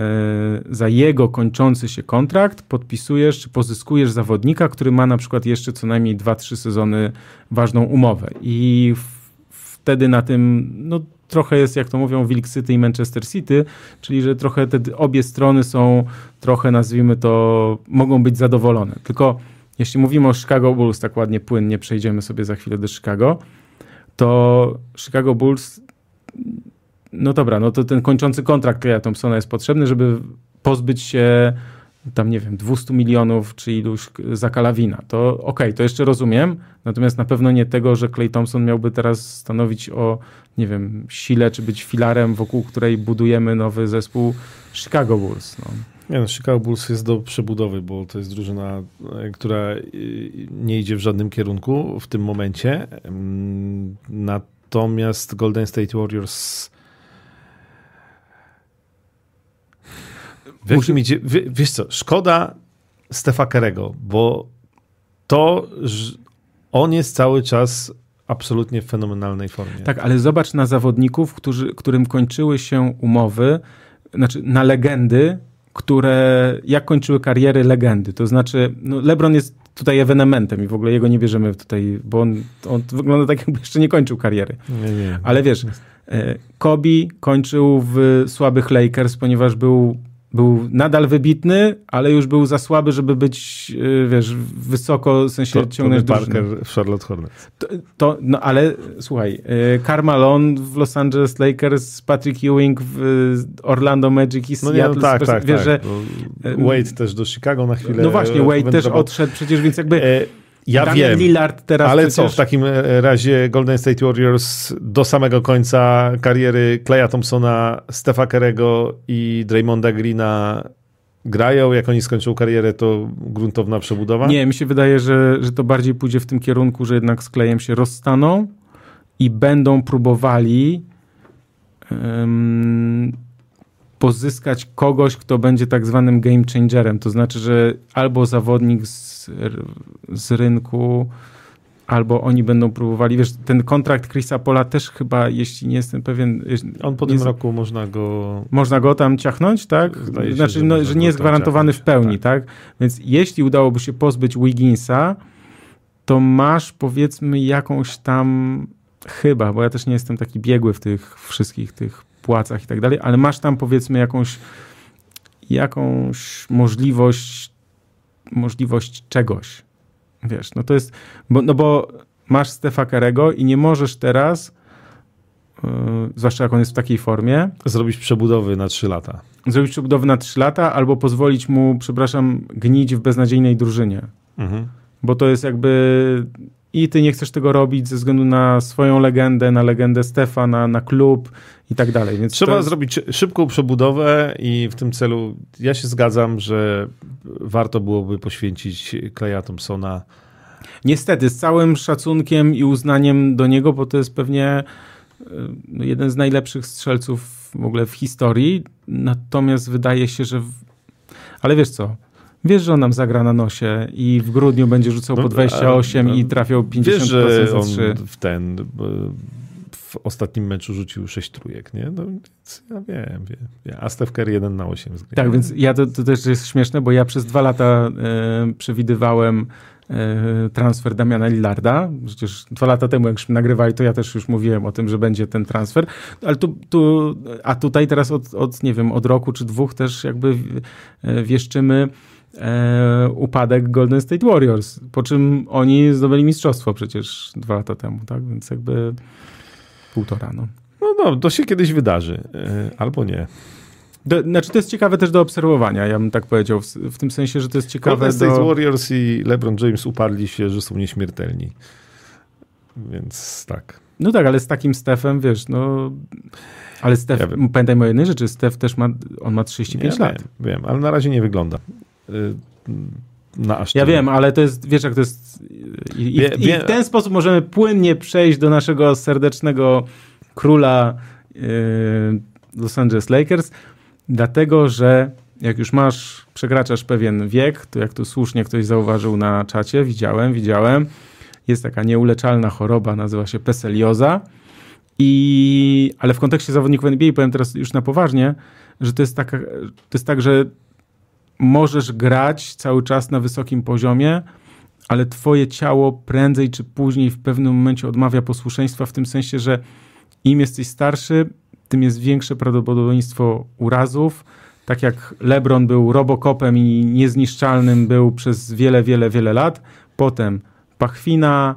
za jego kończący się kontrakt podpisujesz czy pozyskujesz zawodnika, który ma na przykład jeszcze co najmniej 2-3 sezony ważną umowę. I wtedy na tym no, trochę jest, jak to mówią, Wilk City i Manchester City, czyli że trochę te obie strony są trochę, nazwijmy to, mogą być zadowolone. Tylko jeśli mówimy o Chicago Bulls, tak ładnie płynnie przejdziemy sobie za chwilę do Chicago, to Chicago Bulls, no dobra, no to ten kończący kontrakt Kleja Thompsona jest potrzebny, żeby pozbyć się tam nie wiem, 200 milionów czy iluś za Kalawina. To okej, okay, to jeszcze rozumiem, natomiast na pewno nie tego, że Clay Thompson miałby teraz stanowić o, nie wiem, sile, czy być filarem, wokół której budujemy nowy zespół Chicago Bulls. No. Nie, no, Chicago Bulls jest do przebudowy, bo to jest drużyna, e, która e, nie idzie w żadnym kierunku w tym momencie. Natomiast Golden State Warriors W idzie, wiesz co, szkoda Stefa Kerego, bo to, że on jest cały czas absolutnie w fenomenalnej formie. Tak, ale zobacz na zawodników, którzy, którym kończyły się umowy, znaczy na legendy, które, jak kończyły kariery legendy. To znaczy, no LeBron jest tutaj ewenementem i w ogóle jego nie bierzemy tutaj, bo on, on wygląda tak, jakby jeszcze nie kończył kariery. Nie, nie. Ale wiesz, e, Kobe kończył w słabych Lakers, ponieważ był był nadal wybitny, ale już był za słaby, żeby być, y, wiesz, wysoko, w sensie to, ciągnąć Tony Parker w Charlotte Hornets. To, to, no ale słuchaj, Carmelo w Los Angeles Lakers, Patrick Ewing w Orlando Magic i no Seattle. No tak, tak, wiesz, tak. Że, Wade też do Chicago na chwilę. No właśnie, Wade też odszedł przecież, więc jakby... Ja Damian wiem, Lillard teraz ale przecież... co, w takim e, razie Golden State Warriors do samego końca kariery Kleja Thompsona, Stefa Kerego i Draymonda Greena grają, jak oni skończą karierę, to gruntowna przebudowa? Nie, mi się wydaje, że, że to bardziej pójdzie w tym kierunku, że jednak z Klejem się rozstaną i będą próbowali um, pozyskać kogoś, kto będzie tak zwanym game changerem. To znaczy, że albo zawodnik z, z rynku, albo oni będą próbowali, wiesz, ten kontrakt Chrisa Pola też chyba, jeśli nie jestem pewien... On po tym roku można go... Można go tam ciachnąć, tak? Zdaje znaczy, się, że, no, że nie jest gwarantowany ciachnąć. w pełni, tak. tak? Więc jeśli udałoby się pozbyć Wigginsa, to masz powiedzmy jakąś tam chyba, bo ja też nie jestem taki biegły w tych wszystkich tych płacach i tak dalej, ale masz tam powiedzmy jakąś, jakąś możliwość, możliwość czegoś. Wiesz, no to jest, bo, no bo masz Stefa Karego i nie możesz teraz, yy, zwłaszcza jak on jest w takiej formie, zrobić przebudowy na 3 lata. Zrobić przebudowy na 3 lata albo pozwolić mu, przepraszam, gnić w beznadziejnej drużynie. Mhm. Bo to jest jakby i ty nie chcesz tego robić ze względu na swoją legendę, na legendę Stefa, na, na klub i tak dalej. Więc Trzeba zrobić szybką przebudowę i w tym celu ja się zgadzam, że warto byłoby poświęcić Kleja Thompsona. Niestety, z całym szacunkiem i uznaniem do niego, bo to jest pewnie e, jeden z najlepszych strzelców w ogóle w historii, natomiast wydaje się, że... Ale wiesz co, Wiesz, że on nam zagra na nosie i w grudniu będzie rzucał no, po 28 a, i trafiał 50% wiesz, że on w ten w ostatnim meczu rzucił 6 trójek, nie? No więc ja wiem, wiem. A Steph Curry 1 na 8. Tak, więc ja to, to, też jest śmieszne, bo ja przez dwa lata e, przewidywałem e, transfer Damiana Lillarda. Przecież dwa lata temu, jakśmy nagrywali, to ja też już mówiłem o tym, że będzie ten transfer. Ale tu, tu a tutaj teraz od, od, nie wiem, od roku czy dwóch też jakby e, wieszczymy e, upadek Golden State Warriors, po czym oni zdobyli mistrzostwo przecież dwa lata temu, tak? Więc jakby półtora, no. No, no to się kiedyś wydarzy, e, albo nie. Do, znaczy to jest ciekawe też do obserwowania, ja bym tak powiedział, w, w tym sensie, że to jest ciekawe Golden State do... Warriors i LeBron James uparli się, że są nieśmiertelni. Więc tak. No tak, ale z takim Stefem, wiesz, no... Ale Stef, ja pamiętajmy o jednej rzeczy, Stef też ma, on ma 35 ja lat. Wiem, wiem, ale na razie nie wygląda. Y, na aż ja wiem, ale to jest, wiesz jak to jest i, wie, i, wie, w ten sposób możemy płynnie przejść do naszego serdecznego króla yy, Los Angeles Lakers, dlatego, że jak już masz, przekraczasz pewien wiek, to jak tu słusznie ktoś zauważył na czacie, widziałem, widziałem, jest taka nieuleczalna choroba, nazywa się peselioza, i, ale w kontekście zawodników NBA, powiem teraz już na poważnie, że to jest, taka, to jest tak, że możesz grać cały czas na wysokim poziomie, ale twoje ciało prędzej czy później w pewnym momencie odmawia posłuszeństwa, w tym sensie, że im jesteś starszy, tym jest większe prawdopodobieństwo urazów. Tak jak LeBron był robokopem i niezniszczalnym był przez wiele, wiele, wiele lat. Potem pachwina,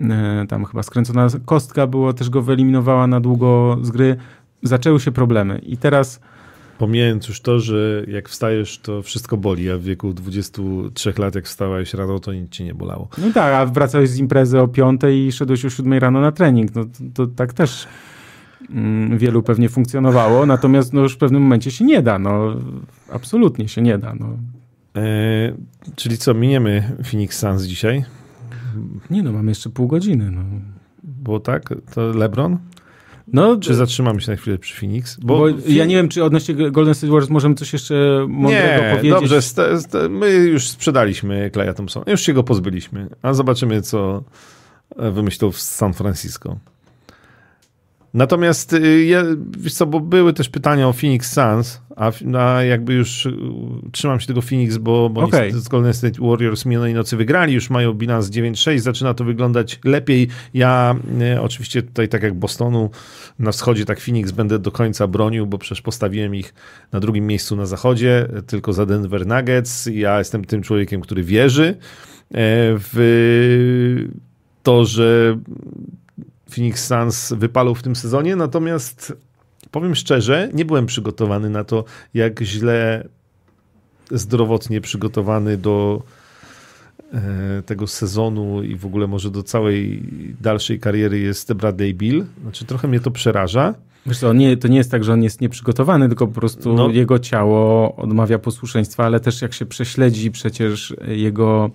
e, tam chyba skręcona kostka było, też go wyeliminowała na długo z gry. Zaczęły się problemy i teraz Pomijając już to, że jak wstajesz, to wszystko boli, a w wieku 23 lat, jak wstałeś rano, to nic ci nie bolało. No tak, a wracałeś z imprezy o 5 i szedłeś o 7 rano na trening. No to, to tak też mm, wielu pewnie funkcjonowało, natomiast no, już w pewnym momencie się nie da. No, absolutnie się nie da. No. E, czyli co, miniemy Phoenix Suns dzisiaj? Nie no, mamy jeszcze pół godziny. No. Było tak? To LeBron? No, czy zatrzymamy się na chwilę przy Phoenix? Bo, bo ja nie wiem, czy odnośnie Golden State Warriors możemy coś jeszcze mądrego nie, powiedzieć. dobrze, st st my już sprzedaliśmy Claya Thompsona, już się go pozbyliśmy, a zobaczymy, co wymyślą w San Francisco. Natomiast y, ja, wiesz co, bo były też pytania o Phoenix Suns, a, a jakby już y, trzymam się tego Phoenix, bo, bo okay. z Golden State Warriors minionej nocy wygrali, już mają bilans 9-6, zaczyna to wyglądać lepiej. Ja y, oczywiście tutaj tak jak Bostonu na wschodzie, tak Phoenix będę do końca bronił, bo przecież postawiłem ich na drugim miejscu na zachodzie, tylko za Denver Nuggets. Ja jestem tym człowiekiem, który wierzy w to, że Phoenix Suns wypalą w tym sezonie, natomiast powiem szczerze, nie byłem przygotowany na to, jak źle zdrowotnie przygotowany do e, tego sezonu i w ogóle może do całej dalszej kariery jest Bradley Bill. Znaczy trochę mnie to przeraża. Wiesz co, nie, to nie jest tak, że on jest nieprzygotowany, tylko po prostu no. jego ciało odmawia posłuszeństwa, ale też jak się prześledzi przecież jego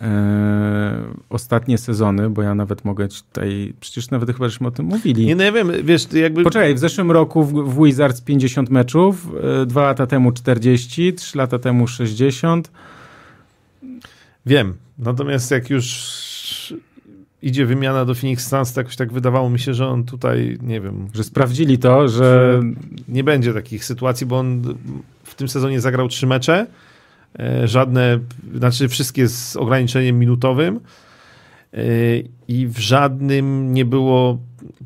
e, ostatnie sezony, bo ja nawet mogę tutaj, przecież nawet chyba żeśmy o tym mówili. Nie, no ja wiem, wiesz, jakby... Poczekaj, w zeszłym roku w, w Wizards 50 meczów, e, dwa lata temu 40, trzy lata temu 60. Wiem, natomiast jak już idzie wymiana do Phoenix Suns, to jakoś tak wydawało mi się, że on tutaj, nie wiem... Że sprawdzili to, że... że nie będzie takich sytuacji, bo on w tym sezonie zagrał trzy mecze, żadne, znaczy wszystkie z ograniczeniem minutowym e, i w żadnym nie było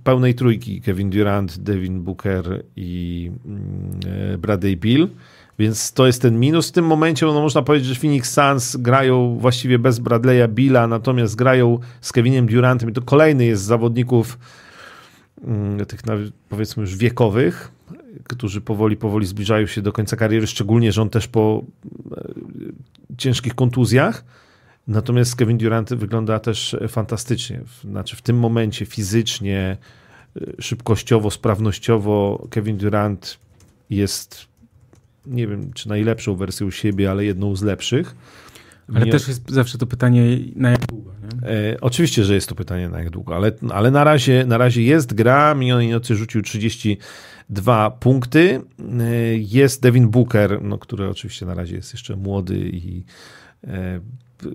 pełnej trójki Kevin Durant, Devin Booker i mm, e, Bradley Bill. Więc to jest ten minus. W tym momencie no, można powiedzieć, że Phoenix Suns grają właściwie bez Bradley'a Billa, natomiast grają z Kevinem Durantem i to kolejny jest z zawodników mm, tych powiedzmy już wiekowych, którzy powoli, powoli zbliżają się do końca kariery, szczególnie, że on też po e, ciężkich kontuzjach. Natomiast Kevin Durant wygląda też fantastycznie. Znaczy w tym momencie fizycznie, e, szybkościowo, sprawnościowo Kevin Durant jest nie wiem, czy najlepszą wersją siebie, ale jedną z lepszych. Ale też jest zawsze to pytanie, na jak długo. E, oczywiście, że jest to pytanie na jak długo, ale, ale na, razie, na razie jest gra. Minionej nocy rzucił 30 dwa punkty. E, jest Devin Booker, no, który oczywiście na razie jest jeszcze młody i e,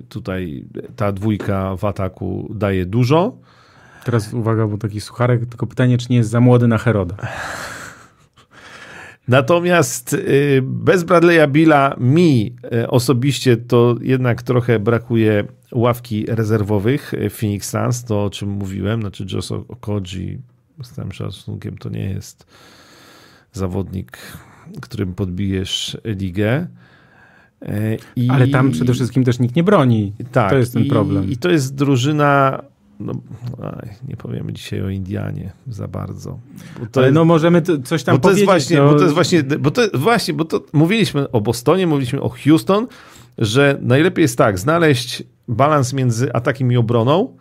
tutaj ta dwójka w ataku daje dużo. Teraz uwaga, bo taki sucharek, tylko pytanie, czy nie jest za młody na Heroda. *laughs* Natomiast y, bez Bradley'a Billa mi y, osobiście to jednak trochę brakuje ławki rezerwowych Phoenix Suns, to o czym mówiłem, znaczy Josh Okoji z całym szacunkiem to nie jest zawodnik, którym podbijesz ligę. I, Ale tam przede wszystkim też nikt nie broni. Tak, to jest ten i, problem. I to jest drużyna no, aj, nie powiemy dzisiaj o Indianie za bardzo. Ale jest, no możemy coś tam bo powiedzieć. To jest właśnie, no... Bo to jest właśnie, bo to właśnie, bo to mówiliśmy o Bostonie, mówiliśmy o Houston, że najlepiej jest tak, znaleźć balans między atakiem i obroną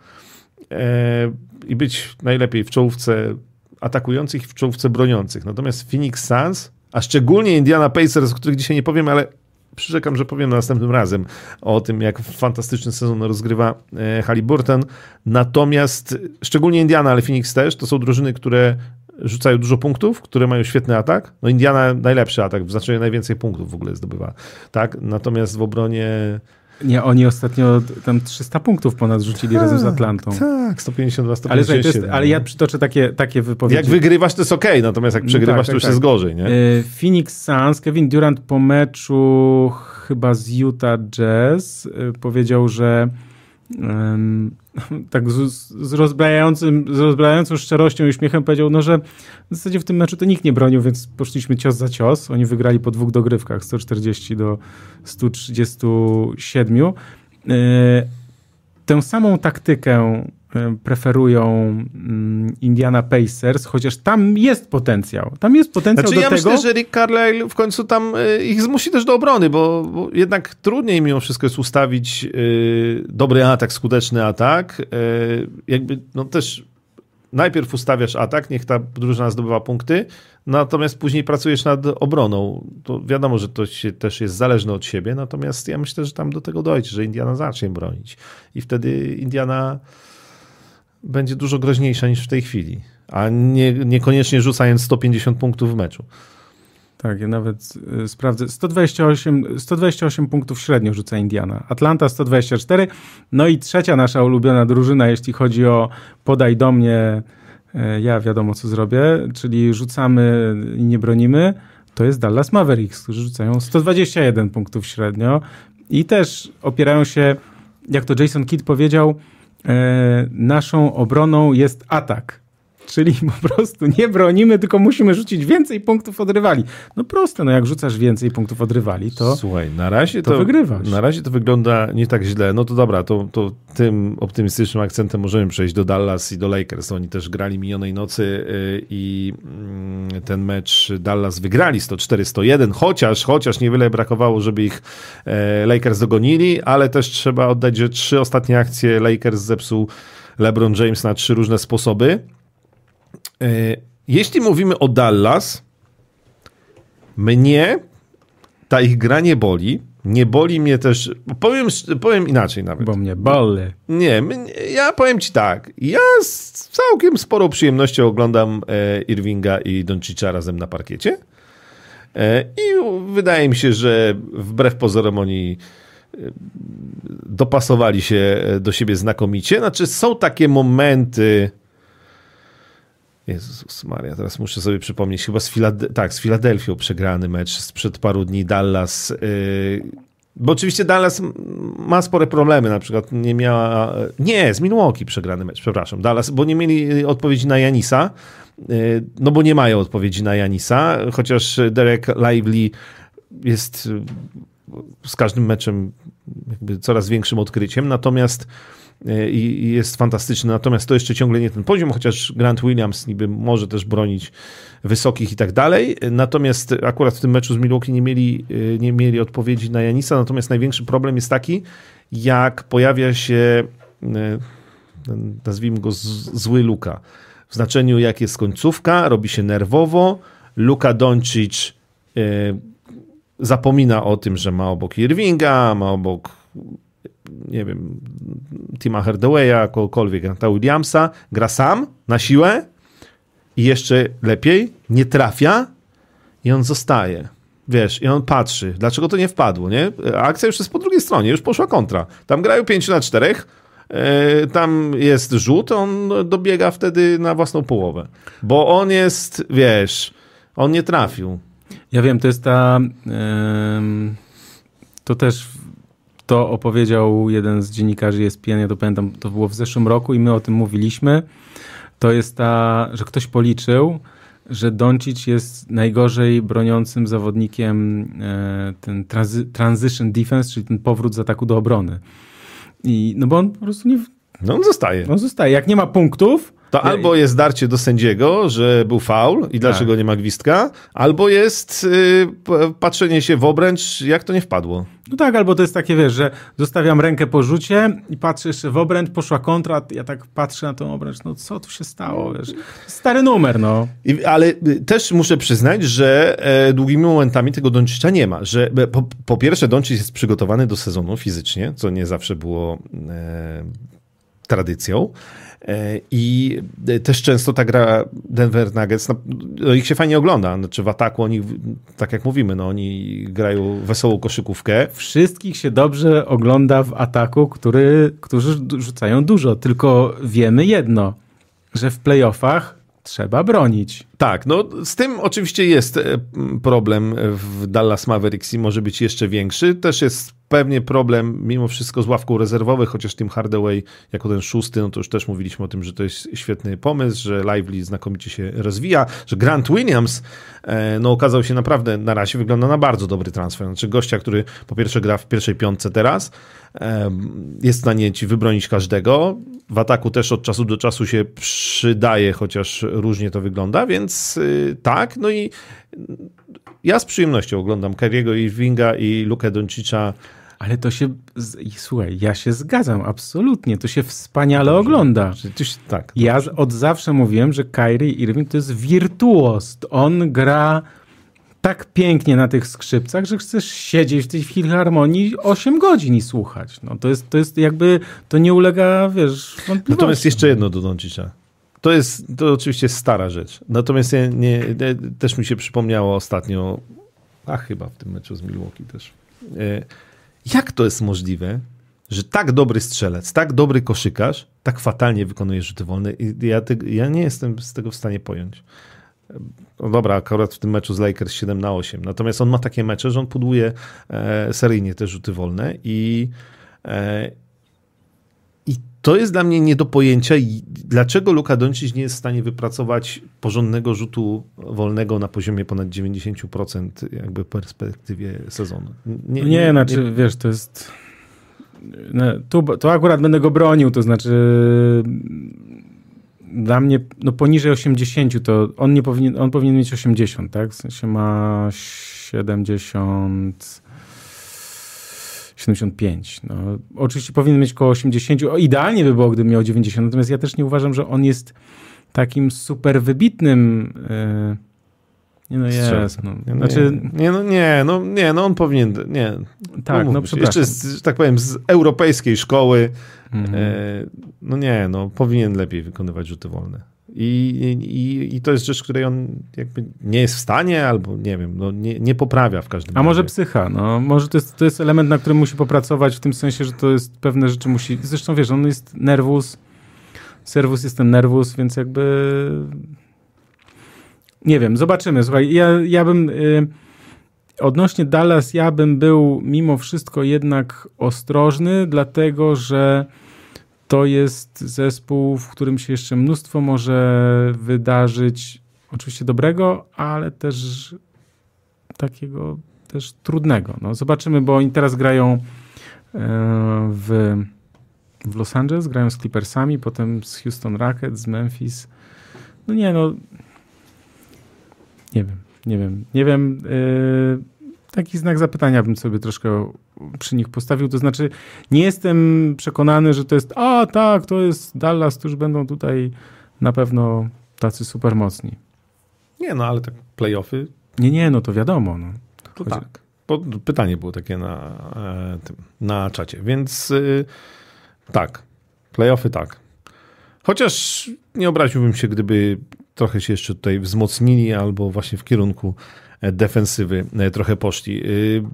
e, i być najlepiej w czołówce atakujących i w czołówce broniących. Natomiast Phoenix Suns, a szczególnie Indiana Pacers, o których dzisiaj nie powiem, ale przyrzekam, że powiem następnym razem o tym, jak fantastyczny sezon rozgrywa e, Halliburton. Natomiast szczególnie Indiana, ale Phoenix też, to są drużyny, które rzucają dużo punktów, które mają świetny atak. No Indiana najlepszy atak, w znaczeniu najwięcej punktów w ogóle zdobywa. Tak? Natomiast w obronie nie, oni ostatnio tam 300 punktów ponad rzucili tak, razem z Atlantą. Tak, 152, 157. Ale, ale ja przytoczę takie, takie wypowiedzi. Jak wygrywasz, to jest ok, natomiast jak no przegrywasz, tak, to tak, już tak. jest gorzej, nie? E, Phoenix Suns, Kevin Durant po meczu chyba z Utah Jazz e, powiedział, że *laughs* tak z, z, rozbrajającym, z rozbrajającą szczerością i uśmiechem powiedział, no, że w zasadzie w tym meczu to nikt nie bronił, więc poszliśmy cios za cios. Oni wygrali po dwóch dogrywkach, 140 do 137. Yy, e, tę samą taktykę preferują mm, Indiana Pacers, chociaż tam jest potencjał. Tam jest potencjał znaczy, do ja tego... myślę, że Rick Carlisle w końcu tam e, ich zmusi też do obrony, bo, bo jednak trudniej mimo wszystko jest ustawić y, dobry atak, skuteczny atak. Y, jakby, no też najpierw ustawiasz atak, niech ta drużyna zdobywa punkty, natomiast później pracujesz nad obroną. To wiadomo, że to się też jest zależne od siebie, natomiast ja myślę, że tam do tego dojdzie, że Indiana zacznie bronić. I wtedy Indiana będzie dużo groźniejsza niż w tej chwili, a nie, niekoniecznie rzucając 150 punktów w meczu. Tak, ja nawet y, sprawdzę. 128, 128 punktów średnio rzuca Indiana. Atlanta 124. No i trzecia nasza ulubiona drużyna, jeśli chodzi o podaj do mnie, y, ja wiadomo co zrobię, czyli rzucamy i nie bronimy, to jest Dallas Mavericks, którzy rzucają 121 punktów średnio i też opierają się, jak to Jason Kidd powiedział, naszą obroną jest atak. Czyli po prostu nie bronimy, tylko musimy rzucić więcej punktów od rywali. No proste, no jak rzucasz więcej punktów od rywali, to Słuchaj, na razie to, to wygrywasz. Na razie to wygląda nie tak źle. No to dobra, to, to tym optymistycznym akcentem możemy przejść do Dallas i do Lakers. Oni też grali minionej nocy y, i mm, ten mecz Dallas wygrali 104-101, chociaż, chociaż niewiele brakowało, żeby ich e, Lakers dogonili, ale też trzeba oddać, że trzy ostatnie akcje Lakers zepsuł LeBron James na trzy różne sposoby. E, jeśli mówimy o Dallas, mnie ta ich gra nie boli. Nie boli mnie też. Powiem, powiem inaczej nawet. Bo mnie boli. Nie, ja powiem ci tak. Ja z całkiem sporą przyjemnością oglądam e, Irvinga i Doncicza razem na parkiecie. E, I wydaje mi się, że wbrew pozorom oni dopasowali się do siebie znakomicie. Znaczy, są takie momenty Jezus Maria, teraz muszę sobie przypomnieć, chyba z, Filade tak, z Filadelfią przegrany mecz sprzed paru dni Dallas. Yy, bo oczywiście Dallas ma spore problemy, na przykład nie miała, nie, z Milwaukee przegrany mecz, przepraszam, Dallas, bo nie mieli odpowiedzi na Janisa, yy, no bo nie mają odpowiedzi na Janisa, chociaż Derek Lively jest z każdym meczem jakby coraz większym odkryciem, natomiast i jest fantastyczny. Natomiast to jeszcze ciągle nie ten poziom, chociaż Grant Williams niby może też bronić wysokich i tak dalej. Natomiast akurat w tym meczu z Milwaukee nie mieli, e, nie mieli odpowiedzi na Janisa. Natomiast największy problem jest taki, jak pojawia się e, nazwijmy go zły Luka. W znaczeniu jak jest końcówka, robi się nerwowo. Luka Doncic zapomina o tym, że ma obok Irvinga, ma obok nie wiem, Tima Hardawaya, kogokolwiek, Granta Williamsa, gra sam, na siłę i jeszcze lepiej, nie trafia i on zostaje. Wiesz, i on patrzy, dlaczego to nie wpadło, nie? Akcja już jest po drugiej stronie, już poszła kontra. Tam grają 5 na 4, e, tam jest rzut, on dobiega wtedy na własną połowę. Bo on jest, wiesz, on nie trafił. Ja wiem, to jest ta... to też to opowiedział jeden z dziennikarzy ESPN, ja to pamiętam, to było w zeszłym roku i my o tym mówiliśmy. To jest ta, że ktoś policzył, że Doncic jest najgorzej broniącym zawodnikiem e, ten transition defense, czyli ten powrót z ataku do obrony. I, no bo on po prostu nie... No on zostaje. On zostaje. Jak nie ma punktów, to albo jest darcie do sędziego, że był faul i dlaczego tak. nie ma gwizdka, albo jest y, patrzenie się w obręcz, jak to nie wpadło. No tak, albo to jest takie, wiesz, że zostawiam rękę po rzucie i patrzę jeszcze w obręcz, poszła kontra, ja tak patrzę na tą obręcz, no co tu się stało, wiesz. Stary numer, no. I, ale y, też muszę przyznać, że e, długimi momentami tego Doncicza nie ma, że e, po, po pierwsze Doncic jest przygotowany do sezonu fizycznie, co nie zawsze było e, tradycją. E, I też często ta gra Denver Nuggets, no, no, ich się fajnie ogląda. Znaczy w ataku oni, tak jak mówimy, no, oni grają wesołą koszykówkę. Wszystkich się dobrze ogląda w ataku, który, którzy rzucają dużo. Tylko wiemy jedno, że w playoffach trzeba bronić. Tak, no z tym oczywiście jest e, problem w Dallas Mavericks i może być jeszcze większy. Też jest pewnie problem mimo wszystko z ławką rezerwowych, chociaż Tim Hardaway jako ten szósty, no to już też mówiliśmy o tym, że to jest świetny pomysł, że Lively znakomicie się rozwija, że Grant Williams e, no okazał się naprawdę na razie wygląda na bardzo dobry transfer. Znaczy gościa, który po pierwsze gra w pierwszej piątce teraz, jest w stanie ci wybronić każdego. W ataku też od czasu do czasu się przydaje, chociaż różnie to wygląda, więc y, tak, no i ja z przyjemnością oglądam Kerry'ego Irvinga i Lukę Doncicza ale to się, słuchaj, ja się zgadzam, absolutnie. To się wspaniale ogląda. Przecież, tak. Ja od zawsze mówiłem, że Kyrie Irving to jest wirtuoz. On gra tak pięknie na tych skrzypcach, że chcesz siedzieć w tej filharmonii 8 godzin i słuchać. No, to, jest, to jest jakby, to nie ulega, wiesz, Natomiast jeszcze jedno do Doncicza. To jest, to oczywiście stara rzecz. Natomiast ja nie, też mi się przypomniało ostatnio, a chyba w tym meczu z Milwaukee też, e, jak to jest możliwe, że tak dobry strzelec, tak dobry koszykarz, tak fatalnie wykonuje rzuty wolne? Ja, te, ja nie jestem z tego w stanie pojąć. No dobra, akurat w tym meczu z Lakers 7 na 8. Natomiast on ma takie mecze, że on puduje e, seryjnie te rzuty wolne i, e, to jest dla mnie nie do pojęcia, dlaczego Luka Doncic nie jest w stanie wypracować porządnego rzutu wolnego na poziomie ponad 90% jakby w perspektywie sezonu. Nie, nie, nie znaczy, nie... wiesz, to jest... No, tu, to akurat będę go bronił, to znaczy dla mnie no poniżej 80 to on nie powinien, on powinien mieć 80, tak? W sensie ma 70 75. No, oczywiście powinien mieć około 80. O, idealnie by było, gdyby miał 90. Natomiast ja też nie uważam, że on jest takim super wybitnym. Yy... Nie no jest. No. Znaczy... Nie, no nie, no nie, no on powinien, nie. Tak, no, no Jeszcze, z, tak powiem, z europejskiej szkoły, mhm. e, no nie, no powinien lepiej wykonywać rzuty wolne. I, i, I to jest rzecz, której on jakby nie jest w stanie, albo nie wiem, no nie, nie poprawia w każdym razie. A może psycha, no może to jest, to jest element, na którym musi popracować, w tym sensie, że to jest pewne rzeczy musi. Zresztą wiesz, on jest nerwus, serwus jest ten nerwus, więc jakby. Nie wiem, zobaczymy. Słuchaj, ja, ja bym. Y, odnośnie Dallas, ja bym był mimo wszystko jednak ostrożny, dlatego że to jest zespół, w którym się jeszcze mnóstwo może wydarzyć, oczywiście dobrego, ale też takiego też trudnego. No, zobaczymy, bo oni teraz grają e, w, w Los Angeles, grają z Clippersami, potem z Houston Rockets, z Memphis. No nie, no nie wiem, nie wiem, nie wiem. Yy, taki znak zapytania bym sobie troszkę przy nich postawił. To znaczy, nie jestem przekonany, że to jest, a tak, to jest Dallas, którzy będą tutaj na pewno tacy super mocni. Nie, no ale tak playoffy. Nie, nie, no to wiadomo. No. To Chodzi... tak. Bo pytanie było takie na, e, tym, na czacie, więc y, tak, playoffy tak. Chociaż nie obraziłbym się, gdyby trochę się jeszcze tutaj wzmocnili albo właśnie w kierunku defensywy e, trochę poszli. E,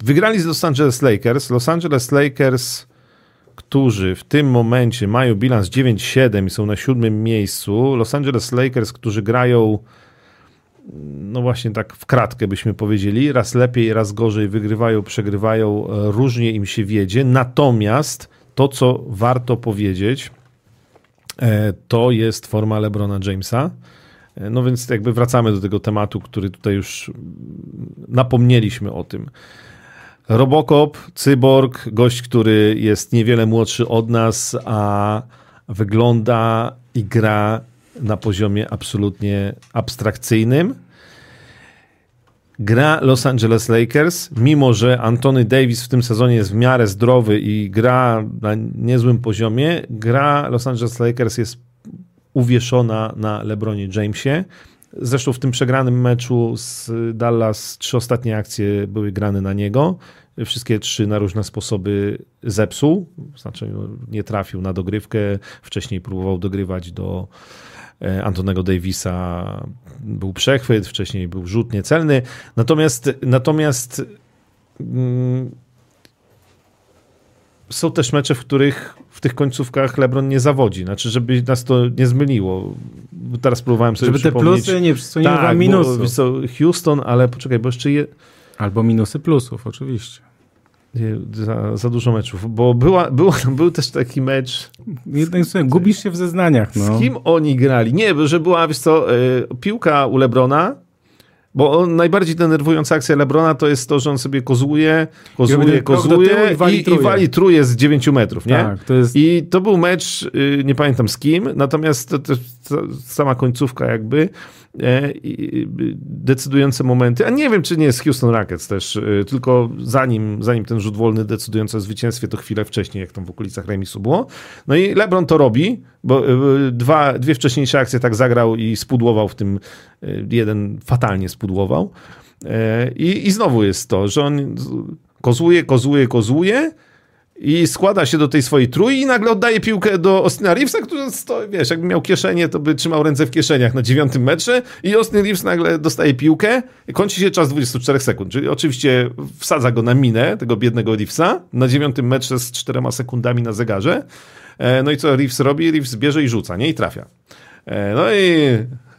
wygrali z Los Angeles Lakers. Los Angeles Lakers którzy w tym momencie mają bilans 9-7 i są na siódmym miejscu, Los Angeles Lakers, którzy grają no właśnie tak w kratkę byśmy powiedzieli, raz lepiej, raz gorzej, wygrywają, przegrywają, różnie im się wiedzie, natomiast to, co warto powiedzieć, e, to jest forma LeBrona Jamesa, e, no więc jakby wracamy do tego tematu, który tutaj już napomnieliśmy o tym. Robocop, cyborg, gość, który jest niewiele młodszy od nas, a wygląda i gra na poziomie absolutnie abstrakcyjnym. Gra Los Angeles Lakers, mimo że Anthony Davis w tym sezonie jest w miarę zdrowy i gra na niezłym poziomie, gra Los Angeles Lakers jest uwieszona na LeBronie Jamesie. Zresztą w tym przegranym meczu z Dallas trzy ostatnie akcje były grane na niego. Wszystkie trzy na różne sposoby zepsuł, znaczy nie trafił na dogrywkę. Wcześniej próbował dogrywać do e, Antonego Davisa. Był przechwyt, wcześniej był rzut niecelny. Natomiast, natomiast mm, są też mecze, w których w tych końcówkach LeBron nie zawodzi. Znaczy, żeby nas to nie zmyliło. Teraz próbowałem sobie Żeby te plusy nie przysłoniły tak, minusów. Houston, ale poczekaj, bo jeszcze je... Albo minusy plusów, oczywiście. Za, za, dużo meczów, bo była, była, był też taki mecz. Jednak sobie, gubisz się w zeznaniach. No. Z kim oni grali? Nie, że była, wiesz co, y, piłka u Lebrona, bo najbardziej denerwująca akcja Lebrona to jest to, że on sobie kozuje, kozuje, kozuje i, wali, i, i wali truje z 9 metrów, nie? Tak, to jest... I to był mecz, y, nie pamiętam z kim, natomiast to, to, to sama końcówka jakby, decydujące momenty, a nie wiem, czy nie jest Houston Rockets też, e, tylko zanim, zanim ten rzut wolny decydujący o zwycięstwie, to chwilę wcześniej, jak tam w okolicach remisu było. No i LeBron to robi, bo e, dwa, dwie wcześniejsze akcje tak zagrał i spudłował w tym, jeden fatalnie spudłował. I, i znowu jest to, że on kozuje, kozuje, kozuje, i składa się do tej swojej trójki i nagle oddaje piłkę do Austina Reevesa, który stoi, wiesz, jakby miał kieszenie, to by trzymał ręce w kieszeniach na dziewiątym metrze i Austin Reeves nagle dostaje piłkę, kończy się czas 24 sekund, czyli oczywiście wsadza go na minę, tego biednego Reevesa, na dziewiątym metrze z czterema sekundami na zegarze. E, no i co Reeves robi? Reeves bierze i rzuca, nie? I trafia. E, no i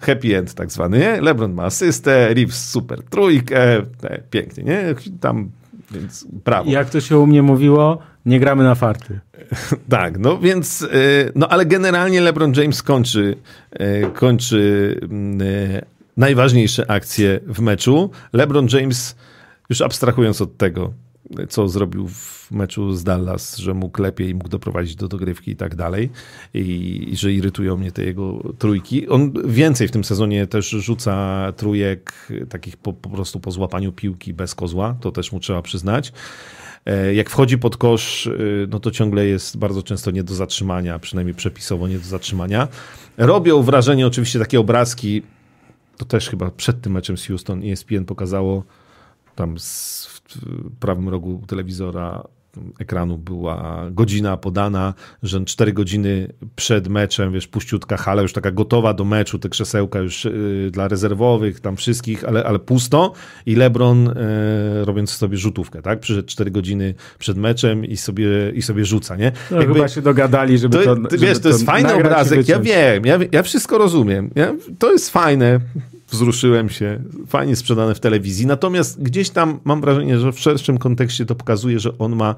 happy end tak zwany, nie? LeBron ma asystę, Reeves super trójkę, e, pięknie, nie? Tam, więc brawo. Jak to się u mnie mówiło, nie gramy na farty. *laughs* Tak, no więc, y, no ale generalnie LeBron James kończy, y, kończy mm, y, najważniejsze akcje w meczu. LeBron James, już abstrahując od tego, co zrobił w meczu z Dallas, że mógł lepiej, mógł doprowadzić do dogrywki i tak dalej i, i że irytują mnie te jego trójki. On więcej w tym sezonie też rzuca trójek takich po, po prostu po złapaniu piłki bez kozła, to też mu trzeba przyznać. E, jak wchodzi pod kosz, e, no to ciągle jest bardzo często nie do zatrzymania, przynajmniej przepisowo nie do zatrzymania. Robią wrażenie oczywiście takie obrazki, to też chyba przed tym meczem z Houston ESPN pokazało tam z, w prawym rogu telewizora ekranu była godzina podana, że 4 godziny przed meczem, wiesz, puściutka hala już taka gotowa do meczu, te krzesełka już yy, dla rezerwowych, tam wszystkich, ale, ale pusto. I LeBron yy, robiąc sobie rzutówkę, tak? Przyszedł 4 godziny przed meczem i sobie, i sobie rzuca, nie? No, Jakby, chyba się dogadali, żeby to, to Wiesz, to jest fajny obrazek, ja wiem, ja, ja wszystko rozumiem, ja, to jest fajne, wzruszyłem się, fajnie sprzedane w telewizji. Natomiast gdzieś tam mam wrażenie, że w szerszym kontekście to pokazuje, że on ma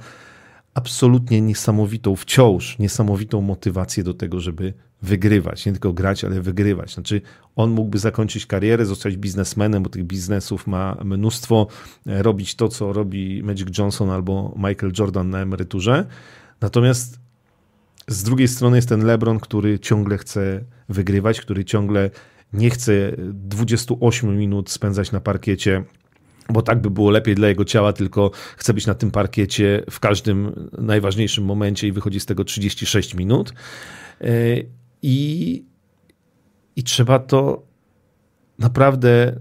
absolutnie niesamowitą, wciąż niesamowitą motywację do tego, żeby wygrywać. Nie tylko grać, ale wygrywać. Znaczy, on mógłby zakończyć karierę, zostać biznesmenem, bo tych biznesów ma mnóstwo, e, robić to, co robi Magic Johnson albo Michael Jordan na emeryturze. Natomiast z drugiej strony jest ten LeBron, który ciągle chce wygrywać, który ciągle nie chce 28 minut spędzać na parkiecie bo tak by było lepiej dla jego ciała, tylko chce być na tym parkiecie w każdym najważniejszym momencie i wychodzi z tego 36 minut. E, I, i trzeba to naprawdę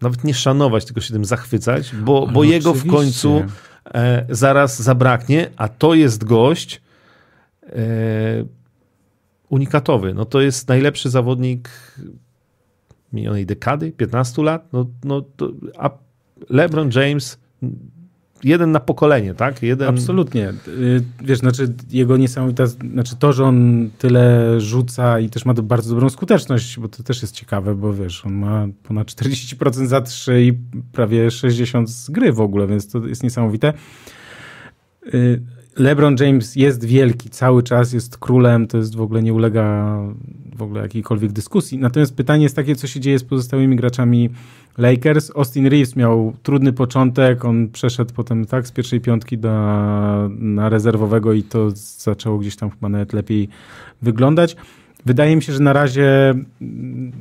nawet nie szanować, tylko się tym zachwycać, bo, bo jego w końcu e, zaraz zabraknie, a to jest gość. Unikatowy. No to jest najlepszy zawodnik minionej dekady, 15 lat. No, no to, a LeBron James jeden na pokolenie, tak? Jeden... Absolutnie. Y, wiesz, znaczy jego niesamowita, znaczy to, że on tyle rzuca i też ma bardzo dobrą skuteczność, bo to też jest ciekawe, bo wiesz, on ma ponad 40% za 3 i prawie 60 z gry w ogóle, więc to jest niesamowite. LeBron James jest wielki, cały czas jest królem, to jest w ogóle nie ulega w ogóle jakiejkolwiek dyskusji. Natomiast pytanie jest takie, co się dzieje z pozostałymi graczami Lakers. Austin Reeves miał trudny początek, on przeszedł potem tak z pierwszej piątki do, na rezerwowego i to zaczęło gdzieś tam chyba nawet lepiej wyglądać. Wydaje mi się, że na razie mm,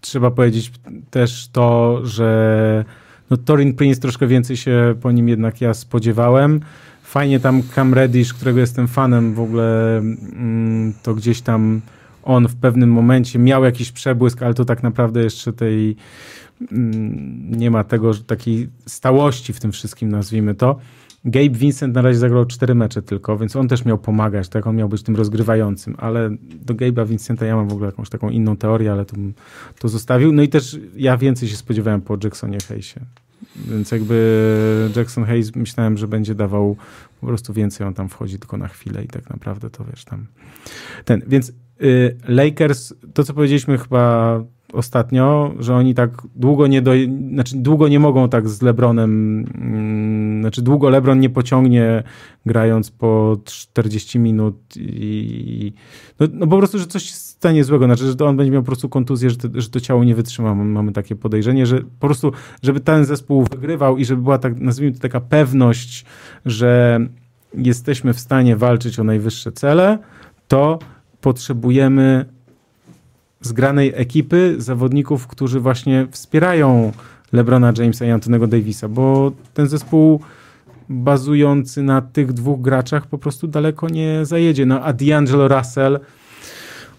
trzeba powiedzieć też to, że no, Torin Prince troszkę więcej się po nim jednak ja spodziewałem. Fajnie tam Cam Reddish, którego jestem fanem w ogóle, mm, to gdzieś tam on w pewnym momencie miał jakiś przebłysk, ale to tak naprawdę jeszcze tej mm, nie ma tego, takiej stałości w tym wszystkim, nazwijmy to. Gabe Vincent na razie zagrał cztery mecze tylko, więc on też miał pomagać, tak? On miał być tym rozgrywającym, ale do Gabe'a Vincenta ja mam w ogóle jakąś taką inną teorię, ale to, to zostawił. No i też ja więcej się spodziewałem po Jacksonie Hayesie. Więc jakby Jackson Hayes myślałem, że będzie dawał po prostu więcej, on tam wchodzi tylko na chwilę i tak naprawdę to wiesz tam. Ten, więc y, Lakers, to co powiedzieliśmy chyba ostatnio, że oni tak długo nie do, znaczy długo nie mogą tak z LeBronem, mm, znaczy długo LeBron nie pociągnie grając po 40 minut i no, no po prostu, że coś stanie złego, znaczy, że on będzie miał po prostu kontuzję, że to, że to ciało nie wytrzyma. Mamy takie podejrzenie, że po prostu, żeby ten zespół wygrywał i żeby była tak, nazwijmy to taka pewność, że jesteśmy w stanie walczyć o najwyższe cele, to potrzebujemy zgranej ekipy zawodników, którzy właśnie wspierają LeBrona Jamesa i Antonego Davisa, bo ten zespół bazujący na tych dwóch graczach po prostu daleko nie zajedzie. No a D'Angelo Russell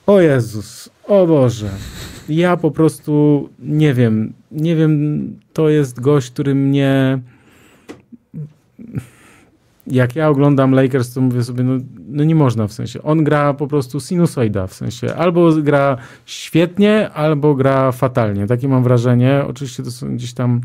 o Jezus, o Boże. Ja po prostu nie wiem, nie wiem, to jest gość, który mnie jak ja oglądam Lakers, to mówię sobie, no, no, nie można w sensie. On gra po prostu sinusoida w sensie. Albo gra świetnie, albo gra fatalnie. Takie mam wrażenie. Oczywiście to są gdzieś tam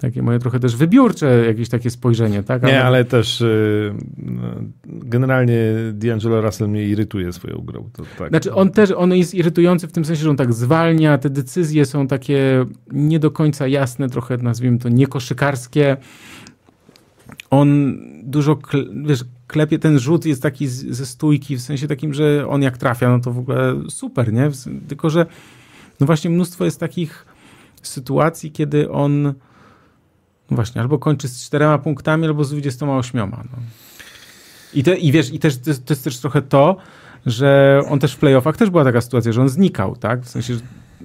takie moje trochę też wybiórcze jakieś takie spojrzenie, tak? Nie, ale też y, no, generalnie D'Angelo Russell mnie irytuje swoją grą. To tak. Znaczy on też, on jest irytujący w tym sensie, że on tak zwalnia, te decyzje są takie nie do końca jasne, trochę nazwijmy to niekoszykarskie. On dużo, wiesz, klepie, ten rzut jest taki z, ze stójki, w sensie takim, że on jak trafia, no to w ogóle super, nie? Tylko, że no właśnie mnóstwo jest takich sytuacji, kiedy on właśnie, albo kończy z czterema punktami, albo z 28. No. I, te, I wiesz, i też to, to jest też trochę to, że on też w playoffach też była taka sytuacja, że on znikał, tak? W sensie,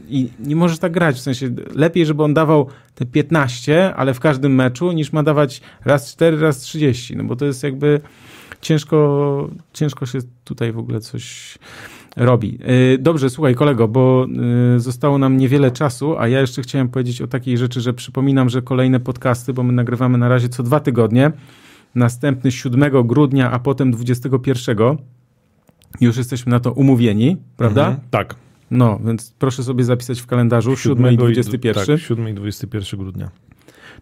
i nie możesz tak grać, w sensie lepiej, żeby on dawał te 15, ale w każdym meczu, niż ma dawać raz 4, raz 30, no bo to jest jakby ciężko, ciężko się tutaj w ogóle coś robi. Y, dobrze, słuchaj kolego, bo y, zostało nam niewiele czasu, a ja jeszcze chciałem powiedzieć o takiej rzeczy, że przypominam, że kolejne podcasty, bo my nagrywamy na razie co dwa tygodnie, następny 7 grudnia, a potem 21. Już jesteśmy na to umówieni, prawda? Mhm, tak. No, więc proszę sobie zapisać w kalendarzu 7 i 21. Tak, 7 i 21 grudnia.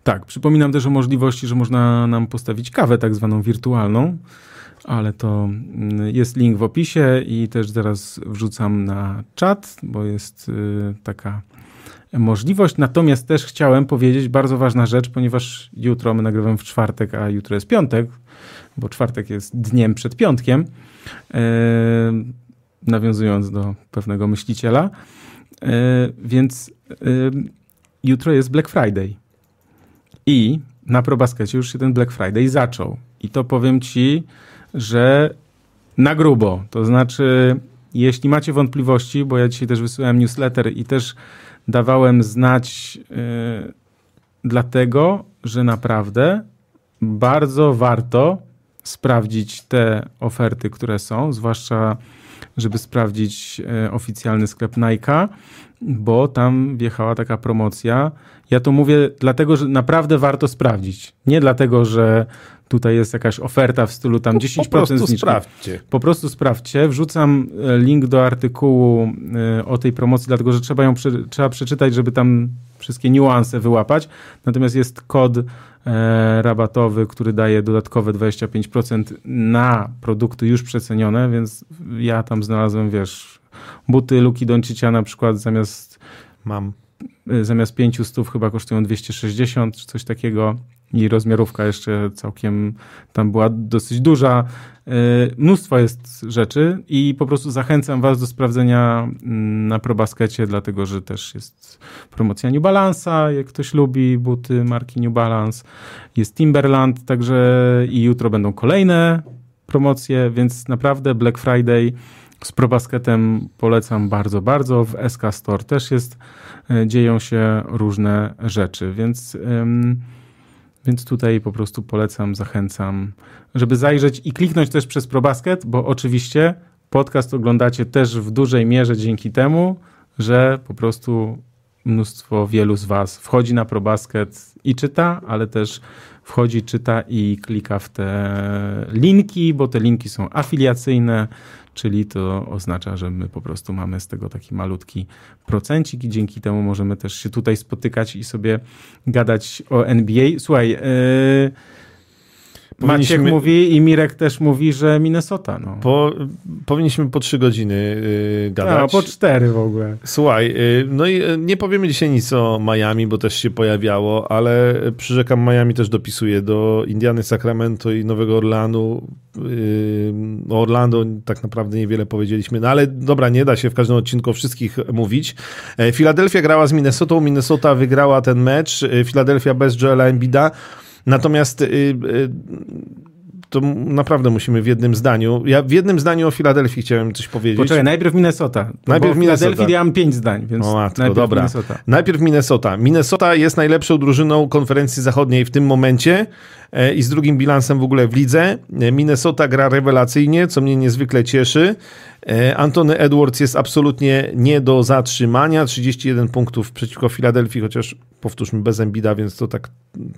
Tak, przypominam też o możliwości, że można nam postawić kawę tak zwaną wirtualną ale to mm, jest link w opisie i też zaraz wrzucam na czat, bo jest y, taka możliwość. Natomiast też chciałem powiedzieć bardzo ważna rzecz, ponieważ jutro my nagrywamy w czwartek, a jutro jest piątek, bo czwartek jest dniem przed piątkiem, e, nawiązując do pewnego myśliciela. E, więc jutro jest Black Friday. I na ProBaskecie już się ten Black Friday zaczął. I to powiem ci, że na grubo. To znaczy, jeśli macie wątpliwości, bo ja dzisiaj też wysyłałem newsletter i też dawałem znać yy, dlatego, że naprawdę bardzo warto sprawdzić te oferty, które są, zwłaszcza żeby sprawdzić yy, oficjalny sklep Nike, bo tam wjechała taka promocja. Ja to mówię dlatego, że naprawdę warto sprawdzić. Nie dlatego, że tutaj jest jakaś oferta w stylu tam 10% po prostu zniżki. sprawdźcie. Po prostu sprawdźcie. Wrzucam e, link do artykułu e, o tej promocji, dlatego że trzeba ją trzeba przeczytać, żeby tam wszystkie niuanse wyłapać. Natomiast jest kod e, rabatowy, który daje dodatkowe 25% na produkty już przecenione, więc ja tam znalazłem, wiesz, buty Luki Doncicia na przykład zamiast mam zamiast 500 chyba kosztują 260 czy coś takiego i rozmiarówka jeszcze całkiem tam była dosyć duża. E, mnóstwo jest rzeczy i po prostu zachęcam Was do sprawdzenia mm, na ProBaskecie, dlatego że też jest promocja New Balance'a, jak ktoś lubi buty marki New Balance. Jest Timberland, także i jutro będą kolejne promocje, więc naprawdę Black Friday z ProBasketem polecam bardzo, bardzo. W SK Store też jest, e, dzieją się różne rzeczy, więc... Więc tutaj po prostu polecam, zachęcam, żeby zajrzeć i kliknąć też przez ProBasket, bo oczywiście podcast oglądacie też w dużej mierze dzięki temu, że po prostu mnóstwo wielu z Was wchodzi na ProBasket i czyta, ale też wchodzi, czyta i klika w te linki, bo te linki są afiliacyjne, czyli to oznacza, że my po prostu mamy z tego taki malutki procencik i dzięki temu możemy też się tutaj spotykać i sobie gadać o NBA. Słuchaj, yy, Maciek mówi i Mirek też mówi, że Minnesota. No. Po, powinniśmy po trzy godziny yy, gadać. No, po cztery w ogóle. Słuchaj, yy, no i yy, nie powiemy dzisiaj nic o Miami, bo też się pojawiało, ale przyrzekam, Miami też dopisuje do Indiany, Sacramento i Nowego Orlanu. Yy, o Orlando tak naprawdę niewiele powiedzieliśmy, no ale dobra, nie da się w każdym odcinku o wszystkich mówić. Filadelfia grała z Minnesotą, Minnesota wygrała ten mecz, Filadelfia bez Joela Embida. Natomiast y, y, to naprawdę musimy w jednym zdaniu. Ja w jednym zdaniu o Filadelfii chciałem coś powiedzieć. Poczekaj, najpierw Minnesota. Najpierw Minnesota. Filadelfii ja mam pięć zdań, więc o matko, najpierw dobra. Minnesota. Najpierw Minnesota. Minnesota jest najlepszą drużyną konferencji zachodniej w tym momencie e, i z drugim bilansem w ogóle w lidze. E, Minnesota gra rewelacyjnie, co mnie niezwykle cieszy. E, Antony Edwards jest absolutnie nie do zatrzymania. 31 punktów przeciwko Filadelfii, chociaż powtórzmy bez Embida, więc to tak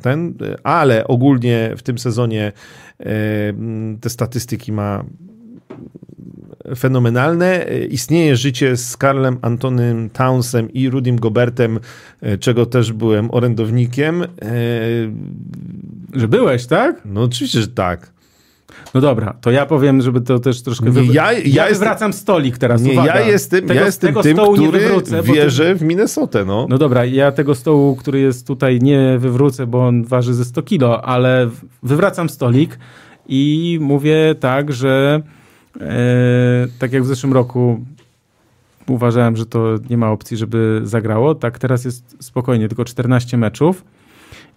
ten, ale ogólnie w tym sezonie e, te statystyki ma fenomenalne. Istnieje życie z Karlem Antonym Townsem i Rudim Gobertem, e, czego też byłem orędownikiem. Że byłeś, tak? No oczywiście, że tak. No dobra, to ja powiem, żeby to też troszkę... Nie, ja, ja, ja wywracam stolik teraz, Nie, Uwaga. ja jestem, tego, ja jestem tego tym, który wywrócę, wierzę w Minnesotę, no. No dobra, ja tego stołu, który jest tutaj, nie wywrócę, bo on waży ze 100 kilo, ale wywracam stolik i mówię tak, że e, tak jak w zeszłym roku uważałem, że to nie ma opcji, żeby zagrało, tak teraz jest spokojnie, tylko 14 meczów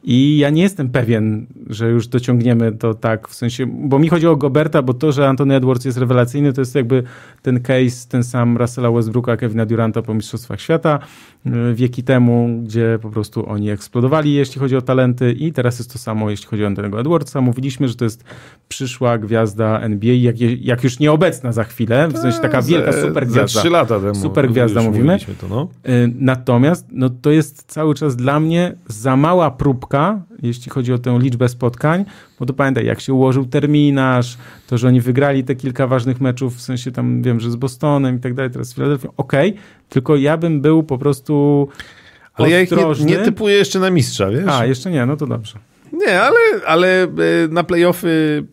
i ja nie jestem pewien, że już dociągniemy to tak, w sensie, bo mi chodzi o Goberta, bo to, że Anthony Edwards jest rewelacyjny, to jest jakby ten case, ten sam Russella Westbrooka, Kevina Duranta po Mistrzostwach Świata y, wieki temu, gdzie po prostu oni eksplodowali, jeśli chodzi o talenty i teraz jest to samo, jeśli chodzi o Antonego Edwardsa. Mówiliśmy, że to jest przyszła gwiazda NBA, jak, jak już nieobecna za chwilę, w sensie taka wielka super gwiazda. Za trzy lata temu. Super gwiazda mówimy. To, no. Y, natomiast no, to jest cały czas dla mnie za mała próbka jeśli chodzi o tę liczbę spotkań, bo to pamiętaj, jak się ułożył terminarz, to, że oni wygrali te kilka ważnych meczów, w sensie tam wiem, że z Bostonem i tak dalej, teraz z Filadelfią, okej, okay, tylko ja bym był po prostu Ale ja ich nie, nie typuję jeszcze na mistrza, wiesz? A, jeszcze nie, no to dobrze. Nie, ale, ale e, na playoffy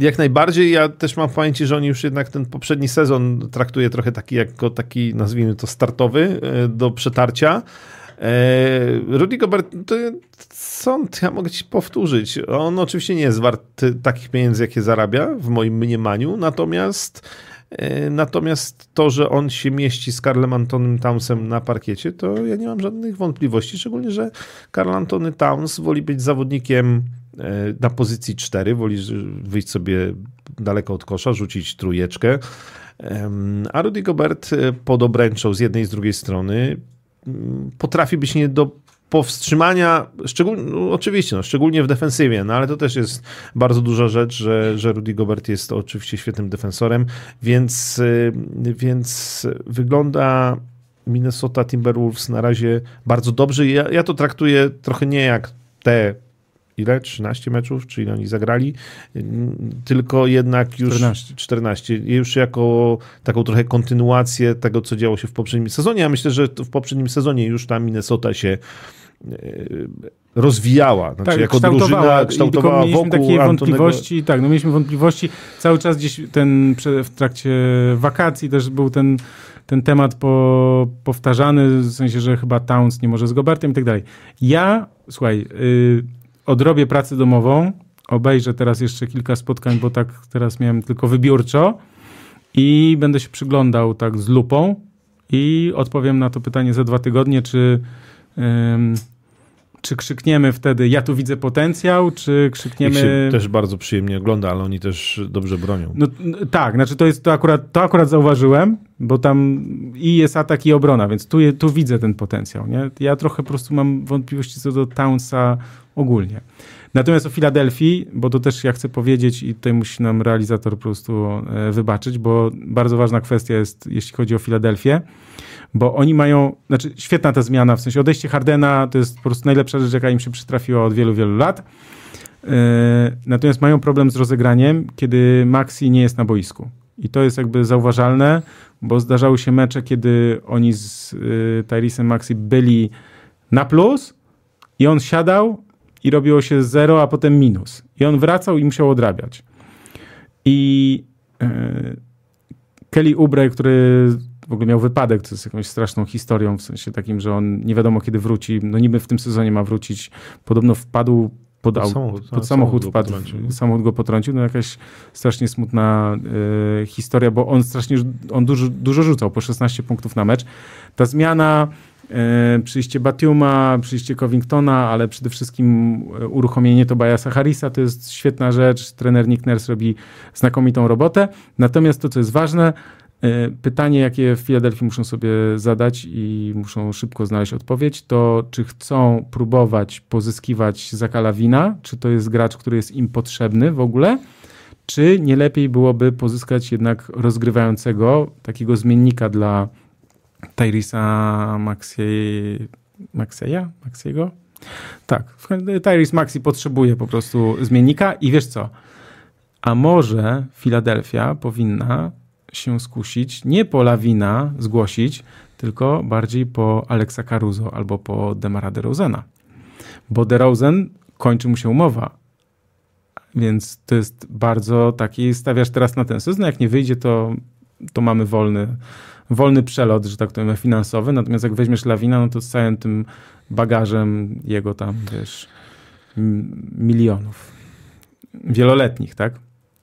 jak najbardziej. Ja też mam w pamięci, że oni już jednak ten poprzedni sezon traktuje trochę taki jako taki, nazwijmy to, startowy e, do przetarcia. E, Rudy Gobert, to sąd, ja mogę ci powtórzyć. On oczywiście nie jest wart takich pieniędzy, jakie zarabia, w moim mniemaniu, natomiast e, Natomiast to, że on się mieści z Karlem Antonym Townsem na parkiecie, to ja nie mam żadnych wątpliwości, szczególnie, że Karl Antony Towns woli być zawodnikiem e, na pozycji 4, woli wyjść sobie daleko od kosza, rzucić trójeczkę. A Rudy Gobert pod obręczą z jednej i z drugiej strony potrafi być nie do powstrzymania, szczególnie, no oczywiście, no, szczególnie w defensywie, no ale to też jest bardzo duża rzecz, że, że Rudy Gobert jest oczywiście świetnym defensorem, więc, y, więc wygląda Minnesota Timberwolves na razie bardzo dobrze. Ja, ja to traktuję trochę nie jak te ile? 13 meczów, czy ile oni zagrali, tylko jednak już 14. 14. Już jako taką trochę kontynuację tego, co działo się w poprzednim sezonie. Ja myślę, że w poprzednim sezonie już ta Minnesota się rozwijała, znaczy tak, jako drużyna kształtowała mieliśmy wokół takie wątpliwości, tak, no mieliśmy wątpliwości, cały czas gdzieś ten, w trakcie wakacji też był ten, ten temat po, powtarzany, w sensie, że chyba Towns nie może z Gobertem i tak dalej. Ja, słuchaj, yy, odrobię pracę domową, obejrzę teraz jeszcze kilka spotkań, bo tak teraz miałem tylko wybiórczo i będę się przyglądał tak z lupą i odpowiem na to pytanie za dwa tygodnie, czy... Yy, czy krzykniemy wtedy, ja tu widzę potencjał, czy krzykniemy... Też bardzo przyjemnie ogląda, ale oni też dobrze bronią. No, tak, znaczy to jest to akurat, to akurat zauważyłem, bo tam i jest atak i obrona, więc tu, tu widzę ten potencjał. Nie? Ja trochę po prostu mam wątpliwości co do Townsa ogólnie. Natomiast o Filadelfii, bo to też ja chcę powiedzieć i tutaj musi nam realizator po prostu e, wybaczyć, bo bardzo ważna kwestia jest, jeśli chodzi o Filadelfię, bo oni mają, znaczy świetna ta zmiana, w sensie odejście Hardena to jest po prostu najlepsza rzecz, jaka im się przytrafiła od wielu, wielu lat. Yy, natomiast mają problem z rozegraniem, kiedy Maxi nie jest na boisku. I to jest jakby zauważalne, bo zdarzały się mecze, kiedy oni z yy, Tyrisem Maxi byli na plus i on siadał i robiło się zero, a potem minus. I on wracał i musiał odrabiać. I yy, Kelly Oubre, który w ogóle miał wypadek, co jest jakąś straszną historią, w sensie takim, że on nie wiadomo kiedy wróci. No niby w tym sezonie ma wrócić. Podobno wpadł pod, pod samochód, pod samochód, wpadł, go samochód go potrącił. No jakaś strasznie smutna y, historia, bo on strasznie, on dużo, dużo rzucał, po 16 punktów na mecz. Ta zmiana przyjście Batiuma, przyjście Covingtona, ale przede wszystkim e, uruchomienie Tobiasa Harrisa to jest świetna rzecz. Trener Nick Nurse robi znakomitą robotę. Natomiast to, co jest ważne, E, pytanie, jakie w Filadelfii muszą sobie zadać i muszą szybko znaleźć odpowiedź, to czy chcą próbować pozyskiwać Zakalawina, czy to jest gracz, który jest im potrzebny w ogóle, czy nie lepiej byłoby pozyskać jednak rozgrywającego, takiego zmiennika dla Tyrisa Maxiej, Maxieja? Maxiego? Tak, Tyrese Maxi potrzebuje po prostu zmiennika i wiesz co, a może Filadelfia powinna się skusić, nie po Lawina zgłosić, tylko bardziej po Alexa Caruso albo po Demara DeRozena. Bo DeRozan kończy mu się umowa, więc to jest bardzo taki, stawiasz teraz na ten sezon, jak nie wyjdzie, to, to mamy wolny, wolny przelot, że tak powiem, finansowy, natomiast jak weźmiesz Lawina, no to z całym tym bagażem jego tam, wiesz, milionów wieloletnich, tak?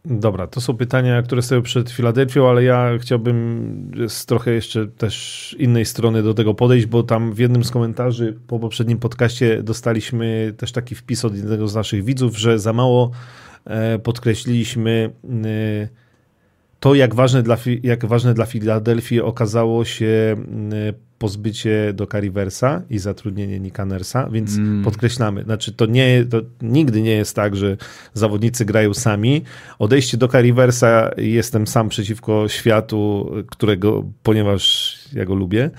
Dobra, to są pytania, które stoją przed Filadelfią, ale ja chciałbym z trochę jeszcze też innej strony do tego podejść, bo tam w jednym z komentarzy po poprzednim podcaście dostaliśmy też taki wpis od jednego z naszych widzów, że za mało e, podkreśliliśmy e, to, jak ważne dla, jak ważne dla Filadelfii okazało się pozbycie do Cariversa i zatrudnienie Nika Nersa, więc mm. podkreślamy, znaczy to, nie, to nigdy nie jest tak, że zawodnicy grają sami. Odejście do Cariversa jestem sam przeciwko światu, którego, ponieważ ja go lubię,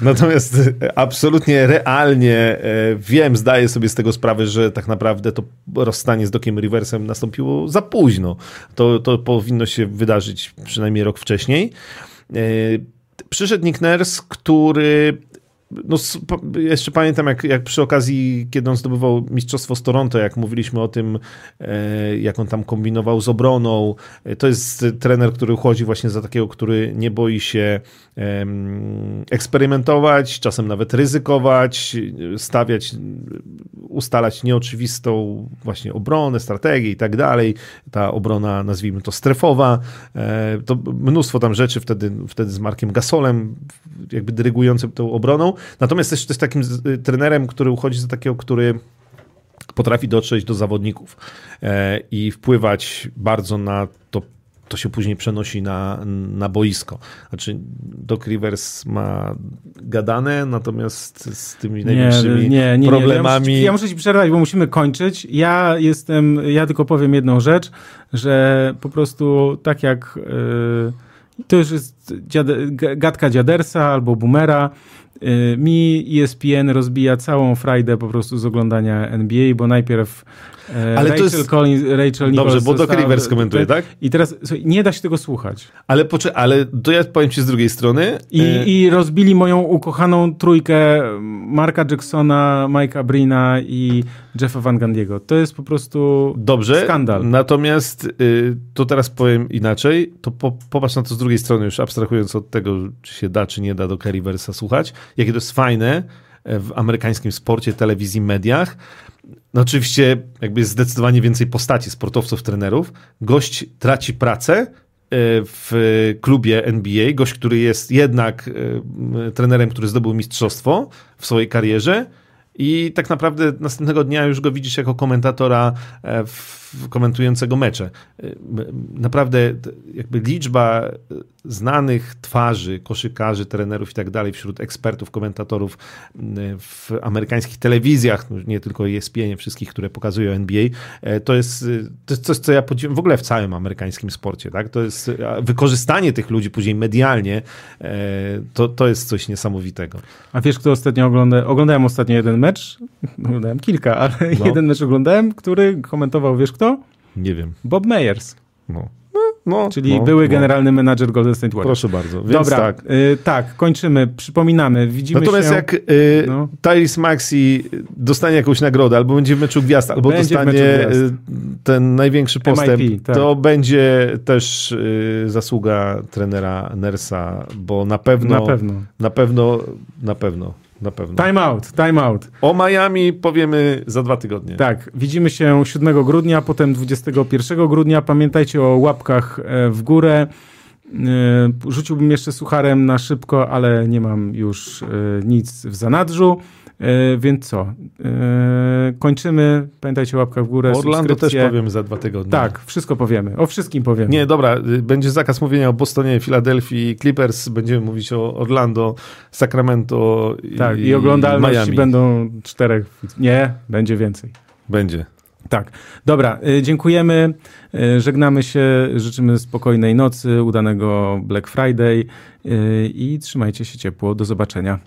Natomiast absolutnie realnie e, wiem, zdaję sobie z tego sprawę, że tak naprawdę to rozstanie z Dokiem Riversem nastąpiło za późno. To, to powinno się wydarzyć przynajmniej rok wcześniej. E, przyszedł Nick Nurse, który no, jeszcze pamiętam, jak, jak przy okazji, kiedy on zdobywał Mistrzostwo z Toronto, jak mówiliśmy o tym, e, jak on tam kombinował z obroną. E, to jest trener, który uchodzi właśnie za takiego, który nie boi się eksperymentować, czasem nawet ryzykować, stawiać, ustalać nieoczywistą właśnie obronę, strategię i tak dalej. Ta obrona, nazwijmy to strefowa. E, to mnóstwo tam rzeczy wtedy, wtedy z Markiem Gasolem, jakby dyrygującym tą obroną. Natomiast też, też takim y, trenerem, który uchodzi za takiego, który potrafi dotrzeć do zawodników e, i wpływać bardzo na to, to się później przenosi na, na boisko. Znaczy, Doc Rivers ma gadane, natomiast z tymi największymi nie, nie, nie, problemami... Ja muszę, ja muszę ci przerwać, bo musimy kończyć. Ja jestem, ja tylko powiem jedną rzecz, że po prostu tak jak... Yy, to już jest dziad gadka dziadersa albo boomera, mi ESPN rozbija całą frajdę po prostu z oglądania NBA, bo najpierw e, Ale Rachel, to jest... Collins, Rachel Dobrze, bo Doc Rivers komentuje, tak? I teraz słuchaj, nie da się tego słuchać. Ale, poczekaj, ale to ja powiem ci z drugiej strony. I, e... I rozbili moją ukochaną trójkę Marka Jacksona, Mike'a Brina i Jeffa Van Gandiego. To jest po prostu Dobrze, skandal. Natomiast y, to teraz powiem inaczej. To po, popatrz na to z drugiej strony, już abstrahując od tego, czy się da, czy nie da do Riversa słuchać jakie to jest fajne e, w amerykańskim sporcie, telewizji, mediach. No oczywiście jakby jest zdecydowanie więcej postaci, sportowców, trenerów. Gość traci pracę e, w klubie NBA, gość, który jest jednak e, trenerem, który zdobył mistrzostwo w swojej karierze i tak naprawdę następnego dnia już go widzisz jako komentatora komentującego mecze. Naprawdę jakby liczba znanych twarzy, koszykarzy, trenerów i tak dalej wśród ekspertów, komentatorów mm, w amerykańskich telewizjach, no, nie tylko ESPN, wszystkich, które pokazują NBA, e, to jest, to jest coś, co ja podziwiam w ogóle w całym amerykańskim sporcie. Tak? To jest wykorzystanie tych ludzi później medialnie, e, to, to jest coś niesamowitego. A wiesz, kto ostatnio ogląda? Oglądałem ostatnio jeden mecz, *laughs* oglądałem kilka, ale no. jeden mecz oglądałem, który komentował, wiesz kto? Nie wiem. Bob Meyers. No. No, Czyli no, były no. generalny menadżer Golden State Warriors. Proszę bardzo. Więc Dobra, tak. Y, tak, kończymy. Przypominamy, widzimy Natomiast się... jak y, no. Tyrese Maxi dostanie jakąś nagrodę, albo będzie w meczu gwiazd, albo będzie dostanie y, ten największy postęp, MIP, tak. to będzie też y, zasługa trenera Nersa, bo na pewno, na pewno, na pewno, na pewno na pewno. Time out, time out. O Miami powiemy za dwa tygodnie. Tak, widzimy się 7 grudnia, potem 21 grudnia. Pamiętajcie o łapkach e, w górę. E, rzuciłbym jeszcze sucharem na szybko, ale nie mam już e, nic w zanadrzu. E, więc co? E, kończymy. Pamiętajcie łapka w górę. Orlando też powiemy za dwa tygodnie. Tak, wszystko powiemy. O wszystkim powiemy. Nie, dobra. Y, będzie zakaz mówienia o Bostonie, Filadelfii, Clippers. Będziemy mówić o Orlando, Sacramento i Tak, i oglądalności Miami. będą czterech. Nie, będzie więcej. Będzie. Tak. Dobra, y, dziękujemy. Y, żegnamy się. Życzymy spokojnej nocy, udanego Black Friday i trzymajcie się ciepło. Do zobaczenia.